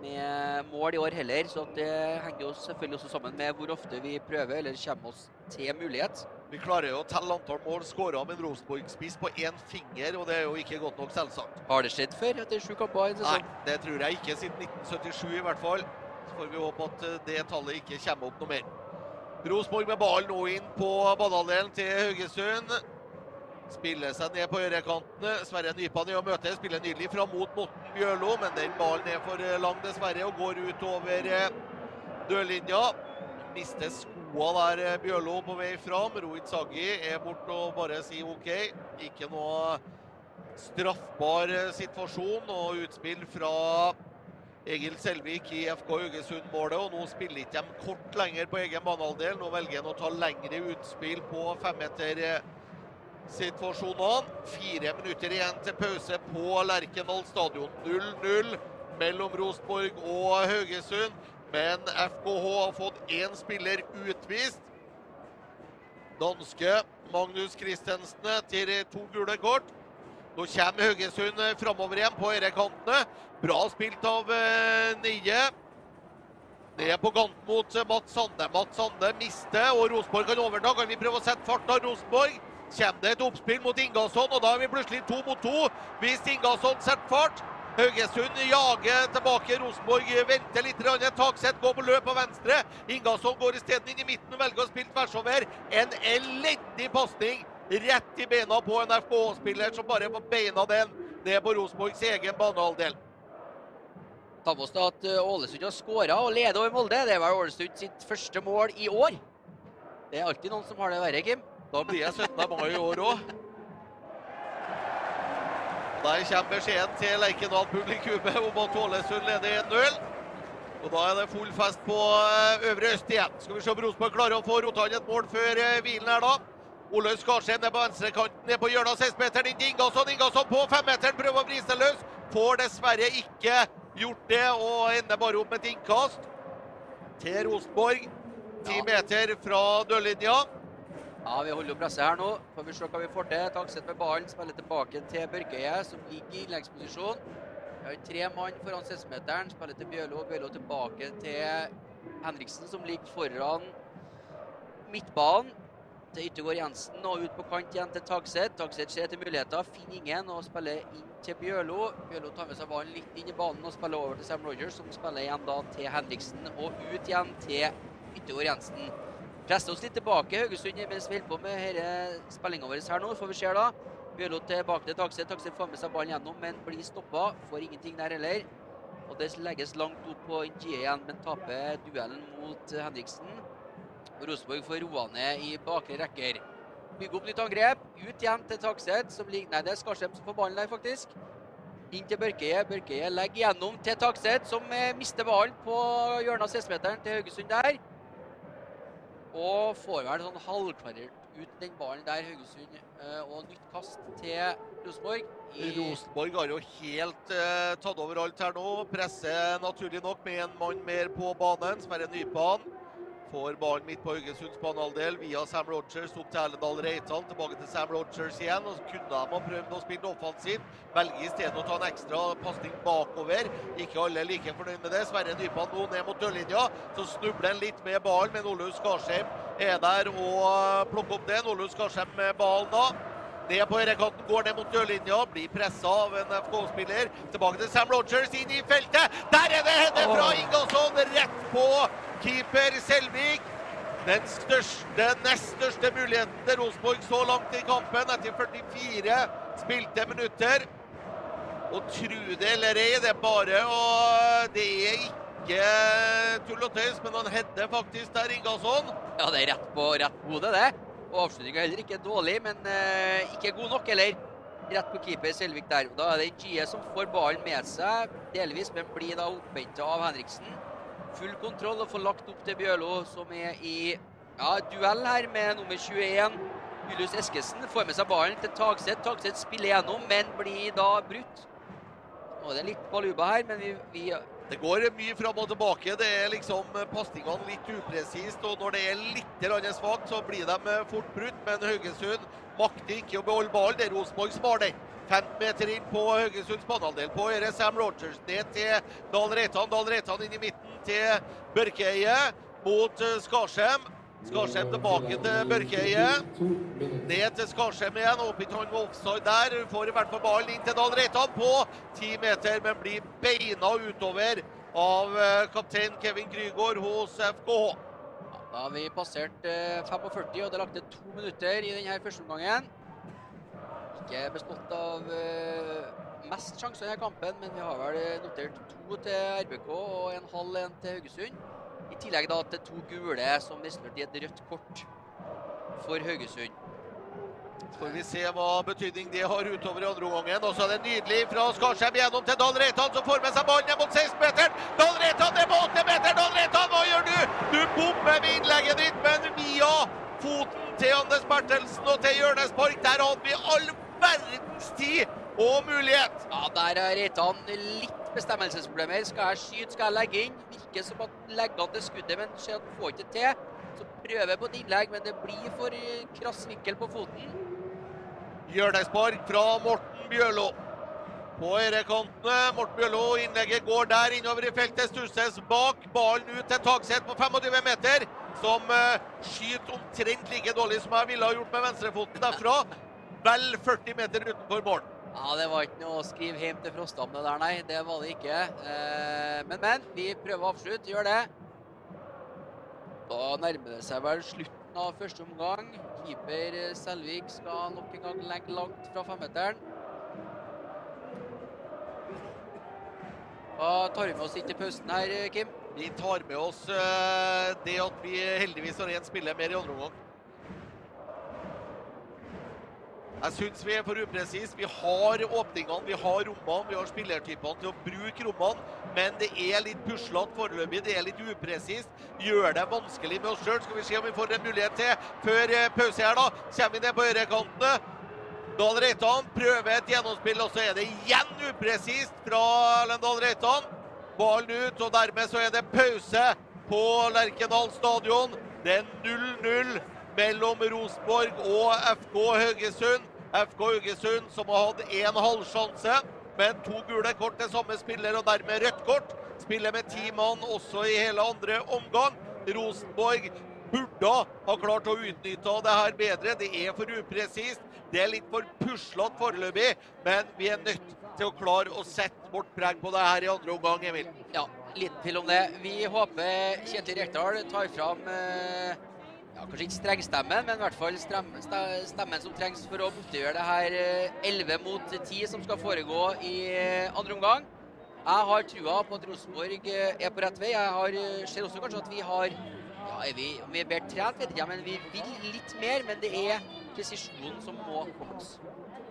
med mål i år heller, så det henger jo selvfølgelig også sammen med hvor ofte vi prøver eller kommer oss til mulighet. Vi klarer jo å telle antall mål skåra med en Rosenborg-spiss på én finger, og det er jo ikke godt nok, selvsagt. Har det skjedd før etter sju kamper Nei, det tror jeg ikke siden 1977 i hvert fall. Får vi håpe at eh, det tallet ikke kommer opp noe mer. Rosenborg med ballen nå inn på banehalvdelen til Haugesund. Spiller seg ned på ørekantene. Sverre Nypan i å møte. Spiller nydelig fram mot Morten Bjørlo, men den ballen er for eh, lang dessverre og går ut over eh, dørlinja. Mister skoa der, Bjørlo på vei fram. Rohit Saggi er borte og bare sier OK. Ikke noe straffbar situasjon og utspill fra Egil Selvik i FK Haugesund-målet. Og nå spiller ikke de kort lenger på egen banehalvdel. Nå velger han å ta lengre utspill på femmetersituasjonene. Fire minutter igjen til pause på Lerkendal stadion. 0-0 mellom Rosenborg og Haugesund. Men FKH har fått én spiller utvist. Danske Magnus Christensen til to gule kort. Nå kommer Haugesund eh, framover igjen på ørekantene. Bra spilt av eh, Nye. Ned på gant mot eh, Mats Sande. Mats Sande mister, og Rosenborg kan overta. Kan vi prøve å sette fart av Rosenborg? Kommer det et oppspill mot Ingasson, og da er vi plutselig to mot to. Hvis Ingasson setter fart. Haugesund jager tilbake. Rosenborg venter litt. grann. Takseth går på løp på venstre. Ingasson går isteden inn i midten og velger å spille tvers over. En elendig pasning rett i beina på en FK-spiller som bare får beina den ned på Rosenborgs egen banehalvdel. Ta med oss da at eh, Ålesund har skåra og leder over Molde. Det er vel Ålesund sitt første mål i år. Det er alltid noen som har det verre, Kim. Da blir jeg 17. mai i år òg. Der kommer beskjeden til Lerkendal-publikummet om at Ålesund leder 1-0. Og Da er det full fest på eh, Øvre Øst igjen. Skal vi se om Rosenborg klarer å få rota inn et mål før eh, hvilen her, da. Olaug Skarsheim ned på venstrekanten, ned på hjørnet av 16-meteren, inn til Ingasson. Ingasson på femmeteren, prøver å vri seg løs. Får dessverre ikke gjort det, og ender bare opp med et innkast til Rosenborg. Ti meter fra dørlinja. Ja, Vi holder jo presset her nå. Får vi se hva vi får til. Takseth med ballen spiller tilbake til Børkeie, som ligger i innleggsposisjon. Vi har tre mann foran 16-meteren. Spiller til Bjørlo. Bjørlo tilbake til Henriksen, som ligger foran midtbanen. Til Yttergård Jensen og ut på kant igjen til Takset. Takset ser etter muligheter, finner ingen og spiller inn til Bjørlo. Bjørlo tar med seg ballen litt inn i banen og spiller over til Sam Rogers, som spiller igjen da til Henriksen og ut igjen til Yttergård Jensen. Presser oss litt tilbake, Haugesund, mens vi holder på med spillinga vår her nå. Får vi se, da. Bjørlo tilbake til takset, takset får med seg ballen gjennom, men blir stoppa. Får ingenting der heller. Og det legges langt opp på NGE igjen, men taper duellen mot Henriksen. Rosenborg får roa ned i bakre rekker. Bygge opp nytt angrep. Ut igjen til Takseth, som ligger Nei, det er Skarsheim som får ballen der, faktisk. Inn til Børkeie. Børkeie legger gjennom til Takseth, som eh, mister ballen på hjørnet av 16-meteren til Haugesund der. Og får vel sånn halvklarert ut den ballen der, Haugesund. eh, Og nytt kast til Rosenborg. Rosenborg har jo helt uh, tatt over alt her nå. Presser naturlig nok med en mann mer på banen. Sverre Nypan får ballen midt på Haugesunds banehalvdel via Sam Rogers opp til Erlendal Reitan. Tilbake til Sam Rogers igjen. og så Kunne de ha prøvd å spille offensivt. Velger stedet å ta en ekstra pasning bakover. Ikke alle er like fornøyd med det. Sverre Nypan nå ned mot dørlinja. Så snubler han litt med ballen, men Olaug Skarsheim er der og plukker opp den. Olaug Skarsheim med ballen da. Ned på høyrekanten, går ned mot dørlinja, blir pressa av en FK-spiller. Tilbake til Sam Rogers, inn i feltet. Der er det henne fra Ingasson, rett på keeper Selvik. Den største, nest største muligheten til Rosenborg så langt i kampen, etter 44 spilte minutter. Og tru det eller ei, det er bare å Det er ikke tull og tøys, men han header faktisk der, Ingasson. Ja, det er rett på rett på hodet, det. Og avslutninga heller ikke dårlig, men eh, ikke god nok, eller? Rett på keeper Selvik der. Da er det Gie som får ballen med seg, delvis, men blir da opphenta av Henriksen. Full kontroll og får lagt opp til Bjørlo, som er i ja, duell her med nummer 21. Julius Eskesen får med seg ballen til Tagseth. Tagseth spiller gjennom, men blir da brutt. Nå er det litt baluba her, men vi, vi Det går mye fram og tilbake. Det er liksom pasningene litt upresist. Og når det er litt svakt, så blir de fort brutt. Men Haugesund makter ikke å beholde ballen. Det er Rosenborg som har den. 15 meter inn på Haugesunds banehalvdel. På høyre Sam Rogers. Ned til Dahl Reitan. Dahl Reitan inn i midten til Børkeie. Mot eh, Skarsheim. Skarsheim tilbake til Børkeie. Ned til Skarsheim igjen. Håper ikke han offside der. Får i hvert fall ballen inn til Dahl Reitan på 10 meter, men blir beina utover av eh, kaptein Kevin Krygård hos FKH. Da har vi passert eh, 45, og det er lagt til to minutter i denne første omgangen. Ikke bestått av eh, mest sjanser i denne kampen, men vi har vel notert to til RBK og en halv en til Haugesund. I tillegg da til to gule som resulterte i et rødt kort for Haugesund. Får vi se hva betydning det har utover i andre omgangen. Og så er det nydelig fra Skarsheim gjennom til Dahl Reitan, som får med seg ballen ned mot 16-meteren. Dahl Reitan er på 8-meteren! Dahl Reitan, hva gjør du? Du bommer med innlegget ditt, men via foten til Anders Bertelsen og til Hjørnespark. Der hadde vi all verdens tid og mulighet. Ja, der er Reitan litt bestemmelsesproblemer. Skal jeg skyte, skal jeg legge inn? Virker som at legger han til skuddet, men ser at han får ikke til. Så prøver på et innlegg, men det blir for eh, krass vinkel på foten. Hjørnespark fra Morten Bjørlo. På ærekantene. Morten Bjørlo, innlegget går der innover i feltet. Stusses bak. Ballen ut til takset på 25 meter, som uh, skyter omtrent like dårlig som jeg ville ha gjort med venstrefoten derfra. Vel 40 meter utenfor mål. Ja, Det var ikke noe å skrive hjem til Frostam det der, nei. Det var det ikke. Eh, men, men. Vi prøver å. Gjør det. Da nærmer det seg vel slutten av første omgang. Keeper Selvik skal nok en gang legge langt fra femmeteren. Hva tar vi med oss inn til pausen her, Kim? Vi tar med oss uh, det at vi heldigvis har én spiller mer i andre omgang. Jeg syns vi er for upresise. Vi har åpningene, vi har rommene, vi har spillertypene til å bruke rommene. Men det er litt puslete foreløpig, det er litt upresist. Gjør det vanskelig med oss sjøl. Skal vi se om vi får en mulighet til før eh, pause her, da. Kommer vi ned på høyrekantene. Dahl Reitan prøver et gjennomspill, og så er det igjen upresist fra Lendal Reitan. Ballen ut, og dermed så er det pause på Lerkendal stadion. Det er 0-0 mellom Rosenborg og FK Haugesund. FK Haugesund som har hatt én halvsjanse, men to gule kort til samme spiller, og dermed rødt kort. Spiller med ti mann også i hele andre omgang. Rosenborg burde ha klart å utnytte det her bedre. Det er for upresist. Det er litt for puslete foreløpig, men vi er nødt til å klare å sette vårt preg på det her i andre omgang, Emil. Ja, litt til om det. Vi håper Kjetil Rekdal tar fram eh, ja, kanskje ikke strengstemmen, men i hvert fall stemmen som trengs for å bortgjøre det her 11 eh, mot 10 som skal foregå i eh, andre omgang. Jeg har trua på at Rosenborg er på rett vei. Jeg har, ser også kanskje at vi har ja, er vi, Om vi er bedre trent, vet jeg ikke, men vi vil litt mer. Men det er presisjonen som må på oss.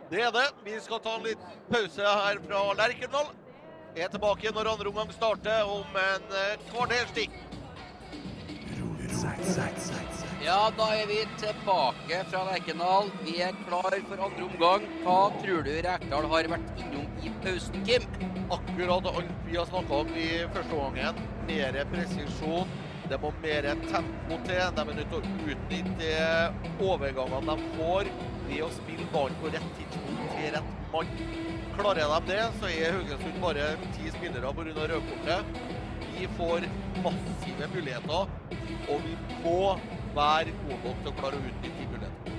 Det er det. Vi skal ta en liten pause her fra Lerkendal. Er tilbake når andre omgang starter om en eh, kvarters tid. Ja, da er vi tilbake fra Lerkendal. Vi er klar for andre omgang. Hva tror du Rekdal har vært innom i pausen, Kim? Akkurat alt vi har snakka om i første omgangen. Mer presisjon. Det må mer tempo til. De er nødt til å utnytte overgangene de får ved å spille ballen på rett tidspunkt til rett mann. Klarer de det, så er Haugesund bare ti spillere pga. rødkortet. Vi får massive muligheter, og vi må være gode nok til å klare å utnytte mulighetene.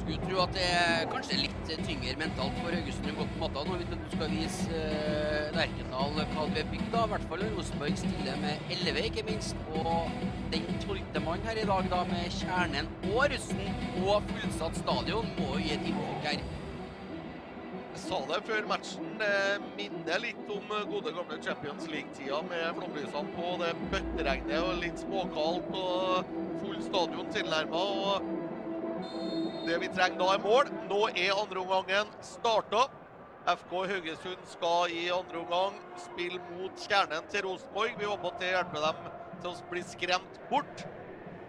Skulle tro at det er kanskje litt tyngre mentalt for Haugesund godt matta når vi skal vise uh, Lerkendal hva du er bygd av. I hvert fall Rosenborg stiller med 11, ikke minst. Og den tolvte mann her i dag, da med Kjernen og russen og fullsatt stadion, må jo gi et inntrykk her. Sa det før matchen. Det minner litt om gode gamle Champions League-tida med flomlysene på, det bøtteregnet og litt småkaldt og full stadion tilnærma. Det vi trenger da, er mål. Nå er andreomgangen starta. FK Haugesund skal i andre omgang spille mot kjernen til Rosenborg. Vi håper at det hjelper dem til å bli skremt bort.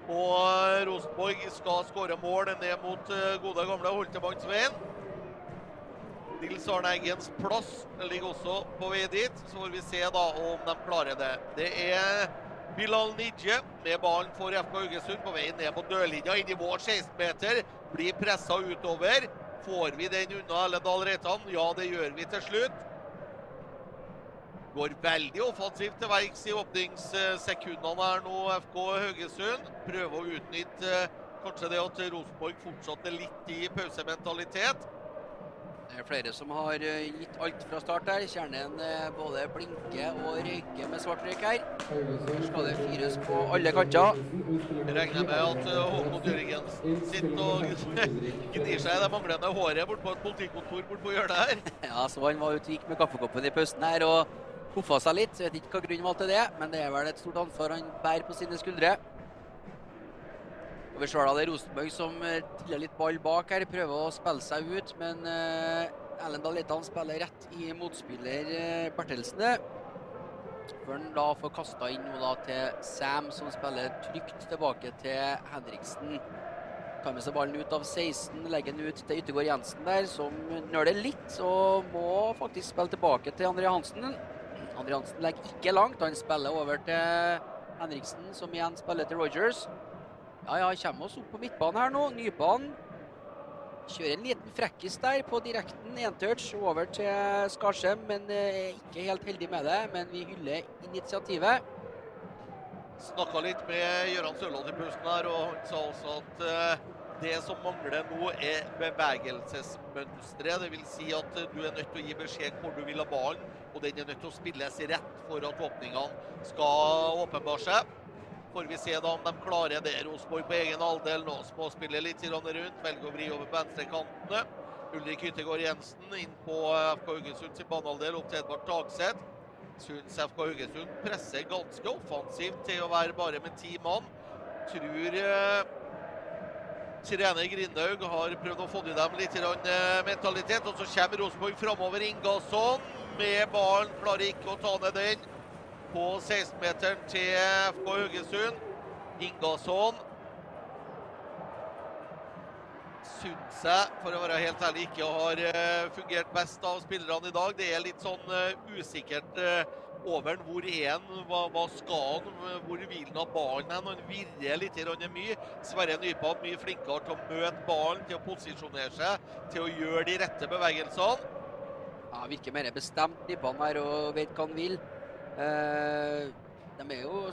Og Rosenborg skal skåre mål ned mot eh, gode gamle Holtemannsveien. Nils Arne Eggens plass ligger også på vei dit. Så får vi se da om de klarer det. Det er Bilal Nidje med ballen for FK Haugesund på vei ned på dørlinja inn i vår 16-meter. Blir pressa utover. Får vi den unna Elledal Reitan? Ja, det gjør vi til slutt. Går veldig offensivt til verks i åpningssekundene her nå, FK Haugesund. Prøver å utnytte kanskje det at Rosenborg fortsatt er litt i pausementalitet. Det er flere som har eh, gitt alt fra start her. Kjernen eh, både blinker og røyker med svart røyk her. Her skal det fyres på alle kanter. Jeg regner med at eh, Håkon Jørgensen sitter og [LAUGHS] gnir seg i det manglende håret bort på et politikontor bort på hjørnet her. [LAUGHS] Ja, så han var ute og gikk med kaffekoppen i pausen her og hoffa seg litt. Jeg vet ikke hva grunnen var til det, men det er vel et stort ansvar han bærer på sine skuldre. Og vi ser da det er Rosenborg som triller litt ball bak her, prøver å spille seg ut. Men uh, Erlend Dahl spiller rett i motspiller uh, Bertelsen. Før han da får kasta inn noe da til Sam, som spiller trygt tilbake til Henriksen. Tar med seg ballen ut av 16, legger den ut til Yttergård Jensen der, som nøler litt og må faktisk spille tilbake til André Hansen. André Hansen legger ikke langt, han spiller over til Henriksen, som igjen spiller til Rogers. Ja, ja, kommer oss opp på midtbanen her nå. Nybanen. Kjører en liten frekkis der på direkten, entouch, over til Skarsheim, men eh, er ikke helt heldig med det. Men vi hyller initiativet. Snakka litt med Gøran Sørloth i pausen her, og han sa også at eh, det som mangler nå, er bevegelsesmønsteret. Vil si at eh, du er nødt til å gi beskjed hvor du vil ha ballen, og den er nødt til å spilles rett for at åpningene skal åpenbare seg. Får vi se da om de klarer det. Rosenborg på egen halvdel nå. Småspiller litt rundt, velger å vri over på venstrekantene. Ulrik Hyttegård Jensen inn på FK Haugesund sin banehalvdel opp til Edvard Tagseth. Syns FK Haugesund presser ganske offensivt til å være bare med ti mann. Tror eh, trener Grindhaug har prøvd å få i dem litt eh, mentalitet. Og så kommer Rosenborg framover. Ingasson med ballen, klarer ikke å ta ned den på 16-meteren til FK Haugesund. Ingasson jeg, for å være helt ærlig, ikke har eh, fungert best av spillerne i dag. Det er litt sånn eh, usikkert eh, over den. Hvor er han? Hva, hva skal han? Hvor vil han ha ballen? Han virrer litt mye. Sverre Nypan mye flinkere til å møte ballen, til å posisjonere seg, til å gjøre de rette bevegelsene. Ja, Virker mer bestemt, Nypan her, og vet hva han vil. Eh, de er jo,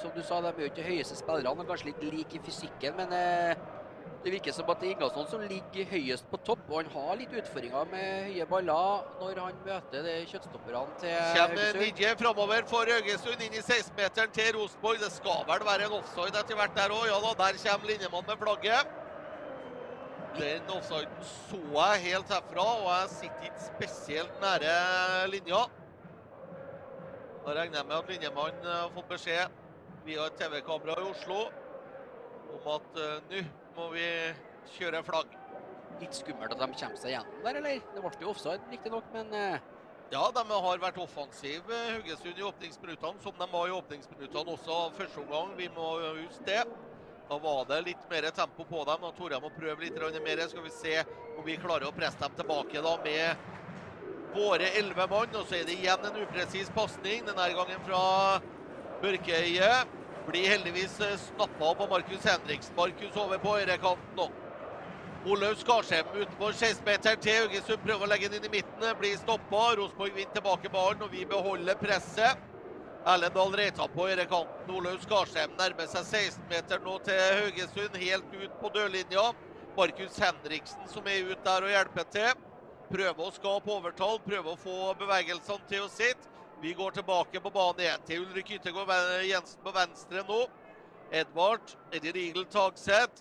som, du sa, de er jo ikke de høyeste spillerne, kanskje litt like i fysikken, men eh, det virker som at det er Ingasson som ligger høyest på topp, og han har litt utfordringer med høye baller når han møter kjøttstopperne til Kommer Haugesund. Nidje framover for Haugesund, inn i 16-meteren til Rosenborg. Det skal vel være en offside etter hvert der òg. Ja da, der kommer linjemannen med flagget. Den offsiden så jeg helt herfra, og jeg sitter ikke spesielt nære linja. Da regner jeg med at linjemannen har fått beskjed via et TV-kamera i Oslo om at uh, nå må vi kjøre flagg. Litt skummelt at de kommer seg gjennom der, eller? Det ble jo offside, riktignok, men uh... Ja, de har vært offensive, Haugesund, i åpningsminuttene, som de var i åpningsminuttene også første omgang. Vi må huske det. Da var det litt mer tempo på dem. Da torde de å prøve litt mer. Skal vi se om vi klarer å presse dem tilbake da med våre elleve mann. Og så er det igjen en upresis pasning, denne gangen fra Børkeøye. Blir heldigvis snappa opp av Markus Henriksen. Markus over på høyrekanten nå. Olaug Skarsheim utenfor 16-meteren til Haugesund. Prøver å legge den inn i midten. Blir stoppa. Rosenborg vinner tilbake ballen, og vi beholder presset. Erlendal Reitan på høyrekanten. Olaug Skarsheim nærmer seg 16-meteren nå til Haugesund. Helt ut på dørlinja. Markus Henriksen som er ute der og hjelper til. Prøver å skape overtall, prøver å få bevegelsene til å sitte. Vi går tilbake på banen igjen til Ulrik Yttergård Jensen på venstre nå. Edvard, Eddie Riegel Tagseth.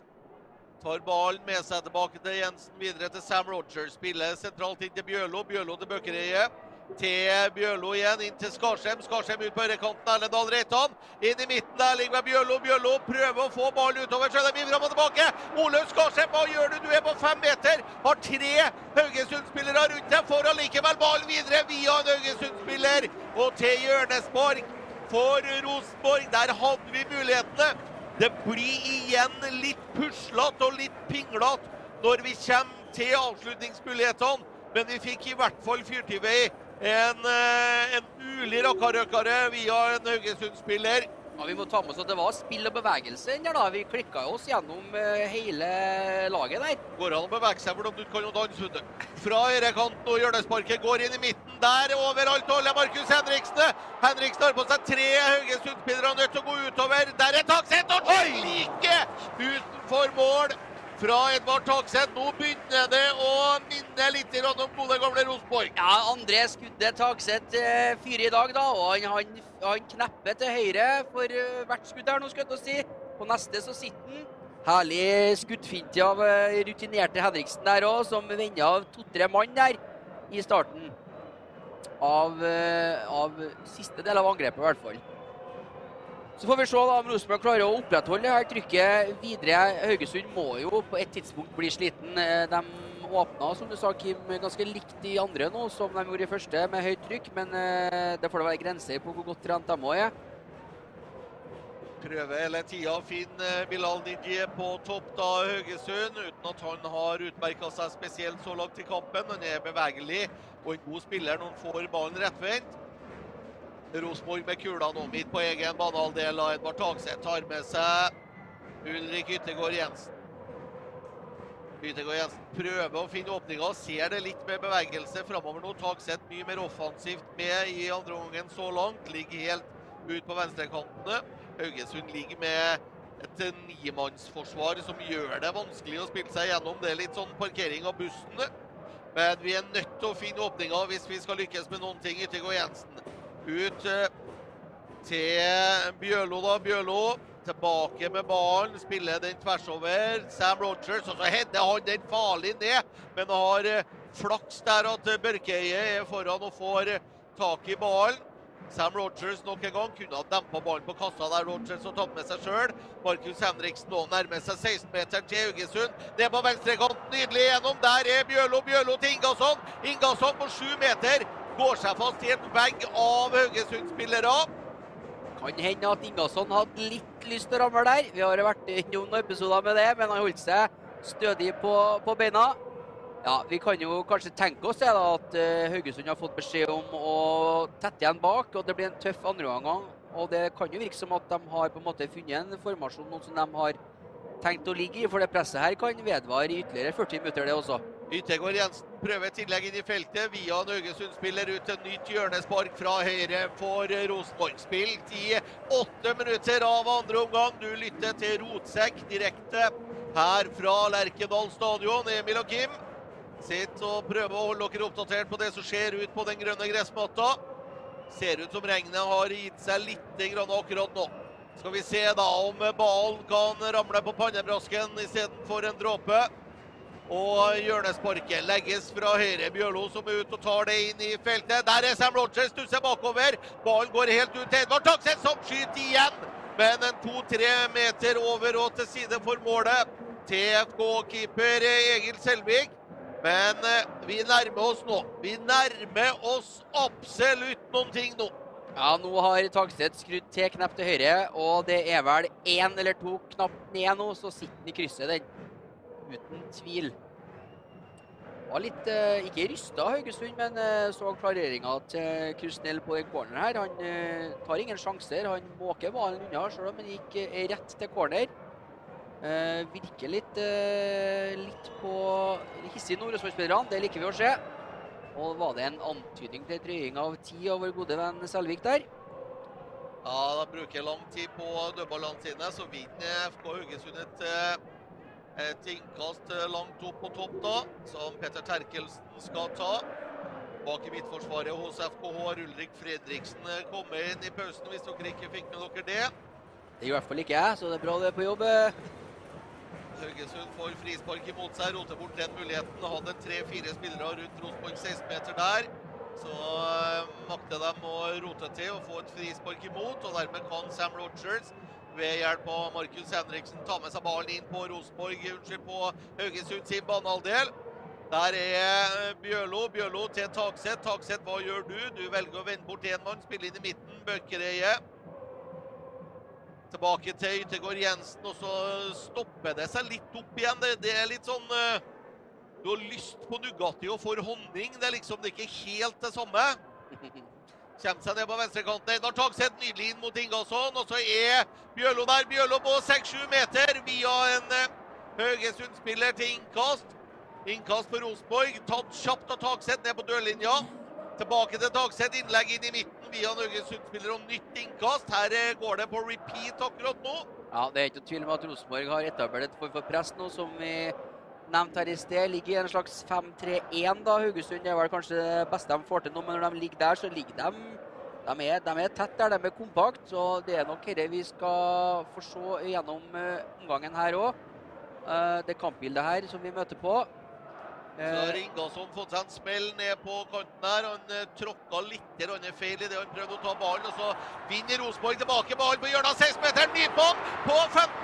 Tar ballen med seg tilbake til Jensen, videre til Sam Rogers. Spiller sentralt inn til Bjørlo. Bjørlo til Bøkkereie. Til Bjørlo igjen, inn til Skarsheim. Skarsheim ut på høyrekanten. Erlendal Reitan. Inn i midten der ligger Bjørlo. Bjørlo prøver å få ballen utover. Er det mye fram og tilbake. Olaug Skarsheim, hva gjør du? Du er på fem meter. Har tre Haugesund-spillere rundt deg. Får allikevel ballen videre via en Haugesund-spiller. Og til hjørnespark for Rosenborg. Der hadde vi mulighetene. Det blir igjen litt puslete og litt pinglete når vi kommer til avslutningsmulighetene. Men vi fikk i hvert fall fyrt vei en, eh, en mulig rakkarøkare via en Haugesund-spiller. ja, vi må ta med oss at det var spill og bevegelse der, da. Vi klikka oss gjennom eh, hele laget der. Går an å bevege seg hvordan du kan jo danse. vet du. Fra høyrekanten og hjørnesparket går inn i midten. Der overalt holder Markus Henriksen. Henriksen har på seg tre Haugesund-spillere nødt til å gå utover. Der er Takseth og like utenfor mål fra Edvard Takseth. Nå begynner det å minne litt om gode gamle Rosenborg. Ja, André skuddet Takseth eh, fyrer i dag, da. Og han, han, han knepper til høyre for eh, hvert skudd her nå, skal jeg si. På neste så sitter han. Herlig skuddfinte av eh, rutinerte Henriksen der òg, som vender av to-tre mann der i starten. Av, av siste del av angrepet, i hvert fall. Så får vi se da om Rosenborg klarer å opprettholde det her trykket videre. Haugesund må jo på et tidspunkt bli sliten. Eh, De åpna, som du sa, Kim, ganske likt de andre nå, som de gjorde i første, med høyt trykk. Men eh, det får da være grenser på hvor godt trent de òg er. Prøver hele tida å finne Bilal Nidje på topp da Haugesund, uten at han har utmerka seg spesielt så langt i kampen. Han er bevegelig og en god spiller når han får ballen rettvendt. Rosenborg med kula nå midt på egen banehalvdel av Edvard Takseth tar med seg Ulrik Yttergård Jensen. Yttergård Jensen prøver å finne åpninger, ser det litt med bevegelse framover nå. Takseth mye mer offensivt med i andre omgangen så langt. Ligger helt ut på venstrekantene. Haugesund ligger med et nimannsforsvar som gjør det vanskelig å spille seg gjennom. Det er litt sånn parkering av bussene. Men vi er nødt til å finne åpninger hvis vi skal lykkes med noen ting. Yttergård Jensen ut eh, til Bjørlo, da. Bjørlo tilbake med ballen, spiller den tvers over. Sam Rogers, og så header han den farlig ned, men har eh, flaks der at Børkeie er foran og får eh, tak i ballen. Sam Rogers nok en gang kunne ha dempa ballen på kassa der Rogers og tatt med seg sjøl. Markus Henriksen nå nærmer seg 16-meteren til Haugesund. Det er på venstrekant, nydelig gjennom. Der er Bjørlo. Bjørlo til Ingasson. Ingasson på sju meter går seg fast i en vegg av Haugesund-spillere. Kan hende at Ingasson hadde litt lyst til å ramle der. Vi har vært i noen episoder med det, men han holdt seg stødig på, på beina. Ja, Vi kan jo kanskje tenke oss det da, at uh, Haugesund har fått beskjed om å tette igjen bak, og det blir en tøff andreomgang. Og det kan jo virke som at de har på en måte funnet en formasjon noen som de har tenkt å ligge i, for det presset her kan vedvare i ytterligere 40 minutter, det også. Yttergård Jensen prøver tillegg inn i feltet Vian en Haugesund-spiller ut et nytt hjørnespark fra høyre for Rosenborg. Spilt i åtte minutter av andre omgang. Du lytter til Rotsekk direkte her fra Lerkendal stadion. Emil og Kim sitter og prøver å holde dere oppdatert på det som skjer ut på den grønne gressmatta. Ser ut som regnet har gitt seg litt akkurat nå. Skal vi se da om ballen kan ramle på pannebrasken istedenfor en dråpe. Og hjørnesparket legges fra høyre. Bjørlo som er ute og tar det inn i feltet. Der er Sam Rogers, stusser bakover. Ballen går helt ut til Edvard Takseth, som skyter igjen. Men en to-tre meter over og til side for målet. TFK-keeper Egil Selvik. Men eh, vi nærmer oss nå. Vi nærmer oss absolutt noen ting nå. Ja, nå har Tagstedt skrudd til knapp til høyre, og det er vel én eller to knapp ned nå, så sitter den i krysset, den. Uten tvil. Var litt eh, Ikke rysta Haugesund, men eh, så klareringa til Krusnell på den corneren her. Han eh, tar ingen sjanser. Han måker ballen unna, selv om han gikk eh, rett til corner. Eh, virker litt, eh, litt på hissige Nordøstlandsspillerne. Det liker vi å se. Og var det en antydning til drøying av tid av vår gode venn Selvik der? Ja, de bruker lang tid på dødballene sine, så vinner FK Haugesund et, eh, et innkast eh, langt opp på topp da, som Petter Terkelsen skal ta. Bak i midtforsvaret hos FKH har Ulrik Fredriksen eh, kommet inn i pausen, hvis dere ikke fikk med dere det. Det gjør i hvert fall ikke jeg, så det er bra du er på jobb. Haugesund får frispark imot seg, roter bort den muligheten. Hadde tre-fire spillere rundt Rosenborg 16-meter der. Så makter de å rote til og få et frispark imot, og dermed kan Sam Rogers ved hjelp av Markus Henriksen Tar med seg ballen inn på Rosenborg, unnskyld, på Haugesund sin banehalvdel. Der er Bjørlo. Bjørlo til Takseth. Takseth, hva gjør du? Du velger å vende bort én mann, spille inn i midten. Bøkereie. Tilbake til Yttergård Jensen, og så stopper det seg litt opp igjen. Det, det er litt sånn uh, Du har lyst på Nugatti og får honning. Det er liksom det er ikke helt det samme. [LAUGHS] Kommer seg ned på venstrekanten. Edvard Tagseth nydelig inn mot Ingasson. Og så er Bjørlo der. Bjørlo på 6-7 meter via en uh, Haugesund-spiller til innkast. Innkast for Rosenborg. Tatt kjapt av Tagseth ned på dørlinja. Tilbake til Tagseth. Innlegg inn i midten via Haugesund-spiller og nytt innkast. Her eh, går det på repeat akkurat nå. Ja, Det er ikke noe tvil om at Rosenborg har etablert et form for press nå, som vi nevnte her i sted. Ligger i en slags 5-3-1. da. Haugesund er vel kanskje det beste de får til nå, men når de ligger der, så ligger de de er, de er tett der, de er kompakt. Så det er nok dette vi skal få se gjennom uh, omgangen her òg. Uh, det kampbildet her som vi møter på. Så har Ingasson fått seg en smell ned på kanten her. Han tråkka litt han er feil i det han prøvde å ta ballen. Og så vinner Rosenborg tilbake ballen på hjørnet av 16-meteren. Nypå'n på 15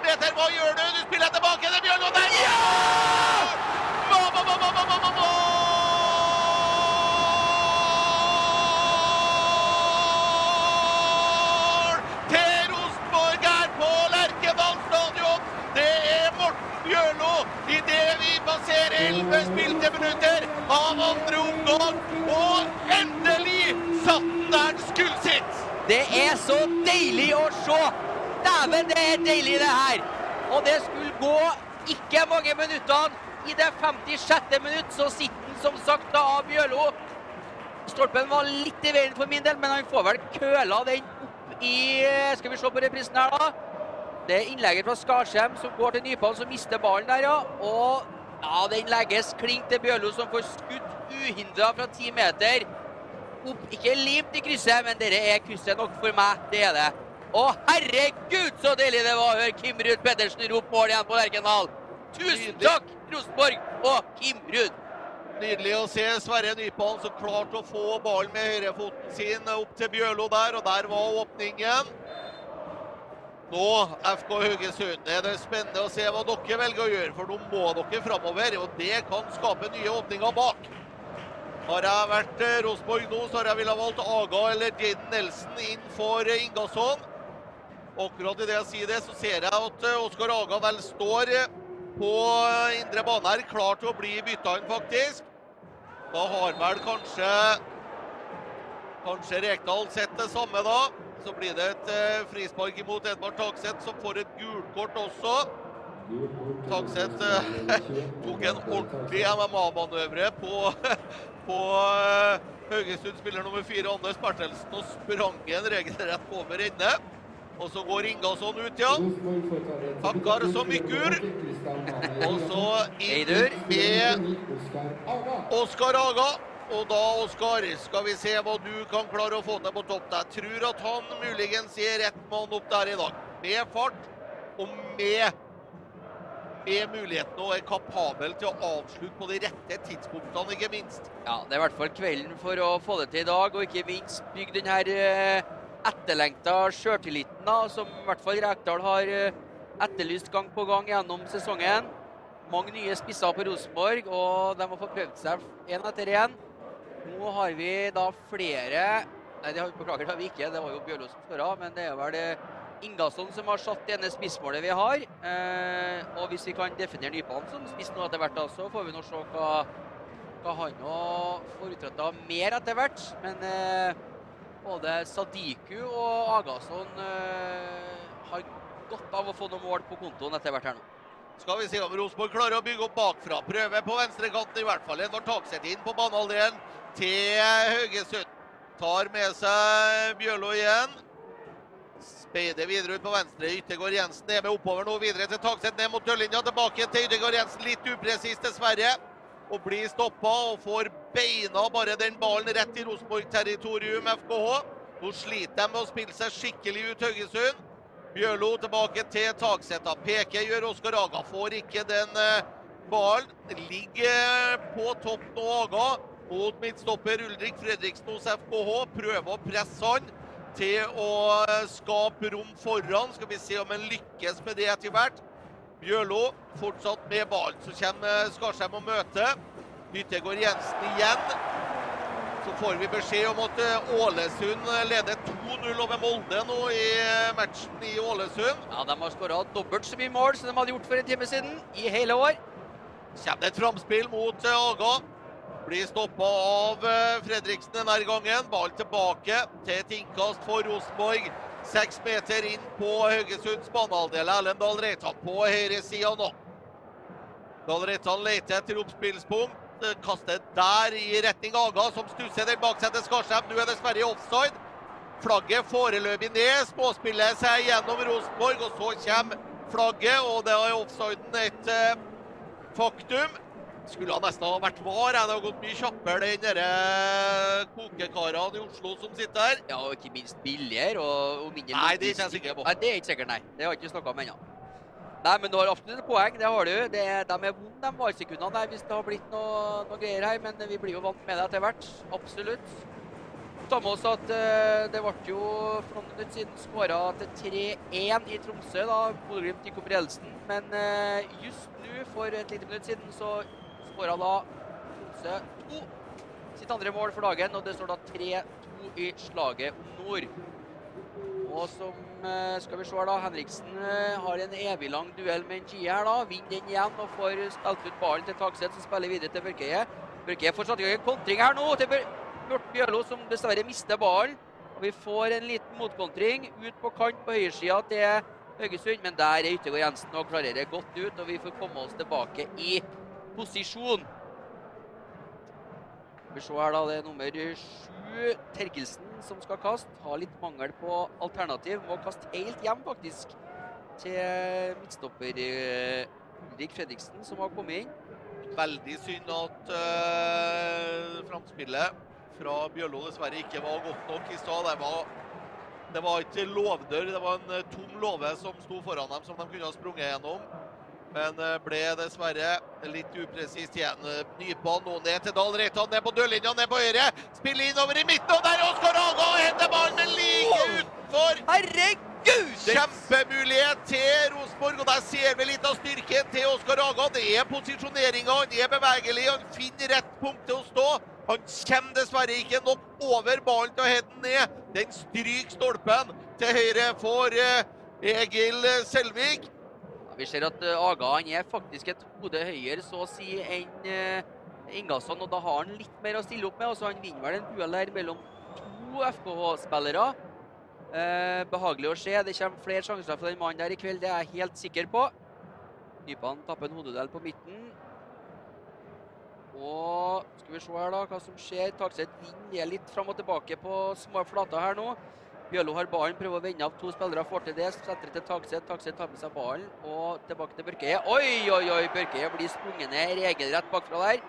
deilig å se! Dæven, det er deilig, det her! Og det skulle gå ikke mange minuttene i det 56. minutt så sitter han som sagt da av Bjørlo. Stolpen var litt i veien for min del, men han får vel køla den opp i Skal vi se på reprisen her, da. Det er innlegget fra Skarsheim som går til Nypan, som mister ballen der, ja. Og ja, den legges klink til Bjørlo, som får skutt uhindra fra ti meter. Opp, ikke limt i krysset, men dette er krysset nok for meg. Det er det. Å, herregud, så deilig det var å høre Kim Ruud Pedersen rope mål igjen på Lerkendal. Tusen takk, Rosenborg og Kim Ruud. Nydelig å se Sverre Nypan som klarte å få ballen med høyrefoten sin opp til Bjørlo der, og der var åpningen. Nå, FK Haugesund, er det spennende å se hva dere velger å gjøre, for nå må dere framover, og det kan skape nye åpninger bak. Har jeg vært eh, Rosenborg nå, så har jeg villet valgt Aga eller Jaden Nelson inn for Ingasson. Akkurat idet jeg sier det, så ser jeg at eh, Oskar Aga vel står eh, på eh, indre bane her, klar til å bli bytta inn, faktisk. Da har vel kanskje Kanskje Rekdal sett det samme da. Så blir det et frispark imot Edvard Takseth, som får et gult kort også. Tagseth eh, [LAUGHS] tok en ordentlig MMA-manøvre på, [LAUGHS] på eh, Haugesund-spiller nummer fire, Anders Bertelsen, og sprang en regelrett over ende. Og så går Ingasson ut, ja. Takkar som Mykkur. Og så inn med Oskar Aga. Og da, Oskar, skal vi se hva du kan klare å få til på topp. Jeg tror at han muligens gir rett mann opp der i dag. Med fart og med, med muligheten og er kapabel til å avslutte på de rette tidspunktene, ikke minst. Ja, det er i hvert fall kvelden for å få det til i dag, og ikke minst bygge den her eh, etterlengta sjøltilliten som i hvert fall Rekdal har eh, etterlyst gang på gang gjennom sesongen. Mange nye spisser på Rosenborg, og de har fått prøvd seg én etter én. Nå har vi da flere Nei, det har, beklager, det har vi ikke. Det var jo Bjørlo som skåra, men det er vel eh, Ingasson som har satt det ene spissmålet vi har. Eh, og hvis vi kan definere Nypan som spiss nå etter hvert, så får vi nå se hva, hva han får utretta mer etter hvert. Men eh, både Sadiku og Agason eh, har godt av å få noen mål på kontoen etter hvert her nå. Skal vi se om Rosenborg klarer å bygge opp bakfra. Prøve på venstrekanten i hvert fall. Edvard takset inn på banehalvdelen til Haugesund. Tar med seg Bjørlo igjen. Speider videre ut på venstre. Yttergård Jensen er med oppover nå. Videre til Takset, ned mot dørlinja. Tilbake til Yttergård Jensen. Litt upresis, dessverre. Og blir stoppa og får beina bare den ballen rett i Rosenborg-territorium, FKH. Nå sliter de med å spille seg skikkelig ut Haugesund. Bjørlo tilbake til taksetta. Peker gjør Oskar Aga. Får ikke den eh, ballen. Ligger på topp nå, Aga. Mot midtstopper Ulrik Fredriksen hos FKH. Prøver å presse han til å eh, skape rom foran. Skal vi se om han lykkes med det etter hvert. Bjørlo fortsatt med ballen. Så kommer Skarsheim og møter. Nyttegård Jensen igjen. Så får vi beskjed om at eh, Ålesund leder 2-0 over Molde nå i eh, matchen i Ålesund. Ja, De har skåra dobbelt så mye mål som de hadde gjort for en time siden i hele år. Kommer det et framspill mot eh, Aga. Blir stoppa av Fredriksen denne gangen. Ball tilbake til et innkast for Rosenborg. Seks meter inn på Haugesunds banehalvdel. Erlend Dahl Reitan på høyresida nå. Dahl Reitan leter etter oppspillspunkt. Kaster der i retning Aga, som stusser den bak seg til Skarsheim. Nå er dessverre i offside. Flagget foreløpig ned. Småspiller seg gjennom Rosenborg, og så kommer flagget. Og det er offsiden et eh, faktum. Skulle nesten ha vært var. Det har gått mye kjappere enn dere kokekarene i Oslo som sitter her. Ja, og ikke minst billigere og, og mindre Nei, det er ikke jeg sikker på. Nei, det er ikke sikkert, nei. Det har jeg ikke snakka om ennå. Nei, men du har absolutt et poeng. Det har du. Det, de er vonde, de valsekundene der, hvis det har blitt noe, noe, greier her. Men vi blir jo vant med det etter hvert. Absolutt. Ta med oss at uh, det ble jo for noen minutter siden skåra til 3-1 i Tromsø. da Bodø-Glimt gikk opp ledelsen. Men uh, just nå, for et lite minutt siden, så skåra da Tromsø 2 sitt andre mål for dagen. Og det står da 3-2 i slaget om nord. Og som eh, skal vi se her da, Henriksen eh, har en evig lang duell med Njie her. da, Vinner den igjen og får spilt ut ballen til Tagseth, som spiller videre til Børkeie. Børkeie får satt i en kontring her nå til Bjørt Bjørlo, som dessverre mister ballen. Og Vi får en liten motkontring ut på kant på høyresida til Haugesund, men der er Yttergård Jensen og klarer det godt ut. og Vi får komme oss tilbake i posisjon. Vi ser her, da. Det er nummer sju, Terkelsen, som skal kaste. Har litt mangel på alternativ. Må kaste helt hjem, faktisk, til midtstopper eh, Ulrik Fredriksen, som har kommet inn. Veldig synd at uh, framspillet fra Bjørlo dessverre ikke var godt nok i stad. Det var, det var ikke låvdør, det var en eh, tom låve som sto foran dem, som de kunne ha sprunget gjennom. Men eh, ble dessverre litt upresist igjen. Nypå nå ned til Dahl Reitan, ned på dørlinja, ned på høyre. Spiller innover i midten, og der er Oskar Haga og henter ballen, men like utenfor. Herregud! Kjempemulighet til Rosenborg, og der ser vi litt av styrken til Oskar Haga. Det er posisjoneringa, han er bevegelig, han finner rett punkt til å stå. Han kommer dessverre ikke nok over ballen til å heade den ned. Den stryker stolpen til høyre for eh, Egil Selvik. Vi ser at eh, Aga han er faktisk et hode høyere så å si enn uh, Ingasson, og da har han litt mer å stille opp med. Altså, han vinner vel en duell her mellom to FKH-spillere. Eh, behagelig å se. Det kommer flere sjanser for den mannen der i kveld, det er jeg helt sikker på. Nypan tapper en hodedel på midten. Og skal vi se her da, hva som skjer. Takset vinner litt fram og tilbake på små flater her nå. Bjørlo har ballen, prøver å vende av to spillere. Får til det. Setter til takset, takset tar med seg ballen og tilbake til Børkeie. Oi, oi, oi! Børkeie blir sprunget ned regelrett bakfra der.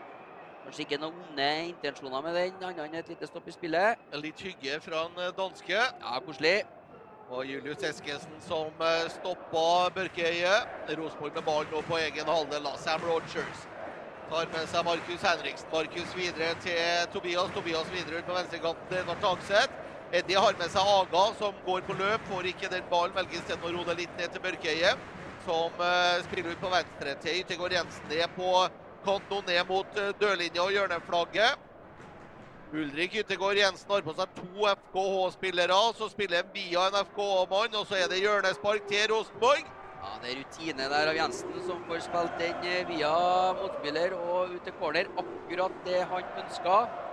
Kanskje ikke noen onde intensjoner med den, annet enn et lite stopp i spillet. Litt hygge fra en eh, danske. Ja, koselig. Og Julius Eskesen som eh, stoppa Børkeie. Rosenborg med ballen nå på egen halvdel. Sam Rogers tar med seg Markus Henriksen. Markus videre til Tobias. Tobias videre ut på venstrekanten. Edvard Tagseth. Eddie har med seg Aga, som går på løp. Får ikke den ballen. Velger isteden å roe det litt ned til Børkeie, som uh, spiller ut på venstre til Yttergård Jensen. Er på kant nå ned mot uh, dørlinja og hjørneflagget. Ulrik Yttergård Jensen har på seg to FKH-spillere. Så spiller han via en FKH-mann, og så er det hjørnespark til Rosenborg. Ja, Det er rutine der av Jensen, som får spilt den eh, via motspiller og ut til corner. Akkurat det han ønska.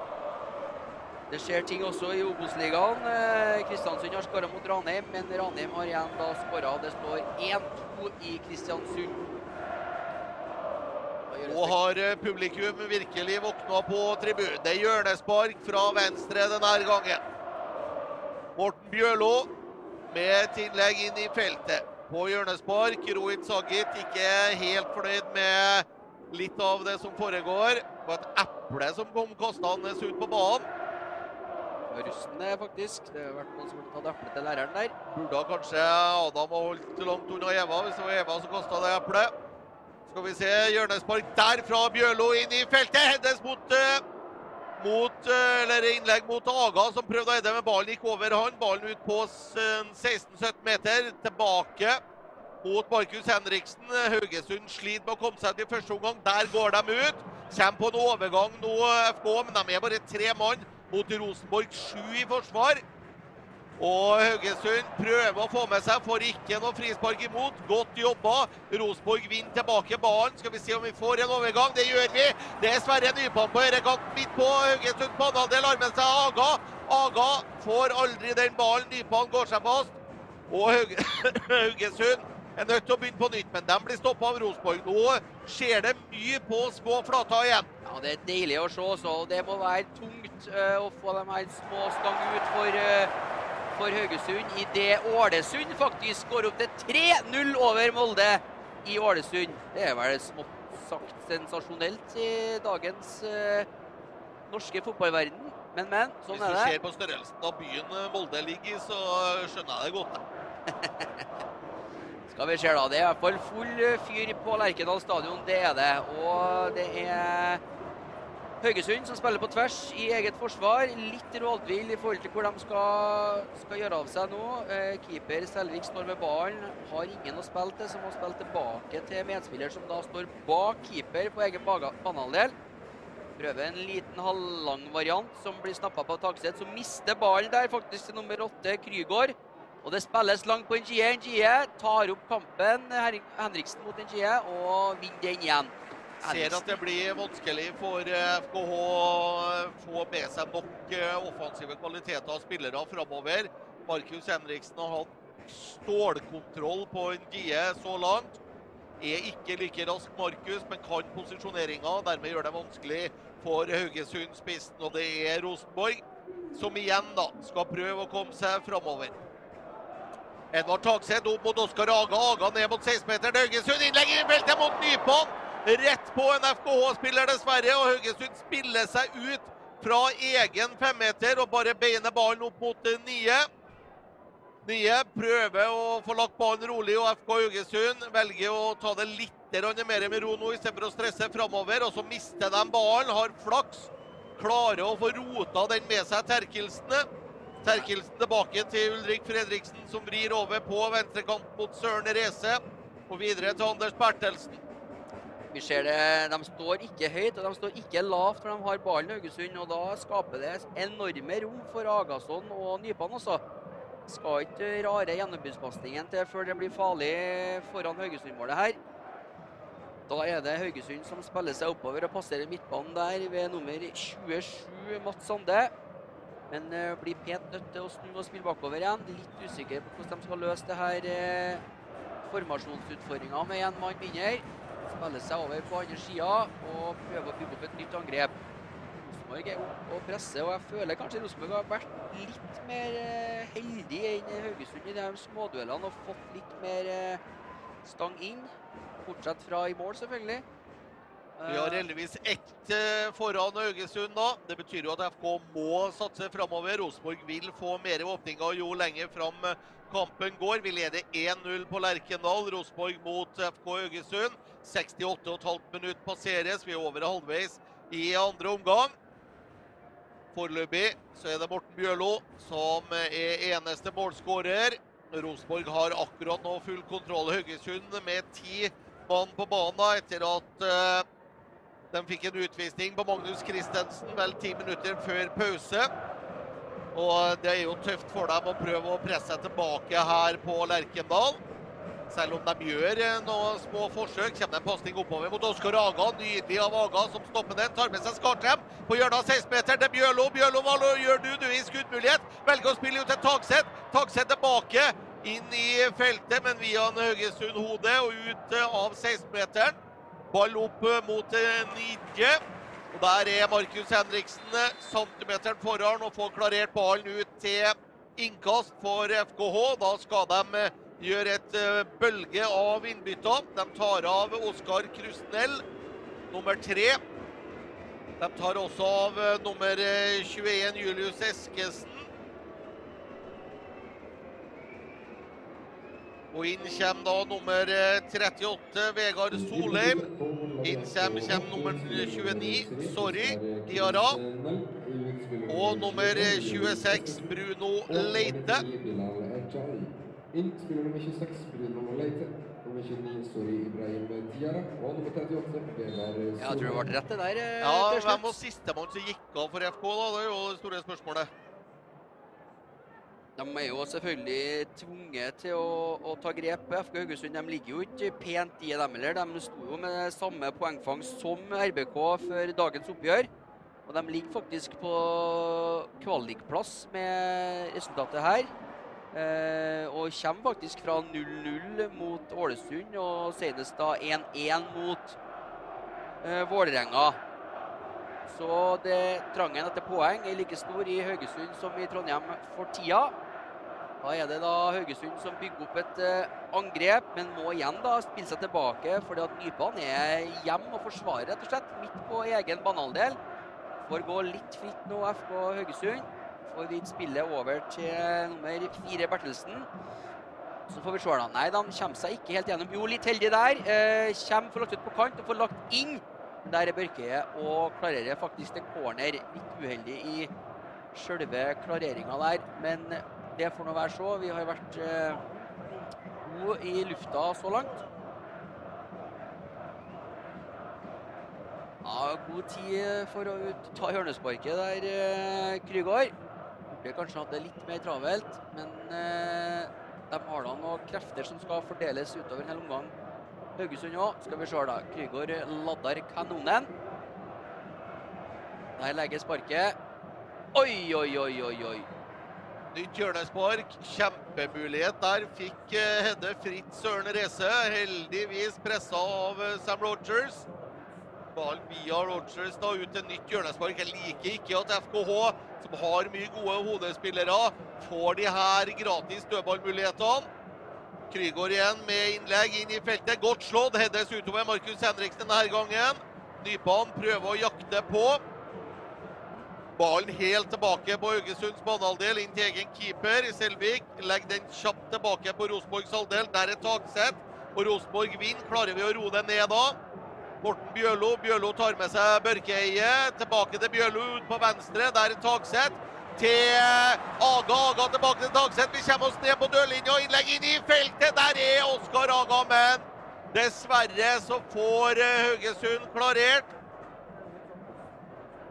Det skjer ting også i Obos-ligaen. Eh, Kristiansund har skåra mot Ranheim, men Ranheim har igjen da skåra. Det står 1-2 i Kristiansund. Nå har eh, publikum virkelig våkna på tribunen. Det er hjørnespark fra venstre denne gangen. Morten Bjørlo med et innlegg inn i feltet. På hjørnespark. Rohit Sagit ikke helt fornøyd med litt av det som foregår. Det var et eple som kom kastende ut på banen. Russen faktisk. Det har vært noen som har tatt eplet til læreren der. Burde kanskje Adam ha holdt langt unna Eva, hvis det var Eva som kasta det eplet. Skal vi se hjørnespark der fra Bjørlo inn i feltet. Hendes mot, uh, mot uh, eller innlegg mot Aga, som prøvde å heade, men ballen gikk over han. Ballen ut på 16-17 meter. Tilbake mot Markus Henriksen. Haugesund sliter med å komme seg til første omgang. Der går de ut. Kommer på en overgang nå, FK, men de er bare tre mann mot Rosenborg. Sju i forsvar. Og Haugesund prøver å få med seg, får ikke noe frispark imot. Godt jobba. Rosenborg vinner tilbake ballen. Skal vi se om vi får en overgang. Det gjør vi. Det er Sverre Nypan på høyrekant midt på Haugesund banehalvdel. Har med seg Aga. Aga får aldri den ballen. Nypan går seg fast. Og [LAUGHS] Haugesund er nødt til å begynne på nytt, men de blir stoppa av Rosenborg. Nå skjer det mye på små flater igjen. Ja, Det er deilig å se også. Det må være tungt uh, å få de her små stang ut for uh, for Haugesund idet Ålesund faktisk går opp til 3-0 over Molde i Ålesund. Det er vel smått sagt sensasjonelt i dagens uh, norske fotballverden. Men, men, sånn er det. Hvis du ser på størrelsen av byen Molde ligger i, så skjønner jeg det godt. [LAUGHS] Skal vi ser da. Det er i hvert fall full fyr på Lerkendal stadion. Det er det. Og det er Haugesund som spiller på tvers i eget forsvar. Litt rådvill i forhold til hvor de skal, skal gjøre av seg nå. Eh, keeper Selvik står med ballen, har ingen å spille til, så må spille tilbake til medspiller som da står bak keeper på egen banehalvdel. Prøver en liten halvlang variant som blir snappa på Takseth, som mister ballen der faktisk til nummer åtte, Krygård. Og det spilles langt på Njie. Njie tar opp kampen, Henriksen mot Njie, og vinner den igjen. Ser at det blir vanskelig for FKH å få med seg nok eh, offensive kvaliteter av spillere framover. Markus Henriksen har hatt stålkontroll på Njie så langt. er ikke like rask Markus, men kan posisjoneringa. Dermed gjør det vanskelig for Haugesund-spissen, og det er Rosenborg som igjen da skal prøve å komme seg framover. Edvard Tagseth opp mot Oskar Aga. Aga ned mot 16-meteren. Haugesund innlegger i feltet mot Nypon. Rett på en FKH-spiller, dessverre. Og Haugesund spiller seg ut fra egen femmeter og bare beiner ballen opp mot eh, Nye. Nye prøver å få lagt ballen rolig, og FK Haugesund velger å ta det litt mer med ro nå istedenfor å stresse framover. Og så mister de ballen, har flaks. Klarer å få rota den med seg Terkelsen. Terkelsen tilbake til Ulrik Fredriksen, som vrir over på venstrekant mot Søren Reze. Og videre til Anders Bertelsen. Vi ser det, De står ikke høyt og de står ikke lavt når de har ballen Haugesund. og Da skaper det enorme rom for Agason og Nypan også. Skal ikke rare gjennombruddspasningen til før det blir farlig foran Haugesund-målet her. Da er det Haugesund som spiller seg oppover og passerer midtbanen der ved nummer 27, Mats Sande. Men uh, blir pent nødt til å snu og spille bakover igjen. Litt usikker på hvordan de skal løse det her uh, formasjonsutfordringa med én mann mindre. Spiller seg over på andre sida og prøver å bygge opp et nytt angrep. Rosenborg er oppe og presser, og jeg føler kanskje Rosenborg har vært litt mer uh, heldig enn Haugesund i de småduellene og fått litt mer stang inn. Bortsett fra i mål, selvfølgelig. Vi har heldigvis ett foran Haugesund da. Det betyr jo at FK må satse framover. Rosenborg vil få mer åpninger jo lenger fram kampen går. Vi leder 1-0 på Lerkendal. Rosenborg mot FK Haugesund. 68,5 minutt passeres. Vi er over halvveis i andre omgang. Foreløpig så er det Morten Bjørlo som er eneste målskårer. Rosenborg har akkurat nå full kontroll. Haugesund med ti mann på banen etter at de fikk en utvisning på Magnus Christensen vel ti minutter før pause. Og det er jo tøft for dem å prøve å presse tilbake her på Lerkendal. Selv om de gjør noen små forsøk, kommer det en pasning oppover mot Oskar Aga. Nydelig av Aga som stopper den. Tar med seg Skartem på hjørnet av 16-meteren til Bjørlo. Bjørlo, hva gjør du? Du er i skuddmulighet. Velger å spille ut til Tagseth. Tagseth tilbake inn i feltet, men via en Haugesund-hode og ut av 16-meteren. Ball opp mot Nidje. Og Der er Markus Henriksen centimeteren foran og får klarert ballen ut til innkast for FKH. Da skal de gjøre et bølge av innbytter. De tar av Oskar Krusnell, nummer tre. De tar også av nummer 21, Julius Eskesen. Og inn kommer da nummer 38, Vegard Solheim. Inn kommer, kommer nummer 29, Sorry, Diara. Og nummer 26, Bruno Leite. Inn spiller nummer 26, Bruno Leite. Nummer 29, Sorry, Ibrahim Diara. Og nummer 38, Vegard Ja, jeg tror det ble rett det der. eh, Ja, hvem var sistemann som gikk av for FK, da? Det er jo det store spørsmålet. De er jo selvfølgelig tvunget til å, å ta grep. FK Haugesund de ligger jo ikke pent i dem heller. De sto jo med samme poengfangst som RBK før dagens oppgjør. Og de ligger faktisk på kvalikplass med resultatet her. Eh, og kommer faktisk fra 0-0 mot Ålesund, og senest da 1-1 mot eh, Vålerenga. Så det, trangen etter poeng er like stor i Haugesund som i Trondheim for tida. Da er det da Haugesund som bygger opp et eh, angrep, men må igjen da spille seg tilbake fordi at Nypan er hjem og forsvarer rett og slett midt på egen banehalvdel. Får gå litt fritt nå, FK Haugesund. Får vidt spillet over til nummer fire, Bertelsen. Så får vi se, da. Nei, de kommer seg ikke helt gjennom. Jo, litt heldig der. Eh, kommer, får lagt ut på kant og får lagt inn. Der er Børkeie og klarerer faktisk til corner. Litt uheldig i sjølve klareringa der, men det får nå være så. Vi har vært eh, gode i lufta så langt. Ja, god tid for å ut, ta hjørnesparket der, eh, Krygård. Burde kanskje hatt det litt mer travelt, men eh, de har da noen krefter som skal fordeles utover en hel omgang. Haugesund òg. Skal vi se, da. Krygård ladder kanonen. Der legger sparket. Oi, oi, oi, oi, oi. Nytt hjørnespark. Kjempemulighet der. Fikk eh, Hedde fritt Søren Reze. Heldigvis pressa av eh, Sam Rogers. Ballen via Rogers da ut til nytt hjørnespark. Jeg liker ikke at FKH, som har mye gode hodespillere, får de her gratis dødballmulighetene. Krygård igjen med innlegg inn i feltet. Godt slått. Heddes utover Markus Henriksen denne gangen. Nypan prøver å jakte på. Ballen helt tilbake på Haugesunds banehalvdel, inn til egen keeper. Selvik legger den kjapt tilbake på Rosenborgs halvdel. Der er Takseth. Og Rosenborg vinner. Klarer vi å roe det ned da? Morten Bjørlo. Bjørlo tar med seg Børkeie. Tilbake til Bjørlo ut på venstre. Der er Takseth. Til Aga. Aga tilbake til Dagseth. Vi kommer oss ned på dørlinja. Innlegg inn i feltet. Der er Oskar Aga, men dessverre så får eh, Haugesund klarert.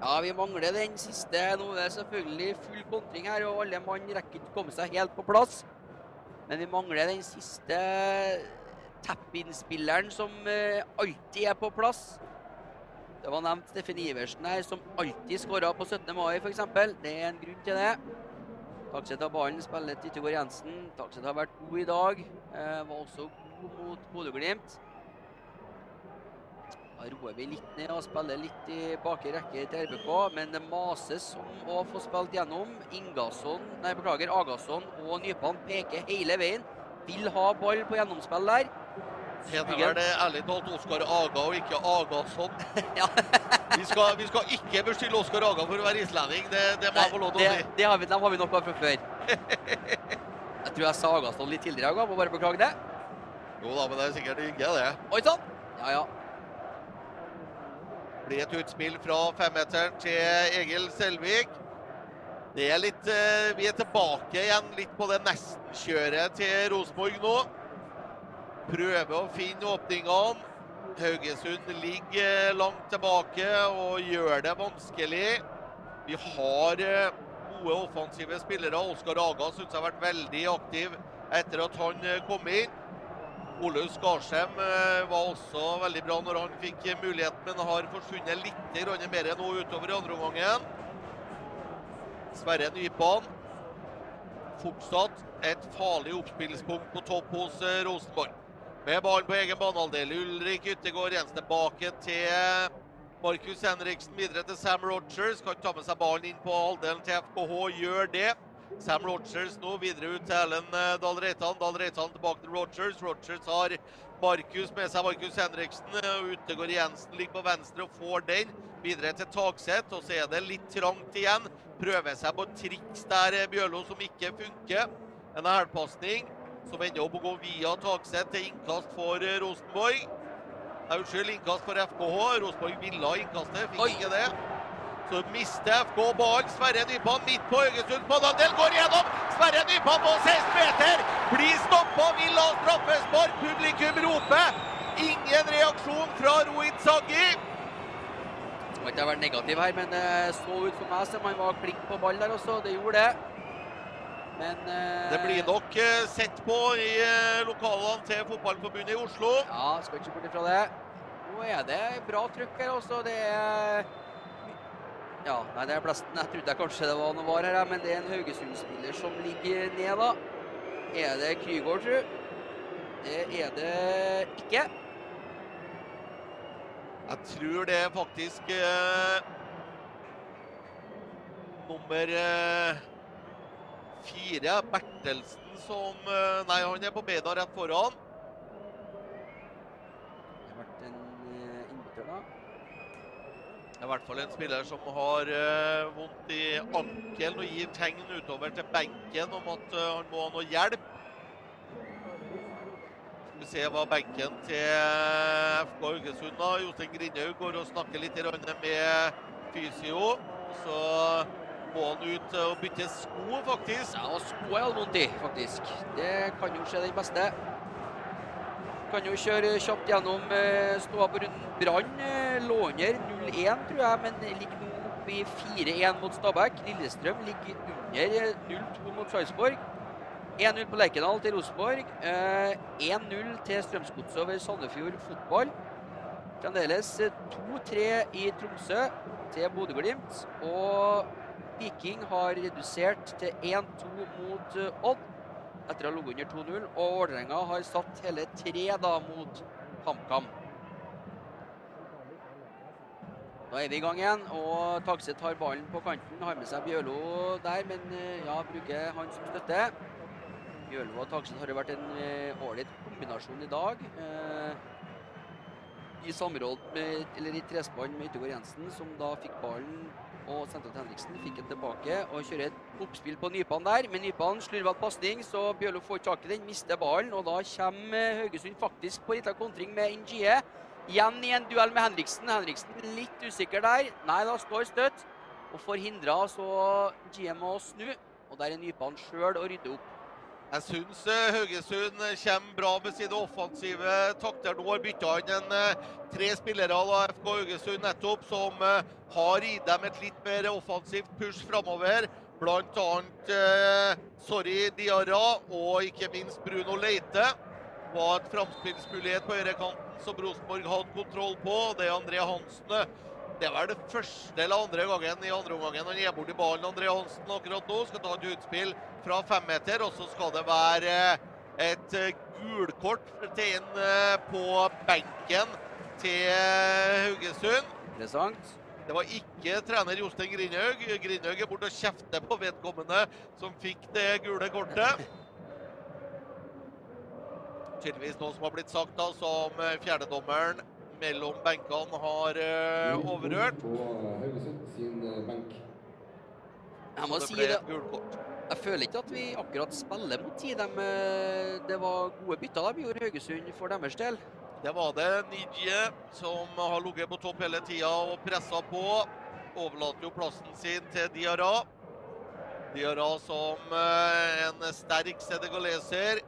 Ja, vi mangler den siste. Nå er det selvfølgelig full kontring her, og alle mann rekker ikke komme seg helt på plass. Men vi mangler den siste tap-in-spilleren som eh, alltid er på plass. Det var nevnt Steffen Iversen her, som alltid skåra på 17. mai, f.eks. Det er en grunn til det. Takset har ballen, spiller til Yttergård Jensen. Takset har vært god i dag. Eh, var også god mot Bodø-Glimt. Da roer vi litt ned og spiller litt i bakre rekke til RBK, men det mases om å få spilt gjennom. Ingasson, nei, beklager, Agasson og Nypan peker hele veien. Vil ha ball på gjennomspill der. Heter vel det ærlig talt Oskar Aga og ikke Agasson? [LAUGHS] vi, skal, vi skal ikke beskylde Oskar Aga for å være islending, det, det må jeg få lov til å si. Det, har vi, dem har vi nok av fra før. [LAUGHS] jeg tror jeg sa Agaston litt tidligere i dag, må bare beklage det. Jo da, men det er sikkert ikke det. Oi sann! Ja, ja. blir et utspill fra femmeteren til Egil Selvik. Det er litt, eh, vi er tilbake igjen litt på det nesten-kjøret til Rosenborg nå. Prøver å finne åpningene. Haugesund ligger langt tilbake og gjør det vanskelig. Vi har eh, gode offensive spillere. Oskar Aga syns jeg har vært veldig aktiv etter at han eh, kom inn. Olaug Skarsheim eh, var også veldig bra når han fikk muligheten, men har forsvunnet litt mer nå utover i andre omgangen. Sverre Nypan. Fortsatt et farlig oppspillspunkt på topp hos Rosenborg. Med ballen på egen banehalvdel. Ulrik Yttergård Jens tilbake til Markus Henriksen. Videre til Sam Rogers. Kan ta med seg ballen inn på halvdelen til FKH. Gjør det. Sam Rogers nå videre ut til Ellen eh, Dahl Reitan. Dahl Reitan tilbake til Rogers. Rogers har Markus med seg. Markus Henriksen. Utegård Jensen ligger på venstre og får den. Videre til Takseth, og så er det litt trangt igjen. Prøver seg på triks der, eh, Bjørlo, som ikke funker. En hælpasning som ender opp å gå via Takseth til innkast for eh, Rosenborg. Unnskyld, innkast for FKH. Rosenborg ville ha innkastet, fikk Oi. ikke det. Så mister FK ballen. Sverre Nypan midt på Haugesund på Går igjennom. Sverre Nypan på 16 meter. Blir stoppa. Vil ha straffespark. Publikum roper. Ingen reaksjon fra Rohit Saggi. Skal ikke jeg være negativ her, men det så ut for meg som han var klink på ball der også. Det gjorde det. Men eh, Det blir nok eh, sett på i eh, lokalene til Fotballforbundet i Oslo. Ja, skal ikke bort ifra det. Nå er det bra trykk her også. Det er Ja, nei, det er blesten. Jeg trodde jeg kanskje det var noe var her, men det er en Haugesund-spiller som ligger ned, da. Er det Krygård, tru? Det er det ikke. Jeg tror det er faktisk eh, nummer eh, fire, Bertelsen, som eh, Nei, han er på beina rett foran. Det har vært en uh, innbytter, da. Det er i hvert fall en spiller som har eh, vondt i ankelen og gir tegn utover til benken om at eh, han må ha noe hjelp. Vi se hva benken til FK Haugesund. Jostein Grindhaug går og snakker litt grann med fysio. Så må han ut og bytte sko, faktisk. Ja, og sko er vondt i, faktisk. Det kan jo skje den beste. Kan jo kjøre kjapt gjennom eh, ståa på runden. Brann eh, lå under 0-1, tror jeg, men ligger nå oppe i 4-1 mot Stabæk. Lillestrøm ligger under eh, 0-2 mot Sarpsborg. 1-0 på Lerkendal til Rosenborg. Eh, 1-0 til Strømsgodset over Sandefjord fotball. Fremdeles eh, 2-3 i Tromsø til Bodø-Glimt. Og Viking har redusert til 1-2 mot eh, Odd etter å ha ligget under 2-0. Og Vålerenga har satt hele tre da mot HamKam. Da er vi i gang igjen, og takset har ballen på kanten. Har med seg Bjørlo der, men eh, ja, bruker han som støtte. Bjørlo og takset har jo vært en eh, ålreit kombinasjon i dag. Eh, I samråd med, eller i trespann med Yttergård Jensen, som da fikk ballen, og sendte til Henriksen. Fikk den tilbake og kjører et oppspill på Nypan der. Men Nypan slurver pasning, så Bjørlo får tak i den, mister ballen. Og da kommer Haugesund faktisk på liten kontring med NGE. Igjen i en duell med Henriksen. Henriksen litt usikker der. Nei, da står støtt og forhindra så GM å snu. Og der er Nypan sjøl og rydder opp. Jeg syns eh, Haugesund kommer bra med sine offensive takter nå. Har bytta inn eh, tre spillere av FK Haugesund nettopp som eh, har i dem et litt mer offensivt push framover. Blant annet eh, Sorry Diarra og ikke minst Bruno Leite. Var et framspillsmulighet på høyrekanten som Rosenborg hadde kontroll på. Det er André Hansen. Det er vel det første eller andre gangen i andre omgangen han gir bort i ballen. André Hansen akkurat nå skal ta et utspill fra femmeter, og så skal det være et gulkort til inn på benken til Haugesund. Interessant. Det var ikke trener Jostein Grindhaug. Grindhaug er borte og kjefter på vedkommende som fikk det gule kortet. [LAUGHS] Tydeligvis noe som har blitt sagt da, som fjerdedommeren mellom benkene har uh, overhørt. På Haugesund sin eh. Jeg må si det. Jeg føler ikke at vi akkurat spiller mot tid. De, eh, det var gode bytter de gjorde Haugesund for deres del. Det var det Nidje som har ligget på topp hele tida og pressa på. Overlater jo plassen sin til Diarra. Diarra som eh, en sterk senegaleser.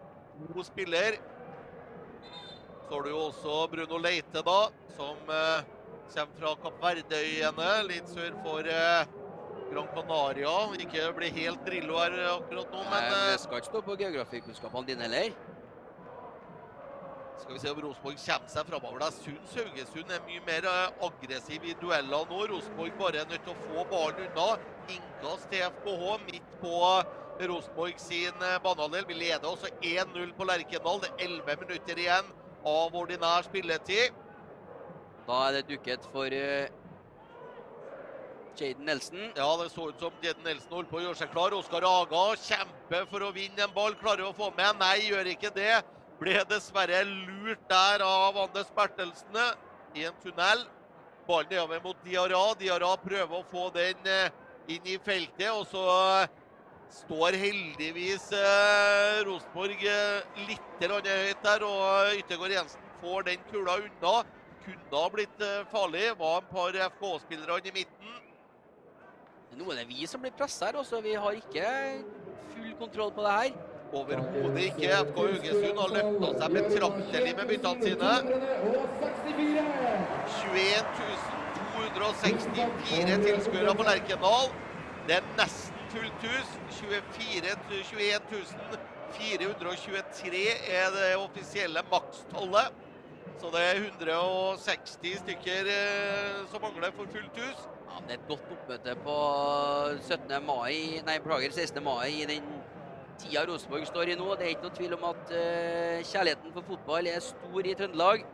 God spiller. Så har du jo også Bruno Leite, da, som eh, kommer fra Kapp Verdeøyene, litt sør for eh, Gran Canaria. Ikke bli helt Drillo her akkurat nå, men Men eh, det skal ikke stå på geografikunnskapene dine heller. Skal vi se om Rosenborg kommer seg framover. Jeg syns Haugesund er mye mer eh, aggressiv i dueller nå. Rosenborg bare er nødt til å få ballen unna. Innkast til FKH midt på Rosenborg sin eh, banehalvdel. Vi leder også 1-0 på Lerkendal. Det er 11 minutter igjen av ordinær spilletid. Da er det dukket for uh, Jaden Nelson. Ja, det så ut som Jaden Nelson holdt på å gjøre seg klar. Oskar Aga kjemper for å vinne en ball. Klarer å få med. Nei, gjør ikke det. Ble dessverre lurt der av Anders Bertelsen i en tunnel. Ballen nedover mot Diarra. Diarra prøver å få den eh, inn i feltet, og så eh, står heldigvis eh, Rosenborg eh, litt høyt der, og Yttergård Jensen får den kula unna. Kunne ha blitt eh, farlig. Var en par FK-spillere i midten. Nå er det vi som blir pressa her. Også. Vi har ikke full kontroll på det her. Overhodet ikke. FK Haugesund har løfta seg betraktelig med byttene sine. 21 264 tilskuere på Lerkendal. Det er nesten fullt hus. 24 21 423 er det offisielle makstallet. Så det er 160 stykker eh, som mangler for fullt hus. Ja, det er et godt oppmøte på 17. mai, nei, plager 16. mai i den tida Rosenborg står i nå. Det er ikke noe tvil om at eh, kjærligheten for fotball er stor i Trøndelag.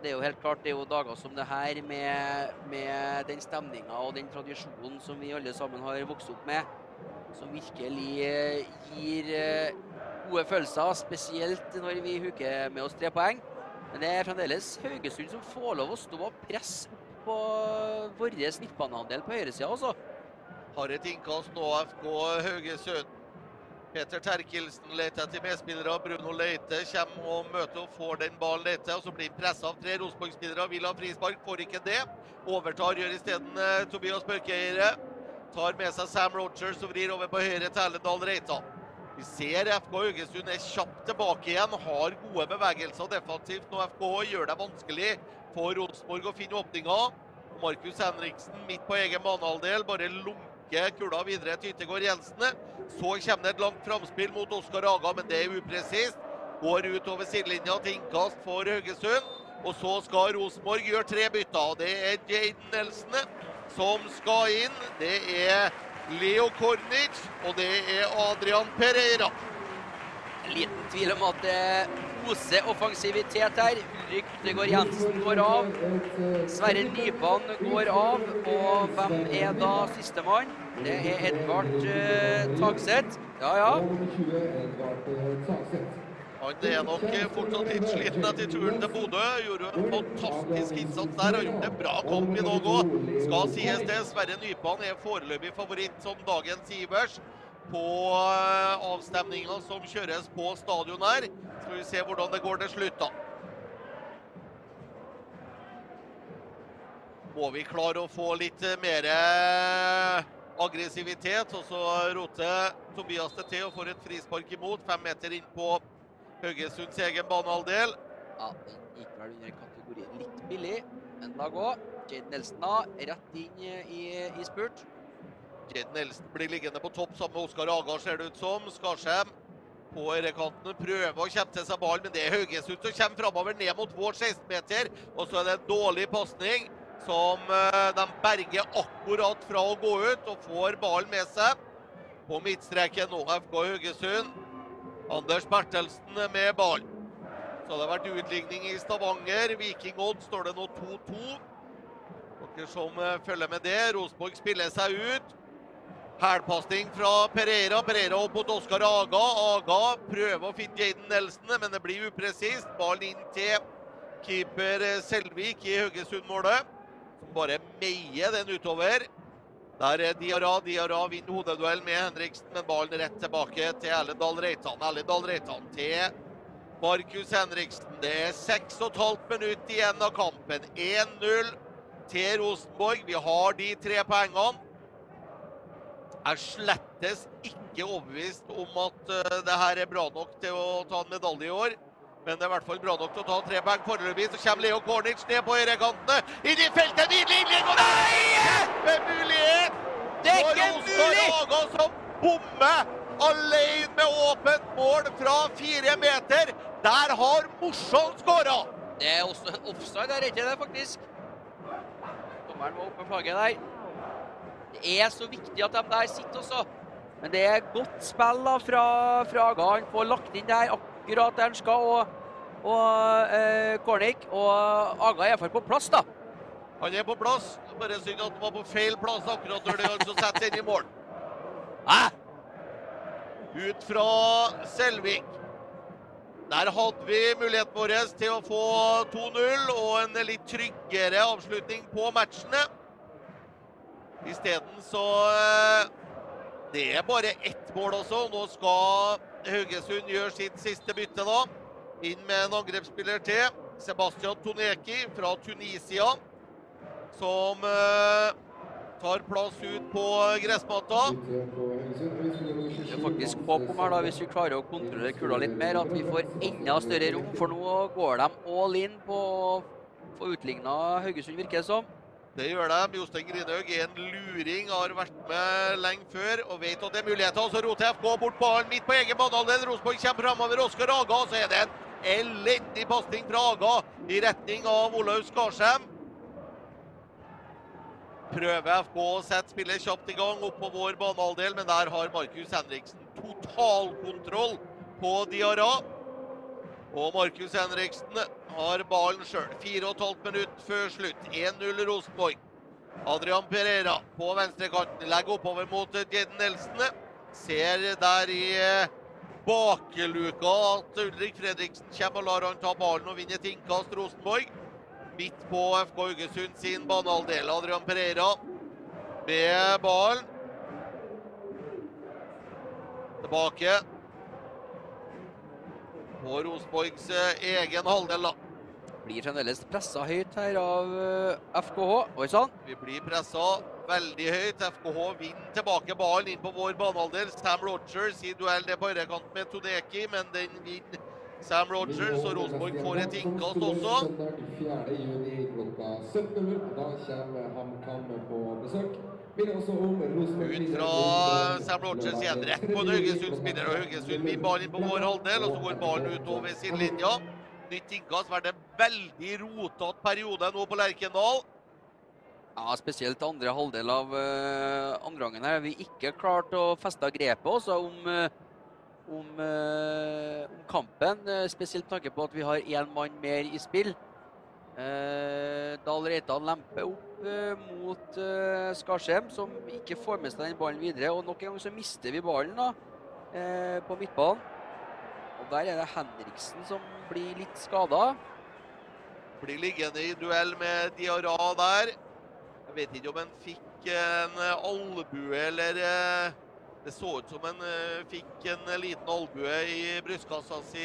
Det er jo helt klart, det er jo dager som det her med, med den stemninga og den tradisjonen som vi alle sammen har vokst opp med, som virkelig eh, gir eh, gode følelser, spesielt når vi huker med oss tre poeng. Men det er fremdeles Haugesund som får lov å stå og presse på vår midtbanehandel på høyresida, altså. Har et innkast nå, FK Haugesund. Peter Terkelsen leter etter medspillere. Bruno Leite kommer og møter og får den ballen Leite. og Så blir han pressa av tre Rosenborg-spillere. Vil ha frispark, får ikke det. Overtar gjør isteden eh, Tobias Børkeire. Tar med seg Sam Rogers og vrir over på høyre til Ellendal Reitan. Vi ser FK Haugesund er kjapt tilbake igjen, har gode bevegelser defensivt. Nå FK gjør det vanskelig for Rosenborg å finne åpninger. Markus Henriksen midt på egen banehalvdel bare lunker kula videre til Yttergård Jensen. Så kommer det et langt framspill mot Oskar Aga, men det er upresist. Går ut over sidelinja til innkast for Haugesund. Og så skal Rosenborg gjøre tre bytter. Det er Jaden Nelson som skal inn. Det er Leo Kornic, og det er Adrian Pereira. Liten tvil om at det oser offensivitet her. Ulrik Utegård Jensen går av. Sverre Nypan går av. Og hvem er da sistemann? Det er Edvard eh, Tagseth. Ja, ja. Han er nok fortsatt litt sliten etter turen til Bodø. Gjorde en fantastisk innsats der. Har gjort en bra kamp i dag òg. Skal sies det. Sverre Nypan er foreløpig favoritt som dagens Ivers på avstemninga som kjøres på stadion her. Skal vi se hvordan det går til slutt, da. Må vi klare å få litt mer aggressivitet, og så roter Tobias det til og får et frispark imot. Fem meter inn på Haugesunds egen banehalvdel. Ja, den gikk vel under kategorien litt billig, men la gå. Jade Nelson da, rett inn i, i spurt. Jade Nelson blir liggende på topp sammen med Oskar Aga, ser det ut som. Skarsheim på ørekanten. prøver å kjempe til seg ballen, men det er Haugesund som kommer framover ned mot vår 16-meter. Og så er det en dårlig pasning som de berger akkurat fra å gå ut og får ballen med seg. På midtstreken nå FK Haugesund. Anders Bertelsen med ball. Så det har vært utligning i Stavanger. Viking Odd står det nå 2-2. Dere som følger med det. Rosenborg spiller seg ut. Hælpasning fra Pereira. Pereira opp mot Oskar Aga. Aga prøver å finne Jaden Nelson, men det blir upresist. Ballen inn til keeper Selvik i Haugesund-målet. Som bare meier den utover. Der er Diarra. Diarra vinner hodeduell med Henriksen, men ballen rett tilbake til Erlendal Reitan. Erlendal Reitan til Markus Henriksen. Det er 6,5 minutter igjen av kampen. 1-0 til Rosenborg. Vi har de tre poengene. Er slettes ikke overbevist om at uh, det her er bra nok til å ta en medalje i år. Men det er i hvert fall bra nok til å ta tre poeng foreløpig. Så kommer Leo Kornic ned på høyrekantene. Inn i feltet, nydelig innlegg, og nei! Kjempemulighet! Det er ikke mulig! Aga som bommer alene med åpent mål fra fire meter. Der har Morsom skåra! Det er også en offside der, er ikke det, faktisk? Dommeren må opp med flagget der. Det er så viktig at de der sitter også. Men det er godt spill da fra, Fraga. Han får lagt inn der akkurat der han skal. Og, og eh, Kornik og Aga er iallfall på plass, da. Han er på plass. Bare synd at han var på feil plass akkurat når det altså setter inn i mål. Hæ? Ut fra Selvik. Der hadde vi muligheten vår til å få 2-0 og en litt tryggere avslutning på matchene. Isteden så Det er bare ett mål også. Nå skal Haugesund gjøre sitt siste bytte, da. Inn med en angrepsspiller til. Sebastian Toneki fra Tunisia. Som uh, tar plass ut på gressmatta. Det er faktisk håp om her da, hvis vi klarer å kontrollere kula litt mer, at vi får enda større rom. For nå går de all in på å få utligna Haugesund, virker det som. Det gjør de. Jostein Grinhaug er en luring, har vært med lenge før og vet at det er muligheter. Så roter FK bort ballen midt på egen banehalvdel. Rosenborg kommer framover. Oskar Aga, så er det en elendig pasning fra Aga i retning av Olaug Skarsheim. Prøver FK å sette spillet kjapt i gang opp på vår banehalvdel, men der har Markus Henriksen totalkontroll på Diarra. Og Markus Henriksen har ballen sjøl. 4,5 minutt før slutt. 1-0 Rosenborg. Adrian Pereira på venstrekanten. Legger oppover mot Jaden Nelson. Ser der i bakeluka at Ulrik Fredriksen kommer og lar han ta ballen og vinne et innkast Rosenborg. Midt på FK Haugesund sin banehalvdel. Adrian Pereira med ballen. Tilbake på Rosenborgs egen halvdel, da. Blir fremdeles pressa høyt her av FKH. Oi sann. Vi blir pressa veldig høyt. FKH vinner tilbake ballen inn på vår banehalvdel. Sam Rogers i duell det på høyrekant med Todeki, men den vinner Sam Rogers, og Rosenborg får et innkast også. Søndag 4. juni klokka 17.00. Da kommer HamKam på besøk. Ut fra Sam Rogers igjen, rett på en Haugesund-spiller. og Haugesund vinner ballen inn på vår halvdel, og så går ballen utover sidelinja. Nytt innkast. Vært en veldig rotete periode nå på Lerkendal. Ja, spesielt andre halvdel av uh, andreomgangen her. Vi ikke klart å feste grepet også om, uh, om, uh, om kampen. Spesielt med tanke på at vi har én mann mer i spill. Uh, Dahl Reitan lemper opp mot Skarsheim, som ikke får med seg den ballen videre. Og nok en gang så mister vi ballen da, på midtbanen. Og der er det Henriksen som blir litt skada. Blir liggende i duell med Diarra der. Jeg vet ikke om han fikk en eh, albue eller eh, Det så ut som han eh, fikk en liten albue i brystkassa si.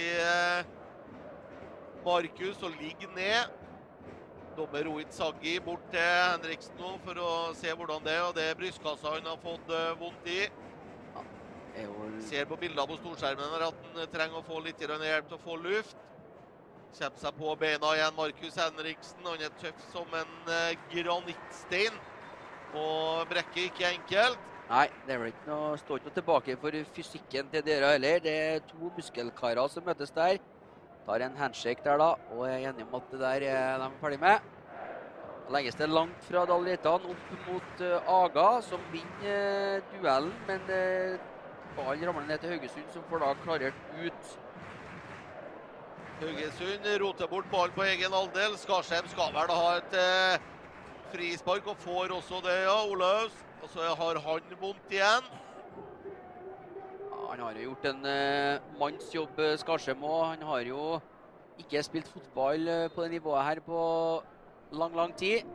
Markus og ligger ned. Dommer Rohit Saggi bort til Henriksen nå for å se hvordan det er. Og det er brystkassa han har fått vondt i. Ser på bildene på storskjermen her at han trenger å få litt hjelp til å få luft. Kommer seg på beina igjen, Markus Henriksen. Han er tøff som en uh, granittstein. Og brekker ikke enkelt. Nei, det er vel ikke noe, står ikke noe tilbake for fysikken til dere heller. Det er to muskelkarer som møtes der. Tar en handshake der, da, og er enig om at det der er de ferdig med. Legges det langt fra Dahl opp mot uh, Aga, som vinner uh, duellen. Men uh, ballen ramler ned til Haugesund, som får da klarert ut Haugesund roter bort ballen på egen halvdel. Skarsheim skal vel ha et eh, frispark og får også det, ja. Olaus. Og så har han vondt igjen. Han har jo gjort en eh, mannsjobb, eh, Skarsheim òg. Han har jo ikke spilt fotball eh, på det nivået her på lang, lang tid.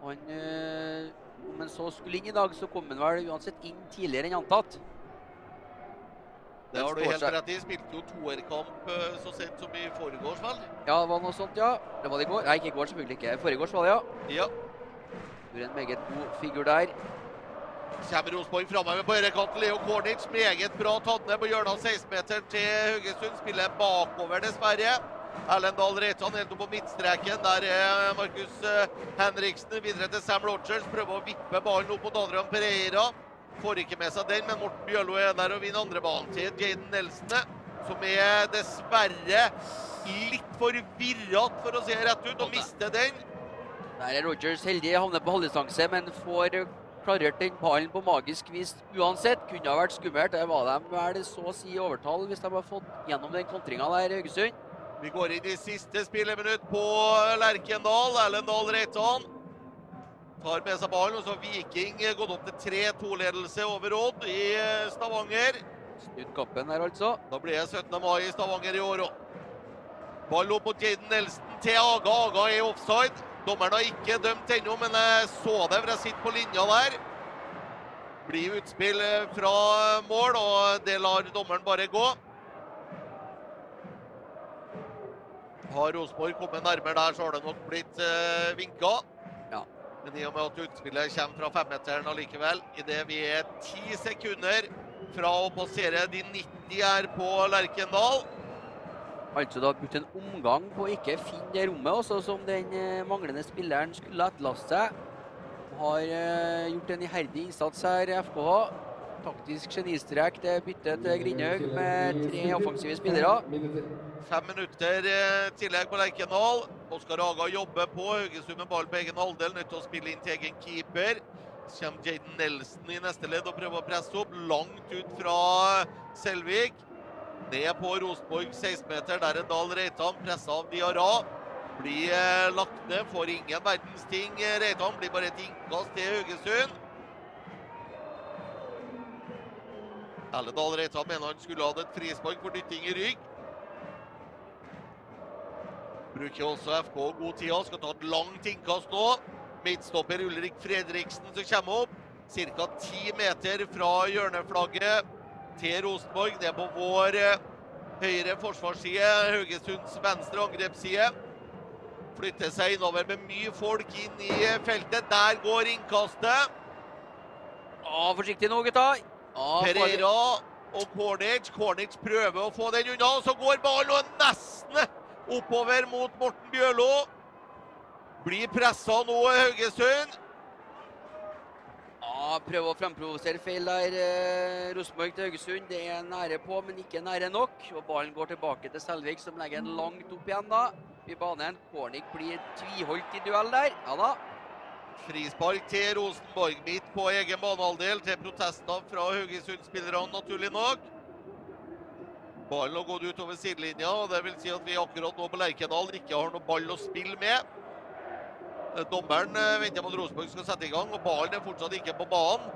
Og han, om han så skulle inn i dag, så kom han vel uansett inn tidligere enn antatt. Det har du helt rett i. Spilte jo toerkamp så sent som i forgårs, vel? Ja, det var noe sånt, ja. Det var det i går. Nei, ikke i går, selvfølgelig ikke. Forgårs var det, ja. ja. Gjorde en meget god figur der. Kommer Rosenborg framover på høyrekanten. Leo Kornic meget bra tatt ned på hjørnet av 16-meter til Haugesund. Spiller bakover, dessverre. Erlend Dahl Reitan helt opp på midtstreken. Der er Markus eh, Henriksen videre til Sam Rogers. Prøver å vippe ballen opp mot Adrian Pereira. Får ikke med seg den, men Morten Bjørlo er der og vinner andrebanen til Jaden Nelson. Som er dessverre litt for virrete, for å det rett ut, og mister den. Der er Rogers heldig, havner på halvdistanse, men får klarert den ballen på magisk vis uansett. Kunne ha vært skummelt. Der var de vel så å si overtall hvis de har fått gjennom den kontringa der, Haugesund. Vi går inn i siste spilleminutt på Lerkendal. Erlend Dahl Reitan tar med seg ballen. Og så Viking gått opp til 3-2-ledelse over Odd i eh, Stavanger. Snudd kampen her, altså. Da blir det 17. mai i Stavanger i år òg. Ball opp mot Jaden Nelson til Aga. Aga er offside. Dommeren har ikke dømt ennå, men jeg så det, for jeg sitter på linja der. Blir utspill eh, fra mål, og det lar dommeren bare gå. Har Rosenborg kommet nærmere der, så har det nok blitt eh, vinka. Men i og med at utspillet kommer fra femmeteren allikevel, idet vi er ti sekunder fra å passere de 90 her på Lerkendal Altså da brukt en omgang på å ikke finne det rommet, også som den eh, manglende spilleren skulle etterlaste seg. Har eh, gjort en iherdig innsats her, FKH. Taktisk genistrek. Det byttet til Grindhaug med tre offensive spillere. Fem minutter eh, tillegg på Lerkendal. Oskar Aga jobber på. Haugesund med ball på egen halvdel. Nødt til å spille inn til egen keeper. Så kommer Jaden Nelson i neste ledd og prøver å presse opp. Langt ut fra Selvik. Ned på Rosenborg 16-meter. Der er Dahl Reitan pressa av Diarra. Blir eh, lagt ned. Får ingen verdens ting. Reitan blir bare et innkast til Haugesund. Erle Dahl Reitan mener han skulle hatt et frispark for dytting i rygg. Bruker også FK god tid. Skal ta et langt innkast nå. Midtstopper Ulrik Fredriksen som kommer opp. Ca. ti meter fra hjørneflagget til Rosenborg. Det er på vår eh, høyre forsvarsside. Haugesunds venstre angrepsside. Flytter seg innover med mye folk inn i feltet. Der går innkastet. Å, forsiktig nå, gutta. Pereira og Cornic. Cornic prøver å få den unna, så går ballen nesten oppover mot Morten Bjørlo. Blir pressa nå Haugesund. Ja, Prøver å fremprovosere feil der, eh, Rosenborg til Haugesund. Det er nære på, men ikke nære nok. Og Ballen går tilbake til Selvik, som legger den langt opp igjen da. i banen. Kornik blir tviholdt i duell der. Ja da. Frispark til Rosenborg midt på egen banehalvdel til protester fra Haugesund-spillerne, naturlig nok. Ballen har gått utover sidelinja, og det vil si at vi akkurat nå på Lerkendal ikke har noe ball å spille med. Eh, Dommeren eh, venter på at Rosenborg skal sette i gang, og ballen er fortsatt ikke på banen.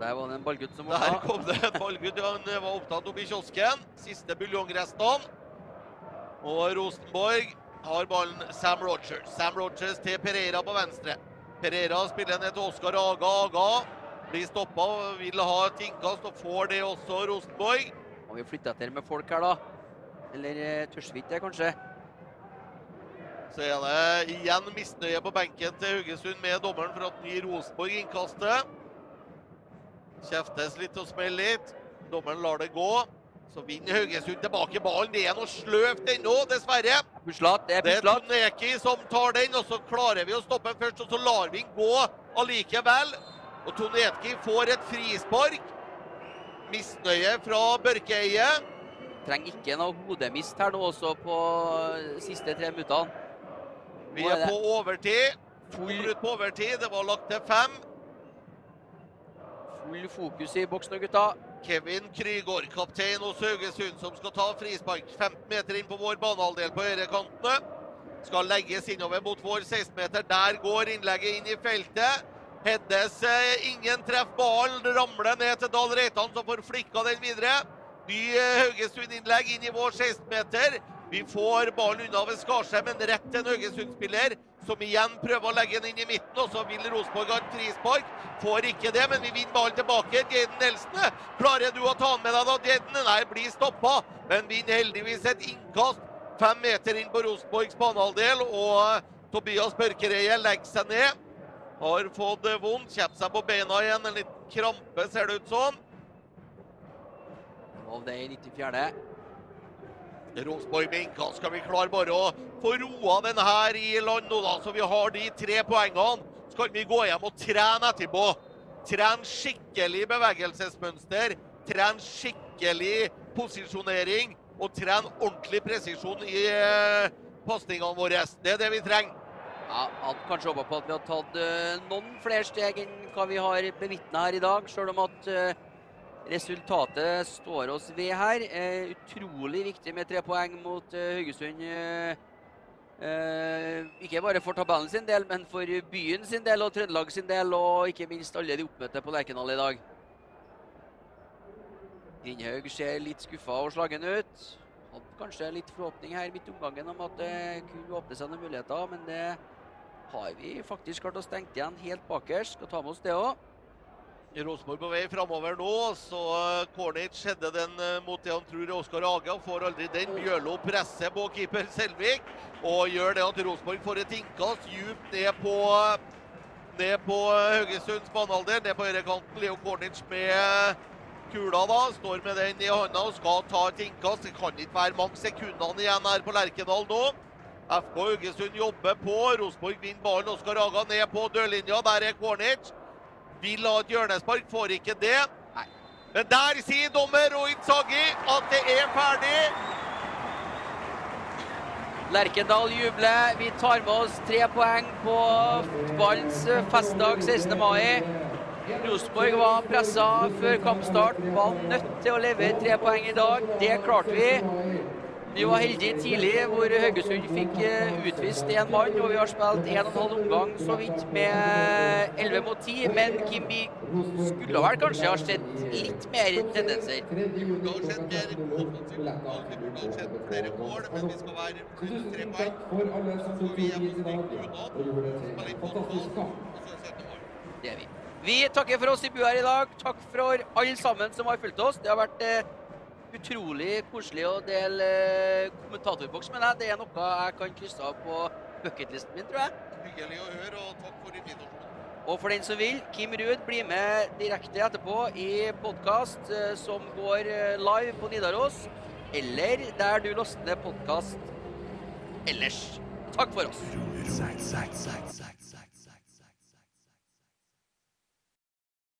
Der var det en ballgutt som Der var kom det en ballgutt. Han var opptatt oppe i kiosken. Siste buljongrestene. Og Rosenborg har ballen Sam Rogers. Sam Rogers til Pereira på venstre. Pereira spiller ned til Oskar Aga. Aga blir stoppa vil ha et innkast, og får det også Rosenborg. Må vi flytte etter med folk her, da? Eller tør vi ikke det, kanskje? Så er det igjen misnøye på benken til Haugesund med dommeren for at ny Rosenborg innkastet. Kjeftes litt og smeller litt. Dommeren lar det gå. Så vinner Haugesund tilbake ballen. Det er noe sløvt ennå, dessverre. Puslat, det er Det er puslat. Som tar den, og så klarer vi å stoppe den først, og så lar vi den gå allikevel. Og Tonetki får et frispark. Misnøye fra Børkeie. Trenger ikke noe hodemist her nå også på siste tre minuttene. Vi er på overtid. To minutter på overtid. Det var lagt til fem. full fokus i boks nå, gutta. Kevin Krygård, kaptein hos Haugesund, som skal ta frispark 15 meter inn på vår banehalvdel på høyrekantene. Skal legges innover mot vår 16-meter. Der går innlegget inn i feltet. Heddes eh, ingen treff ballen, ramler ned til Dahl Reitan, som får flikka den videre. Ny eh, Haugesund-innlegg inn i vår 16-meter. Vi får ballen unna ved Skarsheim, men rett til en Haugesund-spiller, som igjen prøver å legge den inn i midten. Og så vil Rosenborg ha et frispark. Får ikke det, men vi vinner ballen tilbake. Jaden Nelson, klarer du å ta den med deg da, Jaden? Nei, blir stoppa, men vinner heldigvis et innkast fem meter inn på Rosenborgs banehalvdel. Og eh, Tobias Børkereie legger seg ned. Har fått vondt, kommer seg på beina igjen. En liten krampe, ser det ut som. Og det er i 94. Rosenborg med. Skal vi klare bare å få roa den her i land nå, da, så vi har de tre poengene? Så kan vi gå hjem og trene etterpå. Trene skikkelig bevegelsesmønster. Trene skikkelig posisjonering. Og trene ordentlig presisjon i eh, pasningene våre. Det er det vi trenger. Ja, hadde kanskje håpa på at vi hadde tatt eh, noen flere steg enn hva vi har bevitna her i dag, sjøl om at eh, resultatet står oss ved her. Eh, utrolig viktig med tre poeng mot eh, Haugesund. eh, eh, ikke bare for tabellen sin del, men for byen sin del og Trøndelag sin del, og ikke minst alle de oppmøtte på Lerkendal i dag. Grindhaug ser litt skuffa og slagen ut. Hadde kanskje litt forhåpning her midt i omgangen om at det kunne åpne seg noen muligheter, men det har vi faktisk klart å stenge igjen helt bakerst. Skal ta med oss det òg. Rosenborg på vei framover nå. Så eh, Kornic hedder den eh, mot det han tror er Oskar Aga. Får aldri den. Bjørlo presser på keeper Selvik og gjør det at Rosenborg får et innkast djupt ned på ned på eh, Haugesunds banehalvdel, ned på høyrekanten. Leo Kornic med kula da, står med den i hånda og skal ta et innkast. Det kan ikke være mange sekundene igjen her på Lerkendal nå. FK Haugesund jobber på. Rosenborg vinner ballen. Oskar Aga ned på dørlinja. Der er Kornic. Vil ha et hjørnespark, får ikke det. Men der sier dommer Rohit Sagi at det er ferdig. Lerkendal jubler. Vi tar med oss tre poeng på fotballens festdag 16. mai. Rosenborg var pressa før kampstart, var nødt til å levere tre poeng i dag. Det klarte vi. Vi var heldige tidlig hvor Haugesund fikk eh, utvist én mann, og vi har spilt en og en halv omgang så vidt med 11 mot 10. Men Kim, vi skulle vel kanskje ha sett litt mer tendenser? Vi burde ha sett mer offensivt. Vi burde ha sett flere mål, men vi skal være tre poeng. Så vi er på stikk unna. Spille inn fotball, og så sette mål. Det er vi. Vi takker for oss i bua her i dag. Takk for alle sammen som har fulgt oss. Det har vært eh, utrolig koselig å dele eh, kommentatorboks med deg. Det er noe jeg kan krysse av på bucketlisten min, tror jeg. Hyggelig å høre, og takk for invitasjonen. Og for den som vil, Kim Ruud blir med direkte etterpå i podkast som går eh, live på Nidaros, eller der du laster ned podkast ellers. Takk for oss.